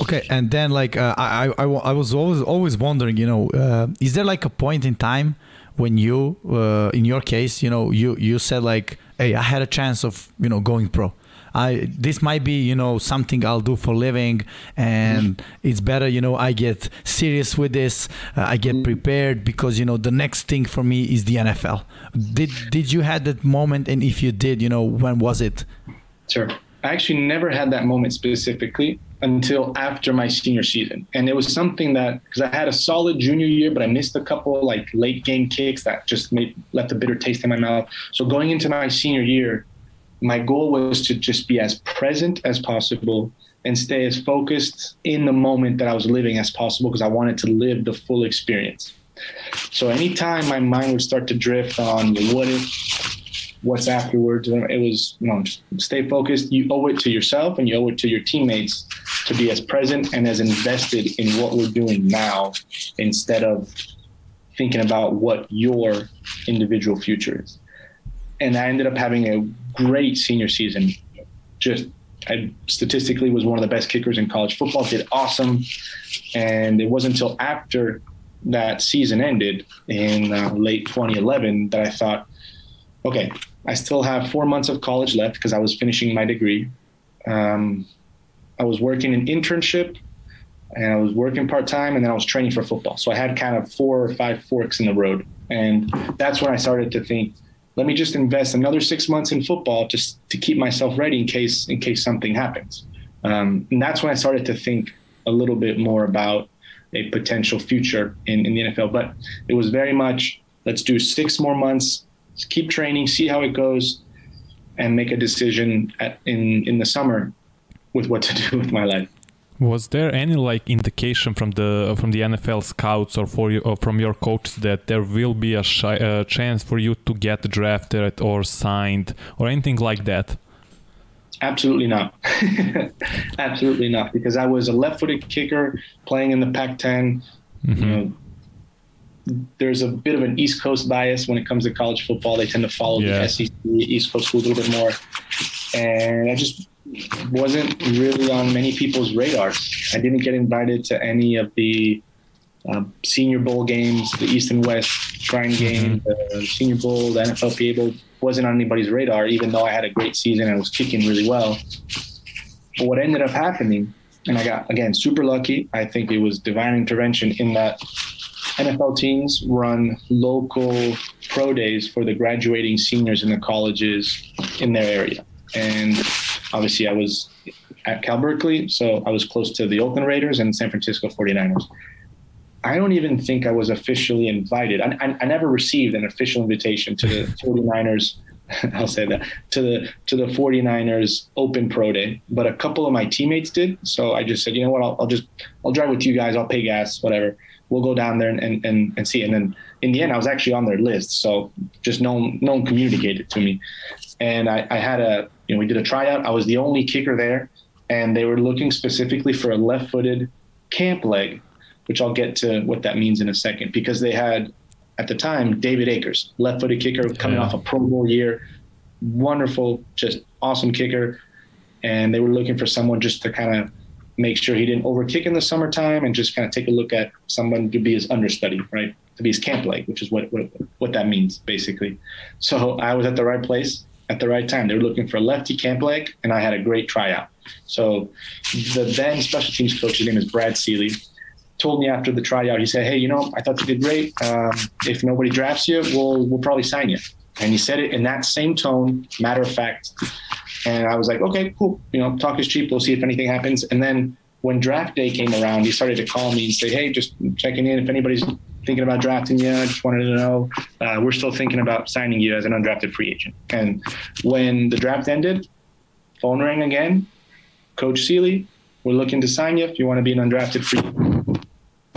Okay, and then like uh, I, I, I was always always wondering, you know, uh, is there like a point in time when you, uh, in your case, you know, you you said like, hey, I had a chance of you know going pro. I this might be you know something I'll do for living, and mm-hmm. it's better you know I get serious with this. Uh, I get mm-hmm. prepared because you know the next thing for me is the NFL. Did did you had that moment, and if you did, you know when was it? Sure. I actually never had that moment specifically until after my senior season. And it was something that, because I had a solid junior year, but I missed a couple like late game kicks that just made, left a bitter taste in my mouth. So going into my senior year, my goal was to just be as present as possible and stay as focused in the moment that I was living as possible because I wanted to live the full experience. So anytime my mind would start to drift on what if what's afterwards. It was, you know, stay focused. You owe it to yourself and you owe it to your teammates to be as present and as invested in what we're doing now instead of thinking about what your individual future is. And I ended up having a great senior season. Just I statistically was one of the best kickers in college football, did awesome. And it wasn't until after that season ended in uh, late 2011 that I thought, okay, I still have four months of college left because I was finishing my degree. Um, I was working an internship and I was working part time and then I was training for football. So I had kind of four or five forks in the road. And that's when I started to think, let me just invest another six months in football just to keep myself ready in case in case something happens. Um, and that's when I started to think a little bit more about a potential future in, in the NFL. But it was very much let's do six more months keep training, see how it goes, and make a decision at, in in the summer with what to do with my life. Was there any like indication from the from the NFL scouts or for you or from your coach that there will be a sh- chance for you to get drafted or signed or anything like that? Absolutely not. Absolutely not, because I was a left-footed kicker playing in the Pac-10. Mm-hmm. You know, there's a bit of an East Coast bias when it comes to college football. They tend to follow yeah. the SEC, East Coast schools a little bit more. And I just wasn't really on many people's radars. I didn't get invited to any of the uh, Senior Bowl games, the East and West Shrine mm-hmm. game, mm-hmm. the Senior Bowl, the NFLPA Bowl wasn't on anybody's radar, even though I had a great season and was kicking really well. But what ended up happening, and I got again super lucky. I think it was divine intervention in that NFL teams run local pro days for the graduating seniors in the colleges in their area. And obviously, I was at Cal Berkeley, so I was close to the Oakland Raiders and San Francisco 49ers. I don't even think I was officially invited. I, I, I never received an official invitation to the 49ers. I'll say that to the to the 49ers Open Pro Day, but a couple of my teammates did. So I just said, you know what, I'll, I'll just I'll drive with you guys. I'll pay gas, whatever. We'll go down there and, and, and, and see. And then in the end, I was actually on their list. So just no one, no one communicated to me. And I, I had a, you know, we did a tryout. I was the only kicker there and they were looking specifically for a left-footed camp leg, which I'll get to what that means in a second, because they had at the time David Akers, left-footed kicker, coming yeah. off a Pro Bowl year, wonderful, just awesome kicker, and they were looking for someone just to kind of make sure he didn't overkick in the summertime and just kind of take a look at someone to be his understudy, right? To be his camp leg, which is what what, what that means basically. So I was at the right place at the right time. They were looking for a lefty camp leg, and I had a great tryout. So the then special teams coach, his name is Brad Seely, told me after the tryout, he said, "Hey, you know, I thought you did great. Um, if nobody drafts you, we'll we'll probably sign you." And he said it in that same tone, matter of fact. And I was like, "Okay, cool. You know, talk is cheap. We'll see if anything happens." And then when draft day came around, he started to call me and say, "Hey, just checking in if anybody's thinking about drafting you. I just wanted to know. Uh, we're still thinking about signing you as an undrafted free agent." And when the draft ended, phone rang again, Coach Seely, we're looking to sign you if you want to be an undrafted free.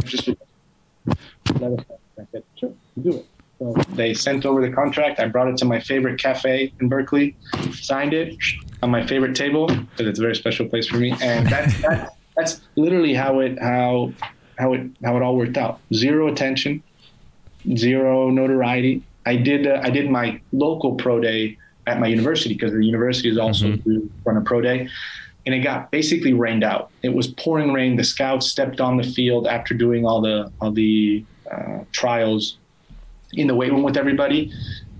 Just let us know. I said, sure, do it. So they sent over the contract. I brought it to my favorite cafe in Berkeley, signed it on my favorite table because it's a very special place for me. And that's, that's, that's literally how it how how it how it all worked out. Zero attention, zero notoriety. I did uh, I did my local pro day at my university because the university is also mm-hmm. run a pro day and it got basically rained out. It was pouring rain. The scouts stepped on the field after doing all the all the uh, trials in the weight room with everybody,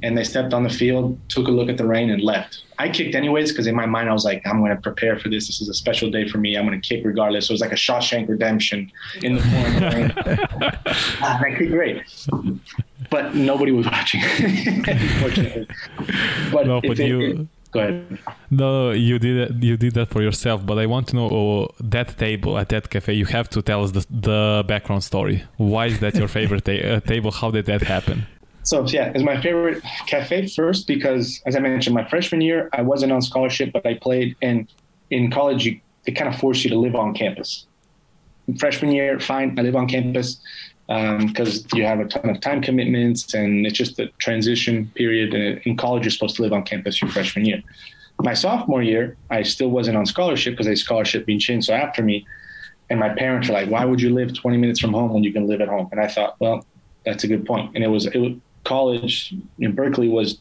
and they stepped on the field, took a look at the rain, and left. I kicked anyways because in my mind I was like, I'm going to prepare for this. This is a special day for me. I'm going to kick regardless. So it was like a Shawshank Redemption in the pouring rain. ah, I kicked great, but nobody was watching, unfortunately. But, no, but you. It, Go ahead. No, you did you did that for yourself, but I want to know oh, that table at that cafe. You have to tell us the, the background story. Why is that your favorite ta- uh, table? How did that happen? So yeah, it's my favorite cafe first because, as I mentioned, my freshman year I wasn't on scholarship, but I played, and in college you, they kind of force you to live on campus. Freshman year, fine, I live on campus because um, you have a ton of time commitments and it's just the transition period. And In college, you're supposed to live on campus your freshman year. My sophomore year, I still wasn't on scholarship because I scholarship being changed so after me. And my parents were like, why would you live 20 minutes from home when you can live at home? And I thought, well, that's a good point. And it was, it was college in Berkeley was,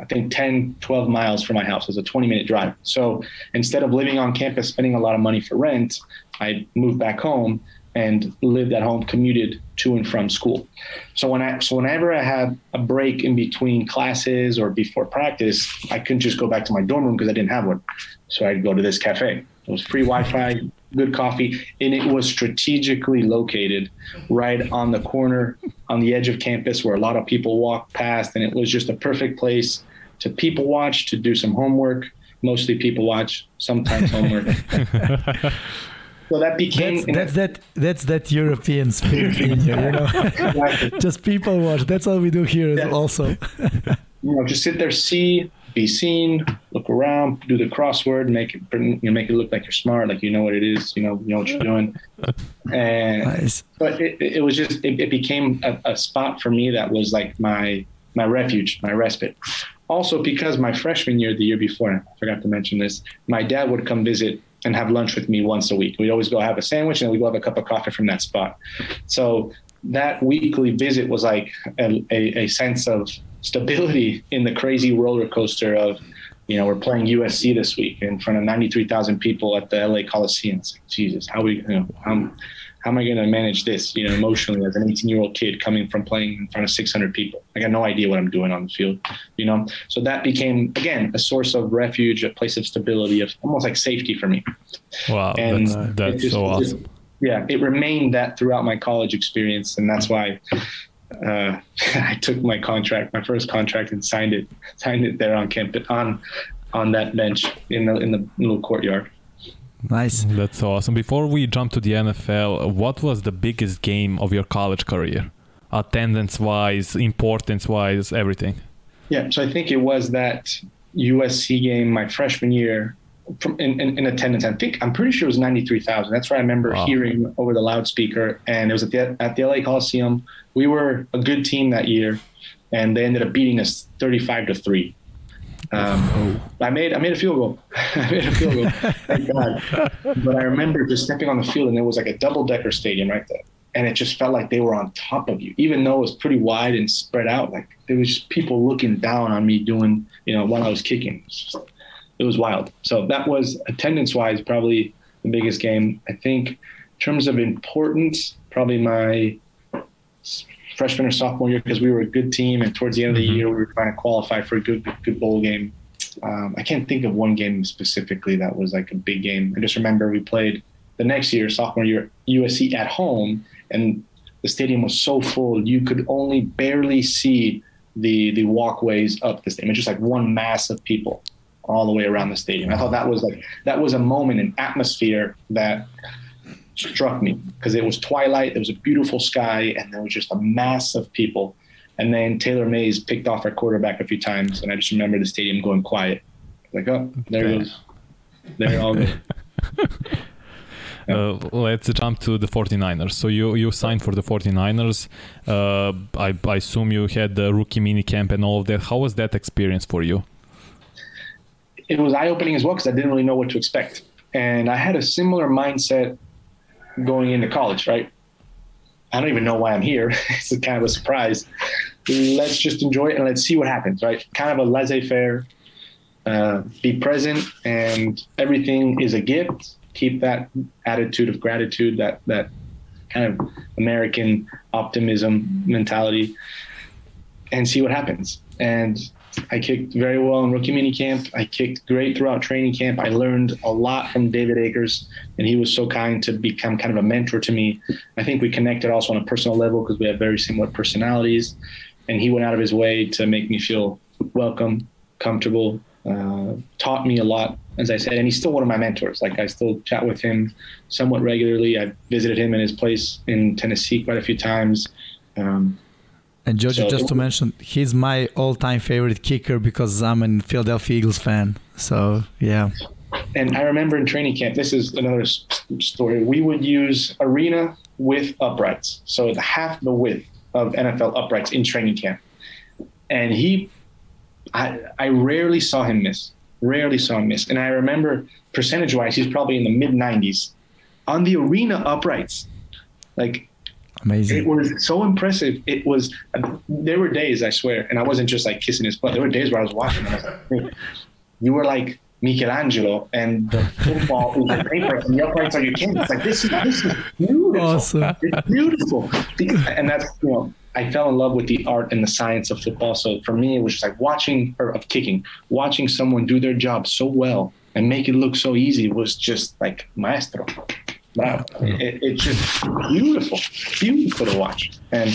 I think, 10, 12 miles from my house. It was a 20 minute drive. So instead of living on campus, spending a lot of money for rent, I moved back home and lived at home, commuted to and from school. So when I so whenever I had a break in between classes or before practice, I couldn't just go back to my dorm room because I didn't have one. So I'd go to this cafe. It was free Wi-Fi, good coffee, and it was strategically located right on the corner on the edge of campus where a lot of people walk past, and it was just a perfect place to people watch, to do some homework. Mostly people watch, sometimes homework. So that became that's, that's that that's that European spirit in you, you know. just people watch. That's all we do here yeah. also. you know, just sit there, see, be seen, look around, do the crossword, make it you know, make it look like you're smart, like you know what it is, you know, you know what you're doing. And nice. but it, it was just it, it became a, a spot for me that was like my my refuge, my respite. Also, because my freshman year, the year before, I forgot to mention this, my dad would come visit and have lunch with me once a week. We'd always go have a sandwich and we'd go have a cup of coffee from that spot. So that weekly visit was like a, a, a sense of stability in the crazy roller coaster of, you know, we're playing USC this week in front of 93,000 people at the LA Coliseum. It's like, Jesus, how we, you know, how, how am I going to manage this, you know, emotionally as an 18 year old kid coming from playing in front of 600 people? I got no idea what I'm doing on the field, you know? So that became, again, a source of refuge, a place of stability, of almost like safety for me. Wow. And that's, that's just, so awesome. Just, yeah, it remained that throughout my college experience. And that's why uh, I took my contract, my first contract, and signed it, signed it there on campus, on, on that bench in the in the little courtyard. Nice. That's awesome. Before we jump to the NFL, what was the biggest game of your college career? Attendance wise, importance wise, everything. Yeah, so I think it was that USC game my freshman year from in, in, in attendance. I think I'm pretty sure it was 93,000. That's what I remember wow. hearing over the loudspeaker. And it was at the at the LA Coliseum. We were a good team that year, and they ended up beating us 35 to three. Um, I made I made a field goal. I made a field goal. Thank God. But I remember just stepping on the field and there was like a double decker stadium right there. And it just felt like they were on top of you, even though it was pretty wide and spread out. Like there was just people looking down on me doing, you know, while I was kicking. It was, just, it was wild. So that was attendance wise probably the biggest game. I think in terms of importance, probably my freshman or sophomore year because we were a good team, and towards the end of the mm-hmm. year we were trying to qualify for a good good bowl game. Um, I can't think of one game specifically that was like a big game. I just remember we played the next year, sophomore year, USC at home, and the stadium was so full you could only barely see the the walkways up the stadium. It's just like one mass of people all the way around the stadium. I thought that was like that was a moment, an atmosphere that struck me because it was twilight, there was a beautiful sky, and there was just a mass of people. And then Taylor Mays picked off our quarterback a few times, and I just remember the stadium going quiet. Like, oh, there it goes. There all goes. Uh, let's jump to the 49ers. So you you signed for the 49ers. Uh, I, I assume you had the rookie mini camp and all of that. How was that experience for you? It was eye opening as well because I didn't really know what to expect, and I had a similar mindset going into college, right? I don't even know why I'm here. it's kind of a surprise. Let's just enjoy it and let's see what happens, right? Kind of a laissez faire, uh, be present, and everything is a gift. Keep that attitude of gratitude, that that kind of American optimism mentality, and see what happens. And I kicked very well in rookie mini camp. I kicked great throughout training camp. I learned a lot from David Akers, and he was so kind to become kind of a mentor to me. I think we connected also on a personal level because we have very similar personalities, and he went out of his way to make me feel welcome, comfortable, uh, taught me a lot, as I said, and he's still one of my mentors. Like I still chat with him somewhat regularly. I visited him in his place in Tennessee quite a few times. Um, and Jojo, so, just to mention, he's my all-time favorite kicker because I'm a Philadelphia Eagles fan. So yeah. And I remember in training camp, this is another story. We would use arena with uprights, so half the width of NFL uprights in training camp. And he, I, I rarely saw him miss. Rarely saw him miss. And I remember percentage-wise, he's probably in the mid 90s on the arena uprights. Like Amazing. It was so impressive. It was. There were days, I swear, and I wasn't just like kissing his butt. There were days where I was watching. And I was like, you were like Michelangelo, and the football is the paper, and the uprights are your chin. It's like this is this is beautiful. Awesome. It's beautiful, and that's you know. I fell in love with the art and the science of football. So for me, it was just like watching or of kicking, watching someone do their job so well and make it look so easy was just like maestro. Wow, it, it's just beautiful, beautiful to watch. And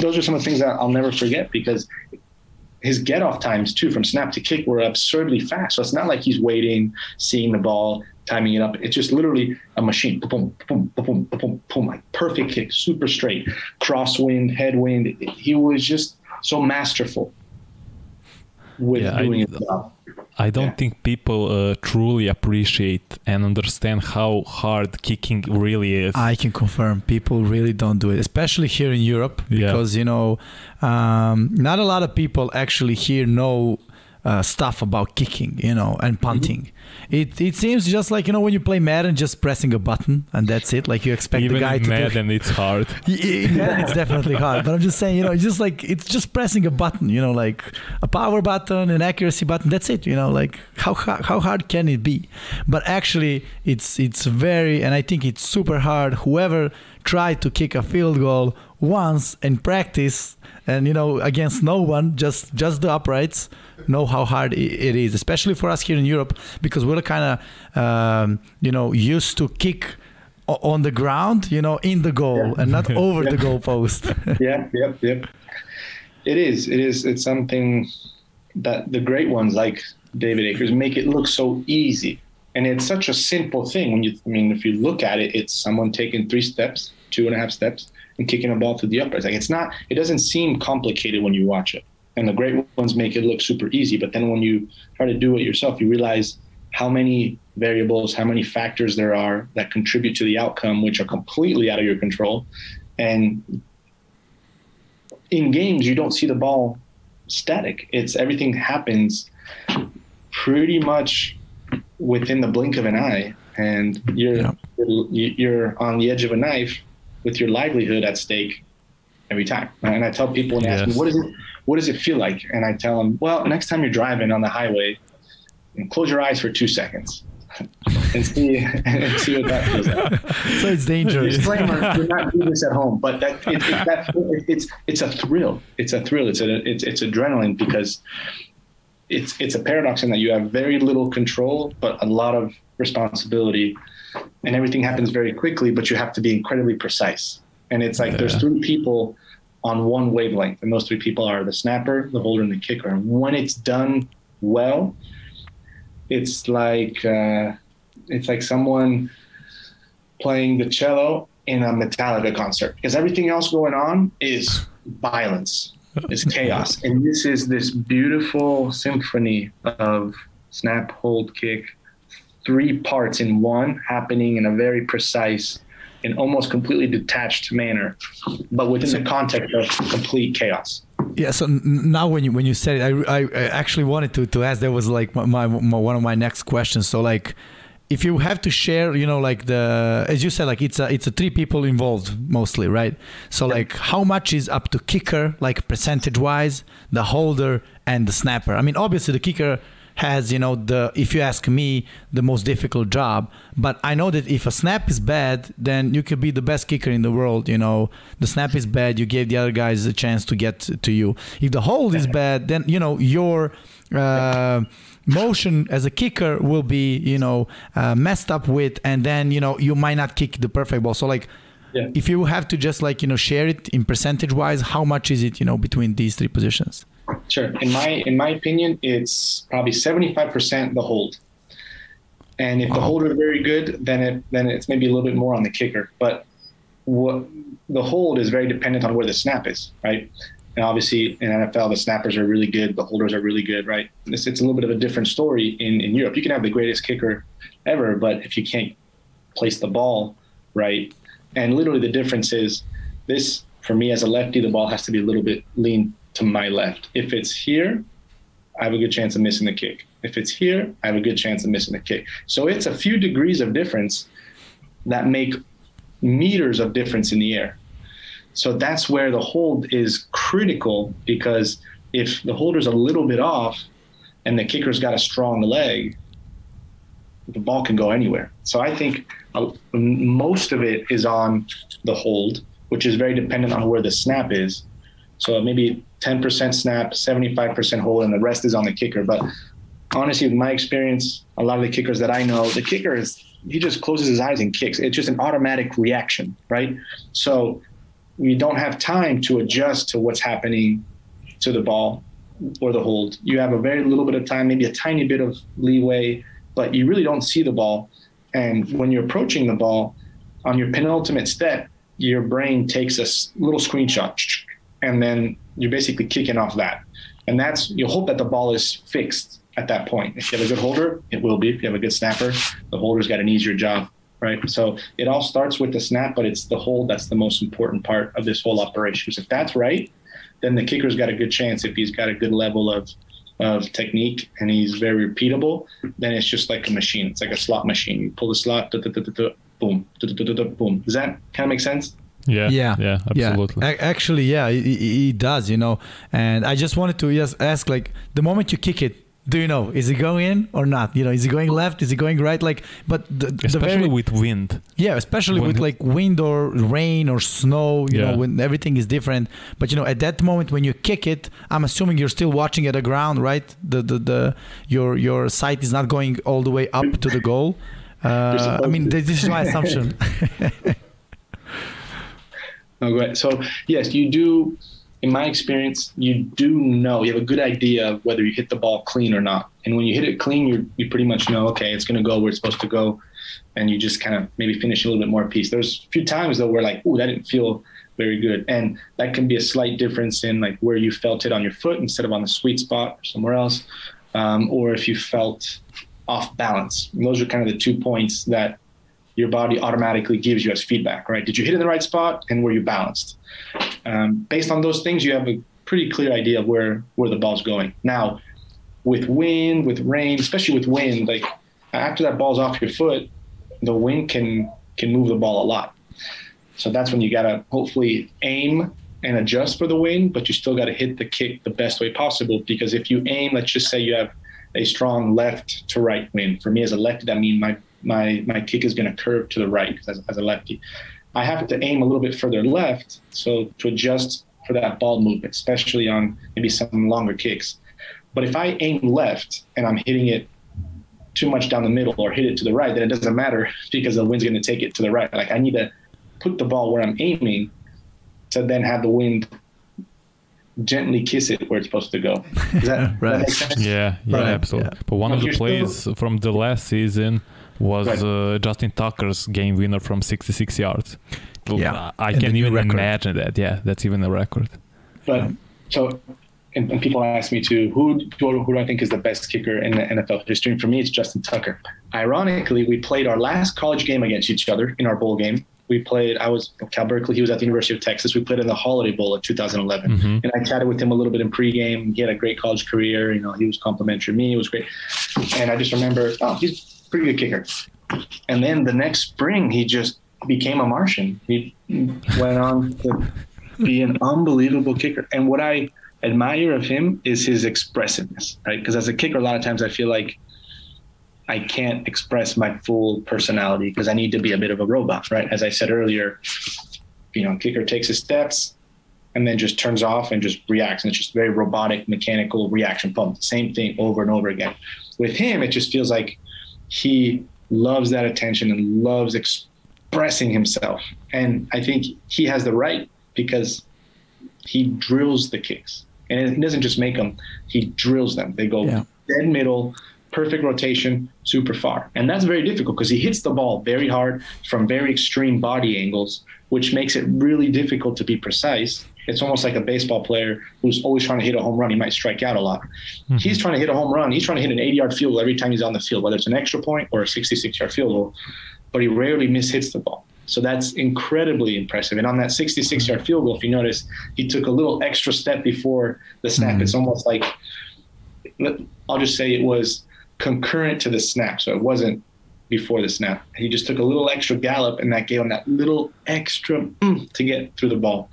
those are some of the things that I'll never forget because his get off times too from snap to kick were absurdly fast. So it's not like he's waiting, seeing the ball, timing it up. It's just literally a machine. Boom, boom, boom, boom, boom, like perfect kick, super straight, crosswind, headwind. He was just so masterful with yeah, doing I, it. I don't yeah. think people uh, truly appreciate and understand how hard kicking really is. I can confirm people really don't do it, especially here in Europe, because yeah. you know, um, not a lot of people actually here know uh, stuff about kicking, you know, and punting. Mm-hmm. It it seems just like you know when you play Madden, just pressing a button and that's it. Like you expect Even the guy to. Madden, it's hard. yeah, it's definitely hard. But I'm just saying, you know, it's just like it's just pressing a button, you know, like a power button, an accuracy button. That's it. You know, like how how hard can it be? But actually, it's it's very, and I think it's super hard. Whoever tried to kick a field goal once in practice and you know against no one just just the uprights know how hard it is especially for us here in europe because we're kind of um, you know used to kick on the ground you know in the goal yeah. and not over yeah. the goal post yeah yep yep it is it is it's something that the great ones like david akers make it look so easy and it's such a simple thing when you i mean if you look at it it's someone taking three steps two and a half steps and kicking a ball through the uprights. Like it's not, it doesn't seem complicated when you watch it. And the great ones make it look super easy. But then when you try to do it yourself, you realize how many variables, how many factors there are that contribute to the outcome, which are completely out of your control. And in games, you don't see the ball static. It's everything happens pretty much within the blink of an eye, and you're yeah. you're, on the edge of a knife with your livelihood at stake every time. And I tell people and yes. ask me, what is it? What does it feel like? And I tell them, well, next time you're driving on the highway, close your eyes for two seconds and see and see what that feels like. So it's dangerous. Disclaimer: Do not do this at home. But that, it, it, that it's it's a thrill. It's a thrill. It's a it's it's adrenaline because it's it's a paradox in that you have very little control but a lot of responsibility and everything happens very quickly, but you have to be incredibly precise. And it's like yeah. there's three people on one wavelength, and those three people are the snapper, the holder, and the kicker. And when it's done well, it's like uh, it's like someone playing the cello in a Metallica concert. Because everything else going on is violence, is chaos, and this is this beautiful symphony of snap, hold, kick, three parts in one happening in a very precise and almost completely detached manner, but within the context of complete chaos. Yeah. So now, when you when you said it, I, I actually wanted to to ask. That was like my, my, my one of my next questions. So like, if you have to share, you know, like the as you said, like it's a it's a three people involved mostly, right? So like, how much is up to kicker, like percentage wise, the holder and the snapper? I mean, obviously the kicker has you know the if you ask me the most difficult job. But i know that if a snap is bad then you could be the best kicker in the world you know. The snap is bad you gave the other guys a chance to get to you. If the hold is bad then you know your uh, motion as a kicker will be you know uh, messed up with and then you know you might not kick the perfect ball. So like yeah. if you have to just like you know share it in percentage wise how much is it you know between these three positions Sure. In my in my opinion, it's probably seventy five percent the hold. And if wow. the holder is very good, then it then it's maybe a little bit more on the kicker. But what the hold is very dependent on where the snap is, right? And obviously in NFL, the snappers are really good, the holders are really good, right? It's, it's a little bit of a different story in, in Europe. You can have the greatest kicker ever, but if you can't place the ball right, and literally the difference is this for me as a lefty, the ball has to be a little bit lean to my left. If it's here, I have a good chance of missing the kick. If it's here, I have a good chance of missing the kick. So it's a few degrees of difference that make meters of difference in the air. So that's where the hold is critical because if the holder's a little bit off and the kicker's got a strong leg, the ball can go anywhere. So I think uh, most of it is on the hold, which is very dependent on where the snap is. So maybe 10% snap, 75% hold, and the rest is on the kicker. But honestly, with my experience, a lot of the kickers that I know, the kicker is he just closes his eyes and kicks. It's just an automatic reaction, right? So we don't have time to adjust to what's happening to the ball or the hold. You have a very little bit of time, maybe a tiny bit of leeway, but you really don't see the ball. And when you're approaching the ball on your penultimate step, your brain takes a little screenshot and then you're basically kicking off that. And that's you hope that the ball is fixed at that point. If you have a good holder, it will be. If you have a good snapper, the holder's got an easier job, right? So it all starts with the snap, but it's the hold that's the most important part of this whole operation. So if that's right, then the kicker's got a good chance if he's got a good level of of technique and he's very repeatable, then it's just like a machine. It's like a slot machine. You pull the slot, boom, boom. Does that kind of make sense? Yeah, Yeah. yeah, absolutely. Yeah, A- actually, yeah, it, it- it does, you know. And I just wanted to just ask, like, the moment you kick it, do you know is it going in or not? You know, is it going left? Is it going right? Like, but the, the Especially very, with wind. yeah, especially when with like wind or rain or snow, you Yeah. know, when everything is different. But you know, at that moment when you kick it, I'm assuming you're still watching at the ground, right? The the, the your your sight is not going all the way up to the goal. Uh, I mean, this is my assumption. Oh, ahead. So yes, you do. In my experience, you do know you have a good idea of whether you hit the ball clean or not. And when you hit it clean, you you pretty much know okay, it's going to go where it's supposed to go, and you just kind of maybe finish a little bit more piece. There's a few times though where like, oh, that didn't feel very good, and that can be a slight difference in like where you felt it on your foot instead of on the sweet spot or somewhere else, um, or if you felt off balance. And those are kind of the two points that your body automatically gives you as feedback, right? Did you hit in the right spot and were you balanced? Um, based on those things, you have a pretty clear idea of where where the ball's going. Now, with wind, with rain, especially with wind, like after that ball's off your foot, the wind can can move the ball a lot. So that's when you gotta hopefully aim and adjust for the wind, but you still gotta hit the kick the best way possible. Because if you aim, let's just say you have a strong left to right wind. For me as a lefty, that means my my my kick is going to curve to the right as, as a lefty. I have to aim a little bit further left, so to adjust for that ball movement, especially on maybe some longer kicks. But if I aim left and I'm hitting it too much down the middle or hit it to the right, then it doesn't matter because the wind's going to take it to the right. Like I need to put the ball where I'm aiming to then have the wind gently kiss it where it's supposed to go. Does that, Right. that make sense? Yeah, yeah, Right, absolutely. yeah. But one But of the you're still- plays from the last season was Right. uh, Justin Tucker's game winner from 66 yards. Yeah, I and can't even record. imagine that. Yeah, that's even a record. But so, and, and people ask me too, who, who who do I think is the best kicker in the NFL history? And for me, it's Justin Tucker. Ironically, we played our last college game against each other in our bowl game. We played. I was Cal Berkeley. He was at the University of Texas. We played in the Holiday Bowl in 2011, Mhm. and I chatted with him a little bit in pregame. He had a great college career. You know, he was complimentary to me. It was great, and I just remember, oh, he's pretty good kicker. And then the next spring, he just became a Martian. He went on to be an unbelievable kicker. And what I admire of him is his expressiveness, right? Because as a kicker, a lot of times I feel like I can't express my full personality because I need to be a bit of a robot, right? As I said earlier, you know, kicker takes his steps and then just turns off and just reacts. And it's just very robotic, mechanical reaction pump. Same thing over and over again. With him, it just feels like he loves that attention and loves expressing himself. And I think he has the right because he drills the kicks. And he doesn't just make them, he drills them. They go Yeah. dead middle, perfect rotation, super far. And that's very difficult because he hits the ball very hard from very extreme body angles, which makes it really difficult to be precise. It's almost like a baseball player who's always trying to hit a home run. He might strike out a lot. He's trying to hit a home run. He's trying to hit an 80 yard field goal every time he's on the field, whether it's an extra point or a 66 yard field goal, but he rarely mishits the ball. So that's incredibly impressive. And on that 66 yard field goal, if you notice, he took a little extra step before the snap. It's almost like, I'll just say it was concurrent to the snap. So it wasn't before the snap. He just took a little extra gallop, and that gave him that little extra mm, to get through the ball.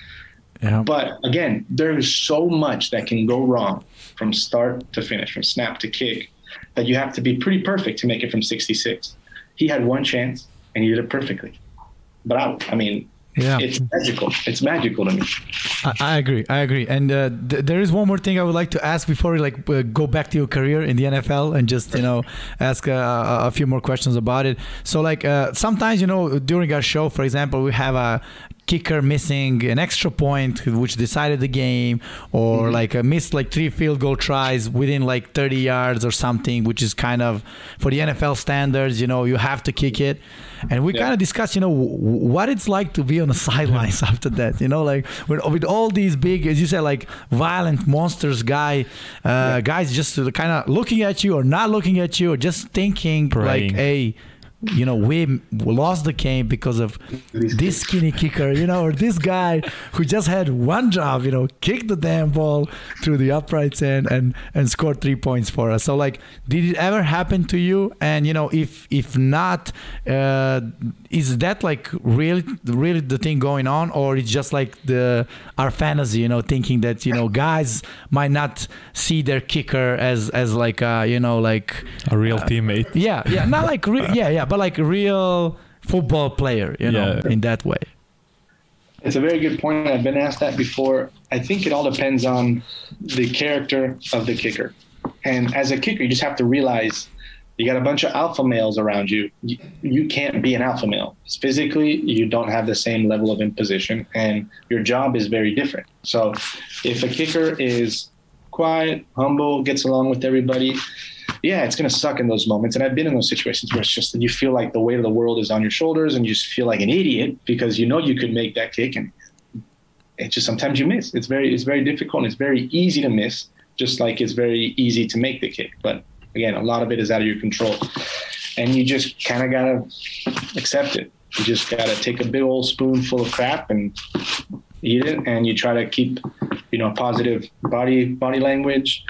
Yeah. But again, there is so much that can go wrong from start to finish, from snap to kick, that you have to be pretty perfect to make it from 66. He had one chance and he did it perfectly. But I, I mean, Yeah. it's magical. It's magical to me. I, I agree. I agree. And uh, th- there is one more thing I would like to ask before we like uh, go back to your career in the NFL and just you know ask uh, a, a few more questions about it. So like uh, sometimes you know during our show, for example, we have a kicker missing an extra point which decided the game or like a missed like three field goal tries within like 30 yards or something which is kind of for the NFL standards you know you have to kick it and we Yeah. kind of discussed you know w- what it's like to be on the sidelines after that you know like with, with all these big as you said like violent monsters guy uh, guys just kind of looking at you or not looking at you or just thinking Praying. like hey you know, we lost the game because of this skinny kicker, you know, or this guy who just had one job, you know, kick the damn ball through the uprights and and and score three points for us. So like, did it ever happen to you? And you know, if if not, uh, is that like really really the thing going on, or it's just like the our fantasy, you know, thinking that you know guys might not see their kicker as as like a, you know like a real uh, teammate. Yeah, yeah, not like re- yeah, yeah, but like a real football player, you know, Yeah. in that way. It's a very good point. I've been asked that before. I think it all depends on the character of the kicker. And as a kicker, you just have to realize you got a bunch of alpha males around you. You, you can't be an alpha male. Physically, you don't have the same level of imposition, and your job is very different. So if a kicker is quiet, humble, gets along with everybody, yeah, it's going to suck in those moments. And I've been in those situations where it's just that you feel like the weight of the world is on your shoulders and you just feel like an idiot because you know you could make that kick and it's just sometimes you miss. It's very it's very difficult and it's very easy to miss, just like it's very easy to make the kick. But again, a lot of it is out of your control. And you just kind of got to accept it. You just got to take a big old spoonful of crap and eat it and you try to keep you know positive body body language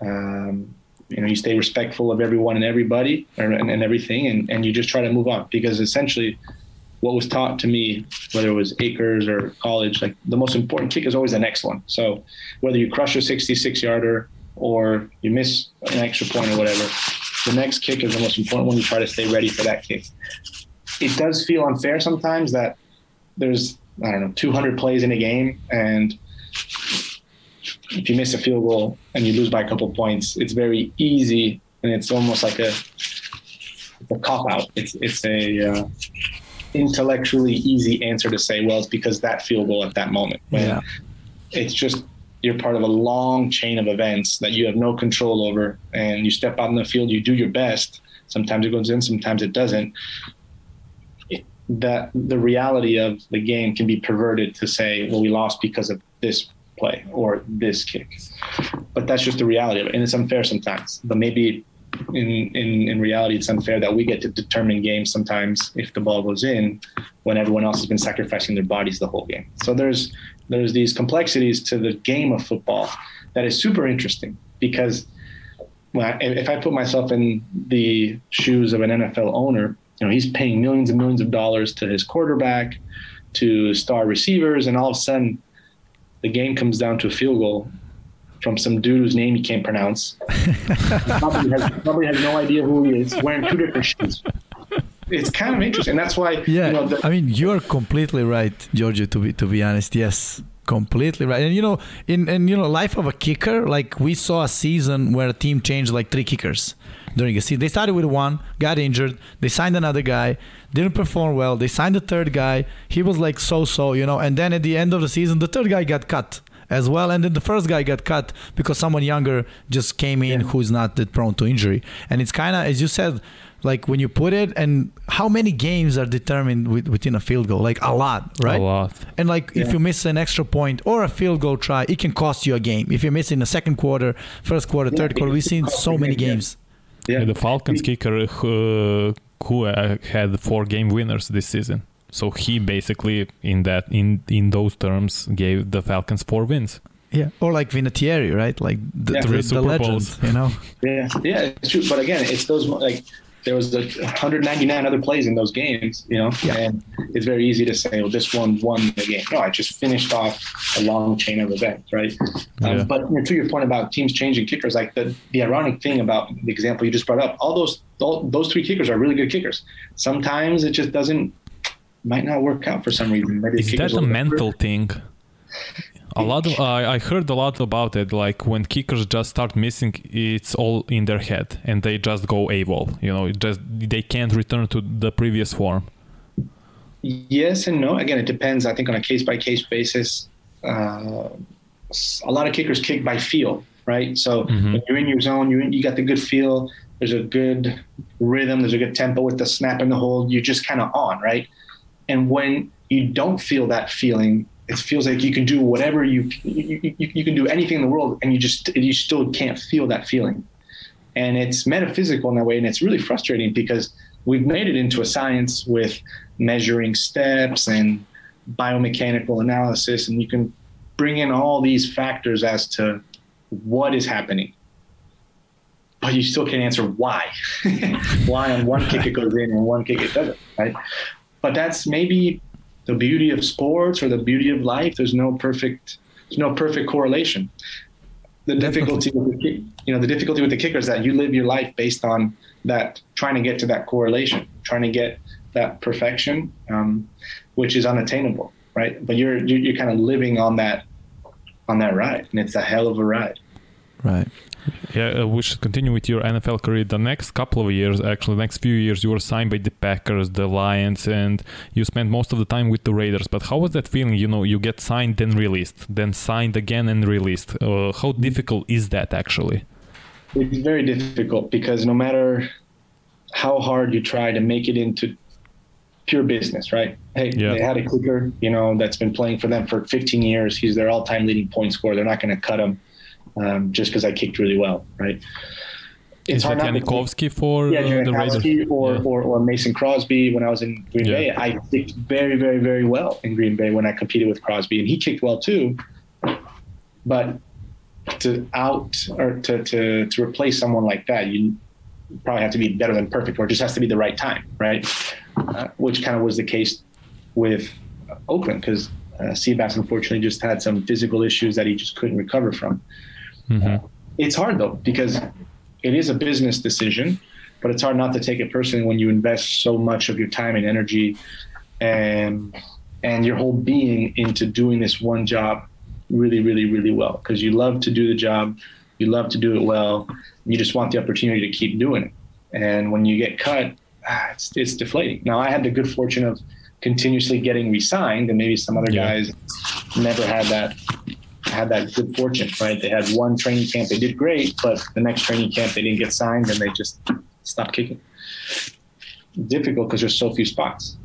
um, you know you stay respectful of everyone and everybody or, and, and everything and, and you just try to move on. Because essentially what was taught to me whether it was acres or college like the most important kick is always the next one. So whether you crush a 66 yarder or you miss an extra point or whatever the next kick is the most important one. You try to stay ready for that kick. It does feel unfair sometimes that there's I don't know 200 plays in a game, and if you miss a field goal and you lose by a couple points, it's very easy, and it's almost like a, a cop out. It's it's a uh, intellectually easy answer to say, well, it's because that field goal at that moment. Yeah. It's just you're part of a long chain of events that you have no control over, and you step out in the field, you do your best. Sometimes it goes in, sometimes it doesn't that the reality of the game can be perverted to say, well, we lost because of this play or this kick. But that's just the reality of it. And it's unfair sometimes. But maybe in, in, in reality, it's unfair that we get to determine games sometimes if the ball goes in when everyone else has been sacrificing their bodies the whole game. So there's there's these complexities to the game of football that is super interesting because when I, if I put myself in the shoes of an NFL owner, you know, he's paying millions and millions of dollars to his quarterback, to star receivers, and all of a sudden, the game comes down to a field goal from some dude whose name you can't pronounce. probably, has, probably has no idea who he is, wearing two different shoes. It's kind of interesting. That's why, Yeah, you know, the, I mean, you're completely right, Giorgio. To be to be honest, yes, completely right. And you know, in in you know, life of a kicker, like we saw a season where a team changed like three kickers during a season. They started with one, got injured, they signed another guy, didn't perform well. They signed the third guy. He was like so so, you know. And then at the end of the season, the third guy got cut as well, and then the first guy got cut because someone younger just came in who's not that prone to injury. And it's kind of as you said like when you put it and how many games are determined with, within a field goal like a lot right A lot. and like if you miss an extra point or a field goal try it can cost you a game if you miss in the second quarter first quarter third quarter we've seen so many games yeah. The Falcons kicker who, who uh, had four game winners this season. So he basically in that in in those terms gave the Falcons four wins. yeah or like Vinatieri right like the, Yeah. the, the Super legend you know Yeah, yeah, it's true. But again, it's those like there was like 199 other plays in those games, you know, Yeah. and it's very easy to say, well, this one won the game. No, I just finished off a long chain of events, right? Yeah. Um, but you know, to your point about teams changing kickers, like the the ironic thing about the example you just brought up, all those all, those three kickers are really good kickers. Sometimes it just doesn't might not work out for some reason. Maybe Is that a mental thing? A lot of I I heard a lot about it. Like when kickers just start missing, it's all in their head, and they just go AWOL. You know, it just they can't return to the previous form. Yes and no. Again, it depends. I think on a case by case basis. Uh, a lot of kickers kick by feel, right? So Mhm. when you're in your zone, you you got the good feel. There's a good rhythm. There's a good tempo with the snap and the hold. You're just kind of on, right? And when you don't feel that feeling, it feels like you can do whatever you you, you, can do anything in the world, and you just you still can't feel that feeling. And it's metaphysical in that way, and it's really frustrating because we've made it into a science with measuring steps and biomechanical analysis, and you can bring in all these factors as to what is happening. But you still can't answer why. why on one kick it goes in and one kick it doesn't, right? But that's maybe the beauty of sports or the beauty of life. There's no perfect there's no perfect correlation. The difficulty with the, you know the difficulty with the kicker is that you live your life based on that trying to get to that correlation, trying to get that perfection, um, which is unattainable, right? But you're, you're you're kind of living on that on that ride, and it's a hell of a ride. Right. Yeah, uh, we should continue with your NFL career. The next couple of years, actually, the next few years, you were signed by the Packers, the Lions, and you spent most of the time with the Raiders. But how was that feeling? You know, you get signed, then released, then signed again and released. Uh, how difficult is that actually? It's very difficult because no matter how hard you try to make it into pure business, right? Hey, yeah. they had a kicker, you know, that's been playing for them for 15 years. He's their all-time leading point scorer. They're not going to cut him um, just because I kicked really well, right? It's Is hard Janikowski for yeah, uh, the Raiders? Or, yeah. or, or Mason Crosby when I was in Green yeah. Bay. I kicked very, very, very well in Green Bay when I competed with Crosby, and he kicked well too. But to out or to, to, to replace someone like that, you probably have to be better than perfect, or it just has to be the right time, right? Uh, which kind of was the case with Oakland because uh, Seabass unfortunately just had some physical issues that he just couldn't recover from. Mm-hmm. It's hard though because it is a business decision, but it's hard not to take it personally when you invest so much of your time and energy and and your whole being into doing this one job really, really, really well because you love to do the job, you love to do it well, you just want the opportunity to keep doing it. And when you get cut, ah, it's, it's deflating. Now I had the good fortune of continuously getting re-signed, and maybe some other yeah. guys never had that had that good fortune, right? They had one training camp, they did great, but the next training camp they didn't get signed and they just stopped kicking. Difficult because there's so few spots.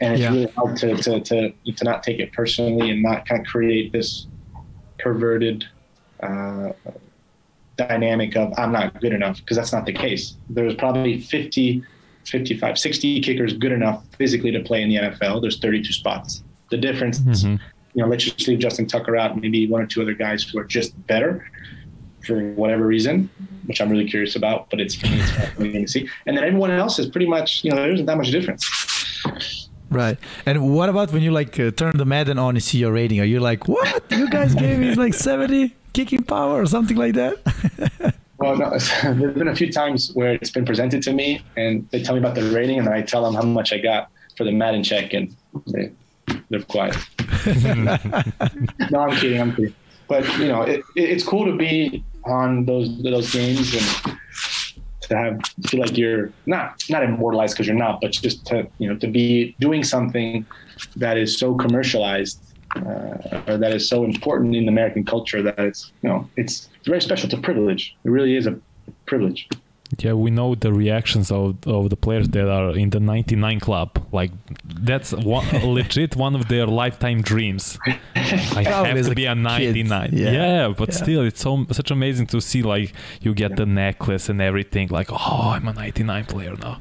And it's yeah. really hard to, to, to, to not take it personally and not kind of create this perverted uh, dynamic of I'm not good enough because that's not the case. There's probably 50, 55, 60 kickers good enough physically to play in the NFL. There's 32 spots. The difference mm-hmm you know, let's just leave Justin Tucker out, maybe one or two other guys who are just better for whatever reason, which I'm really curious about. But it's for me, it's fascinating to see. And then everyone else is pretty much, you know, there isn't that much difference. Right. And what about when you like uh, turn the Madden on and see your rating? Are you like, what? You guys gave me like 70 kicking power or something like that? well, no, there's been a few times where it's been presented to me and they tell me about the rating and then I tell them how much I got for the Madden check and they, they're quiet. no, I'm kidding. I'm kidding. But you know, it, it, it's cool to be on those those games and to have feel like you're not not immortalized because you're not, but just to you know to be doing something that is so commercialized uh, or that is so important in American culture that it's you know it's, it's very special. It's a privilege. It really is a privilege. Yeah, we know the reactions of, of the players that are in the 99 club. Like that's one, legit one of their lifetime dreams. I have to be a 99. Yeah. yeah. but yeah. still, it's so such amazing to see. Like you get the necklace and everything. Like oh, I'm a 99 player now.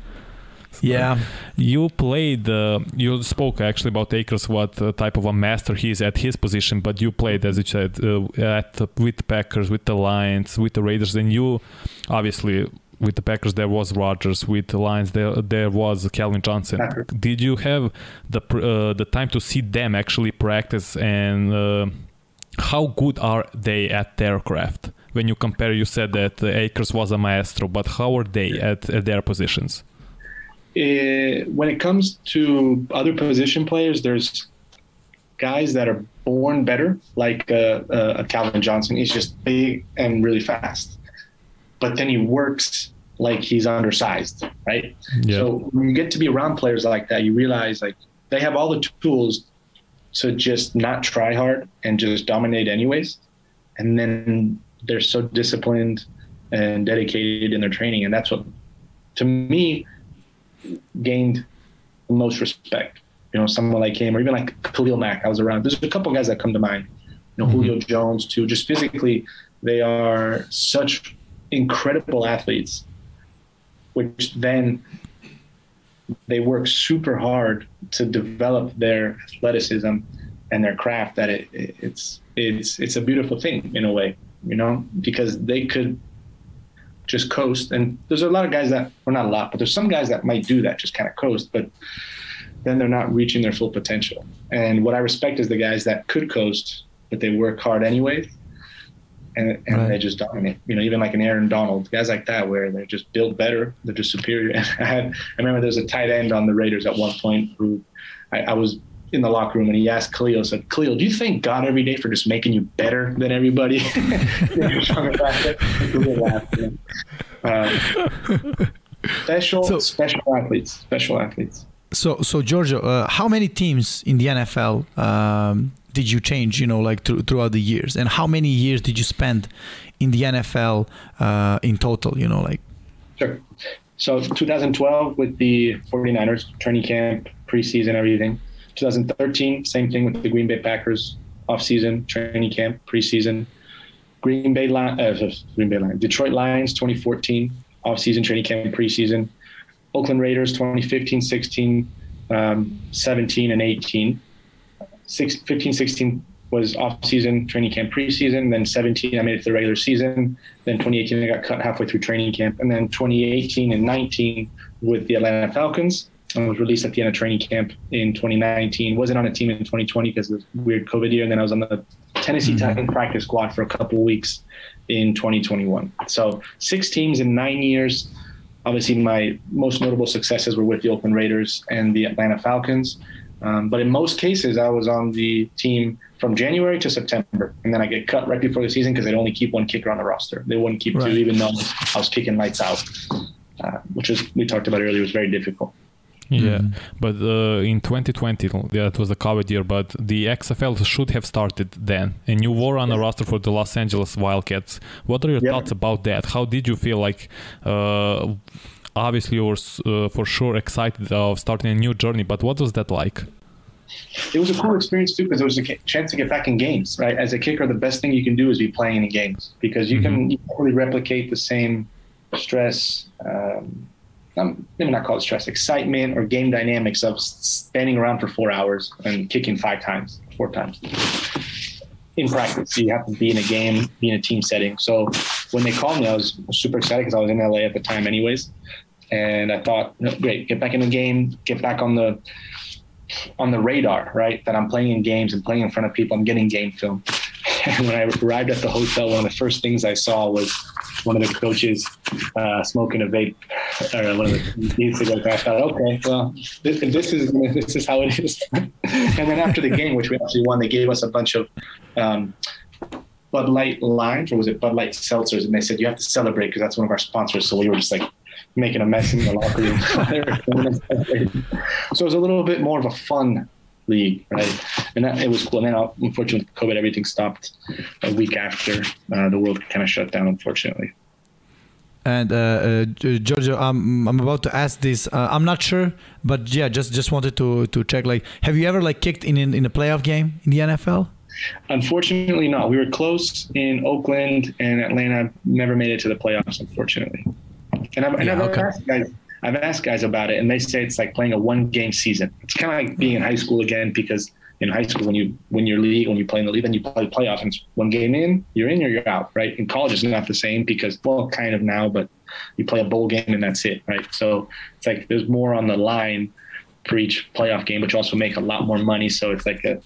Yeah, you played. Uh, you spoke actually about Akers, what uh, type of a master he is at his position. But you played, as you said, uh, at with Packers, with the Lions, with the Raiders, and you obviously with the Packers there was Rodgers, with the Lions there there was Calvin Johnson. Did you have the uh, the time to see them actually practice and uh, how good are they at their craft? When you compare, you said that Akers was a maestro, but how are they at, at their positions? Uh, when it comes to other position players, there's guys that are born better, like uh, uh, Calvin Johnson. He's just big and really fast but then he works like he's undersized, right? Yep. So when you get to be around players like that, you realize like they have all the tools to just not try hard and just dominate anyways. And then they're so disciplined and dedicated in their training. And that's what, to me, gained the most respect. You know, someone like him, or even like Khalil Mack, I was around. There's a couple guys that come to mind. You know, mm-hmm. Julio Jones, too. Just physically, they are such incredible athletes which then they work super hard to develop their athleticism and their craft that it, it's it's it's a beautiful thing in a way you know because they could just coast. And there's a lot of guys that well not a lot but there's some guys that might do that just kind of coast but then they're not reaching their full potential. And what i respect is the guys that could coast but they work hard anyway and, and right. they just dominate. You know, even like an Aaron Donald, guys like that, where they're just built better, they're just superior. I had, I remember there's a tight end on the Raiders at one point who I, I was in the locker room and he asked Khalil, said, Khalil, do you thank God every day for just making you better than everybody? uh, special, so, special athletes, special athletes. So, so Giorgio, uh, how many teams in the NFL um, did you change? You know, like th- throughout the years, and how many years did you spend in the NFL uh, in total? You know, like. Sure. So 2012 with the 49ers training camp, preseason, everything. 2013, same thing with the Green Bay Packers, offseason training camp, preseason. Green Bay Lions, uh, Green Bay Lions, Detroit Lions, 2014, offseason training camp, preseason. Oakland Raiders, 2015, 16, um, 17, and 18 six, 15, 16 was off season, training camp, preseason. Then 17, I made it to the regular season. Then 2018, I got cut halfway through training camp. And then 2018 and 19 with the Atlanta Falcons. I was released at the end of training camp in 2019. Wasn't on a team in 2020 because of the weird COVID year. And then I was on the Tennessee mm-hmm. Titan practice squad for a couple weeks in 2021. So six teams in nine years. Obviously, my most notable successes were with the Oakland Raiders and the Atlanta Falcons. Um, but in most cases, I was on the team from January to September, and then I get cut right before the season because they'd only keep one kicker on the roster. They wouldn't keep right. two, even though I was kicking lights out, uh, which is we talked about earlier was very difficult. Yeah, mm-hmm. but uh, in 2020, that was the COVID year, but the XFL should have started then, and you were on the roster for the Los Angeles Wildcats. What are your yep. thoughts about that? How did you feel like? Uh, obviously you were uh, for sure excited of starting a new journey but what was that like it was a cool experience too because it was a chance to get back in games right as a kicker the best thing you can do is be playing in games because you, mm-hmm. can, you can really replicate the same stress um, I'm, maybe not call it stress excitement or game dynamics of standing around for four hours and kicking five times four times in practice. You have to be in a game, be in a team setting. So when they called me, I was super excited because I was in LA at the time, anyways and I thought, great, get back in the game, get back on the on the radar, right? That I'm playing in games and playing in front of people. I'm getting game film. And when I arrived at the hotel, one of the first things I saw was one of the coaches uh, smoking a vape, or one of the youth cigarettes. I thought, okay, well, this, this, is this is how it is. and then after the game, which we actually won, they gave us a bunch of um, Bud Light limes, or was it Bud Light seltzers? And they said you have to celebrate because that's one of our sponsors. So we were just like making a mess in the locker room. so it was a little bit more of a fun league, right? And that, it was cool. And then, uh, unfortunately, COVID, everything stopped a week after uh, the world kind of shut down, unfortunately. And uh, uh, Giorgio, I'm I'm about to ask this. Uh, I'm not sure, but yeah, just just wanted to to check. Like, have you ever like kicked in in, in a playoff game in the NFL? Unfortunately, not. We were close in Oakland and Atlanta. Never made it to the playoffs, unfortunately. And I've, and I've okay. asked guys, I've asked guys about it, and they say it's like playing a one game season. It's kind of like being in high school again because in high school when you when you're league when you play in the league then you play playoff and it's one game in you're in or you're out right? In college it's not the same because well kind of now but you play a bowl game and that's it right? So it's like there's more on the line for each playoff game but you also make a lot more money. So it's like a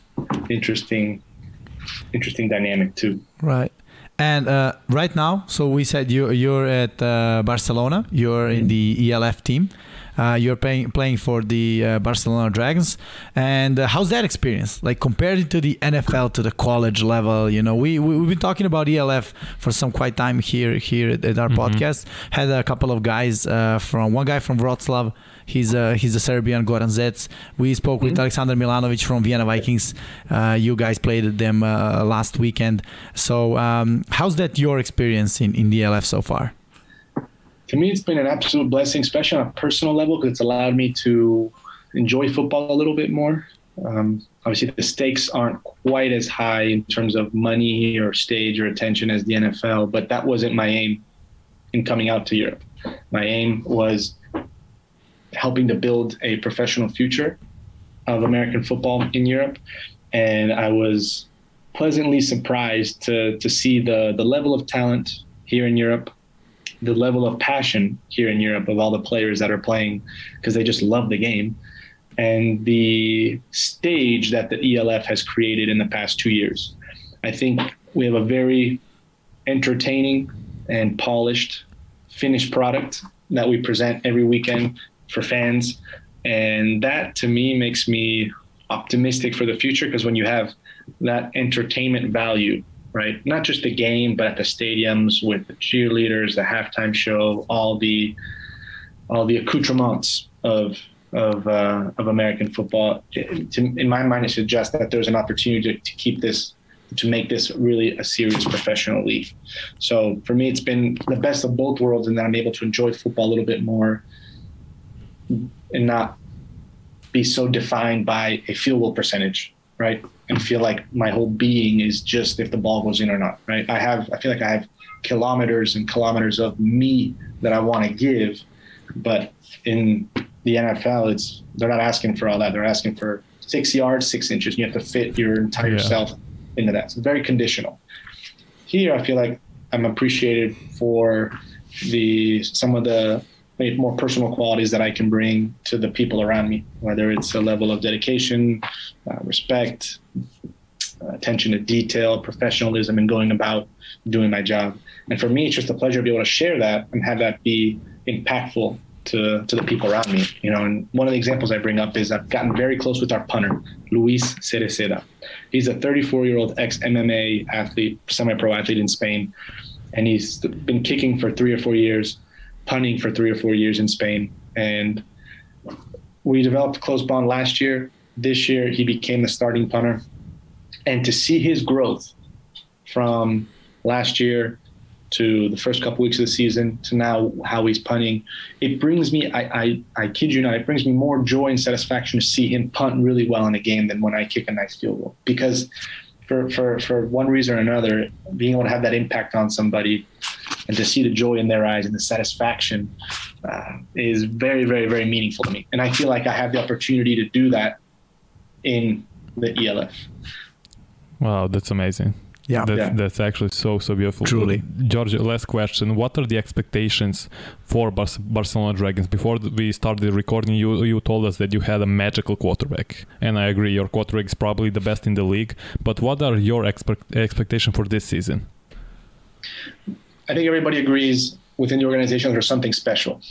interesting interesting dynamic too. Right and uh, right now, so we said you you're at uh, Barcelona. You're in the ELF team. Uh, you're playing playing for the uh, Barcelona Dragons. And uh, how's that experience? Like compared to the NFL to the college level, you know, we, we have been talking about ELF for some quite time here here at, at our mm-hmm. podcast. Had a couple of guys uh, from one guy from Wroclaw He's a he's a Serbian Goran Zec. We spoke mm-hmm. with Alexander Milanovic from Vienna Vikings. Uh, you guys played them uh, last weekend. So um, how's that your experience in in the LF so far? To me, it's been an absolute blessing, especially on a personal level, because it's allowed me to enjoy football a little bit more. Um, obviously, the stakes aren't quite as high in terms of money or stage or attention as the NFL, but that wasn't my aim in coming out to Europe. My aim was helping to build a professional future of American football in Europe, and I was pleasantly surprised to to see the the level of talent here in Europe, the level of passion here in Europe of all the players that are playing because they just love the game, and the stage that the ELF has created in the past two years. I think we have a very entertaining and polished finished product that we present every weekend for fans. And that to me makes me optimistic for the future because when you have that entertainment value, right? Not just the game, but at the stadiums with the cheerleaders, the halftime show, all the all the accoutrements of of uh, of American football. to, in my mind, it suggests that there's an opportunity to, to keep this to make this really a serious professional league. So for me, it's been the best of both worlds, and that I'm able to enjoy football a little bit more and not be so defined by a field goal percentage, right? And feel like my whole being is just if the ball goes in or not, right? I have, I feel like I have kilometers and kilometers of me that I want to give, but in the NFL, it's they're not asking for all that. They're asking for six yards, six inches. You have to fit your entire yeah. self into that. So very conditional. Here, I feel like I'm appreciated for the some of the more personal qualities that I can bring to the people around me, whether it's a level of dedication, uh, respect, attention to detail, professionalism, and going about doing my job. And for me, it's just a pleasure to be able to share that and have that be impactful to, to the people around me. You know, and one of the examples I bring up is I've gotten very close with our punter, Luis Cereceda. He's a 34 year old ex MMA athlete, semi pro athlete in Spain, and he's been kicking for three or four years punting for three or four years in Spain. And we developed a close bond last year. This year, he became the starting punter. And to see his growth from last year to the first couple weeks of the season to now how he's punting, it brings me, I, I, I kid you not, it brings me more joy and satisfaction to see him punt really well in a game than when I kick a nice field goal. Because for, for, for one reason or another, being able to have that impact on somebody and to see the joy in their eyes and the satisfaction uh, is very, very, very meaningful to me. And I feel like I have the opportunity to do that in the ELF. Wow, that's amazing. Yeah. That's, yeah. that's actually so, so beautiful. Truly. George, last question. What are the expectations for Bar- Barcelona Dragons? Before we started recording, you, you told us that you had a magical quarterback. And I agree, your quarterback is probably the best in the league. But what are your expect- expectations for this season? I think everybody agrees within the organization there's something special.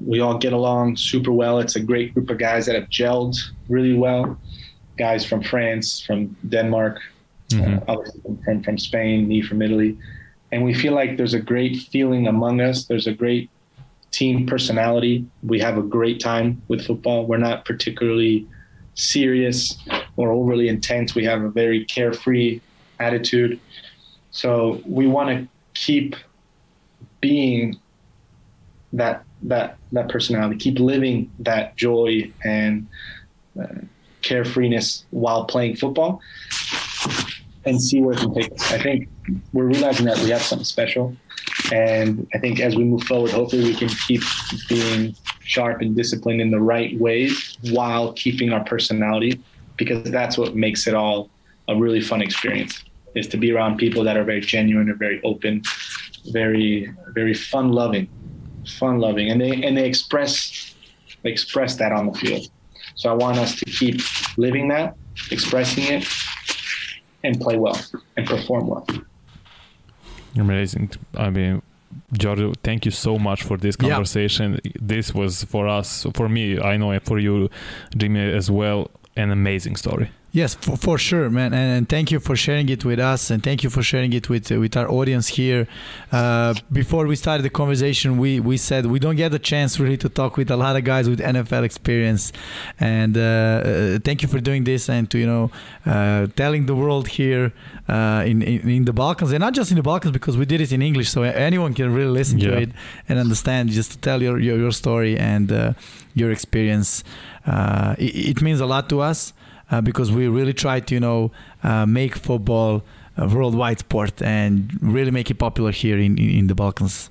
We all get along super well. It's a great group of guys that have gelled really well. Guys from France, from Denmark, mm-hmm. uh, from, from Spain, me from Italy. And we feel like there's a great feeling among us. There's a great team personality. We have a great time with football. We're not particularly serious or overly intense. We have a very carefree attitude. So we want to keep being that that that personality, keep living that joy and uh, carefreeness while playing football, and see where it can take us. I think we're realizing that we have something special, and I think as we move forward, hopefully we can keep being sharp and disciplined in the right ways while keeping our personality, because that's what makes it all a really fun experience. Is to be around people that are very genuine and very open very very fun loving, fun loving, and they and they express they express that on the field. So I want us to keep living that, expressing it, and play well and perform well. Amazing. I mean, Giorgio, thank you so much for this conversation. Yeah. This was for us, for me, I know for you, Jimmy, as well, an amazing story. Yes, for, for sure, man, and, and, thank you for sharing it with us, and thank you for sharing it with with our audience here. Uh, before we started the conversation, we we said we don't get a chance really to talk with a lot of guys with NFL experience, and uh, uh, thank you for doing this and to you know uh, telling the world here uh, in, in, in the Balkans, and not just in the Balkans because we did it in English, so anyone can really listen yeah. to it and understand. Just to tell your your, your story and uh, your experience, it, it means a lot to us uh, because we really try to you know uh, make football a worldwide sport and really make it popular here in, in, in the Balkans.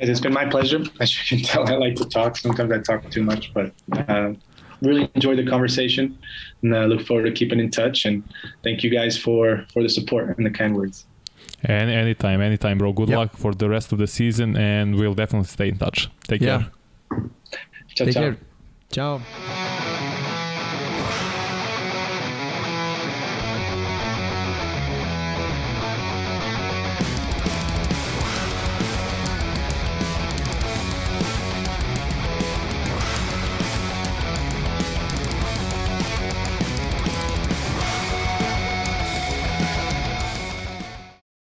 It's been my pleasure. As you can tell, I like to talk. Sometimes I talk too much, but uh, really enjoy the conversation, and I uh, look forward to keeping in touch. And thank you guys for for the support and the kind words. And anytime, anytime, bro. Good yep. luck for the rest of the season, and we'll definitely stay in touch. Take yeah. care. Ciao, Take ciao. care. Ćao.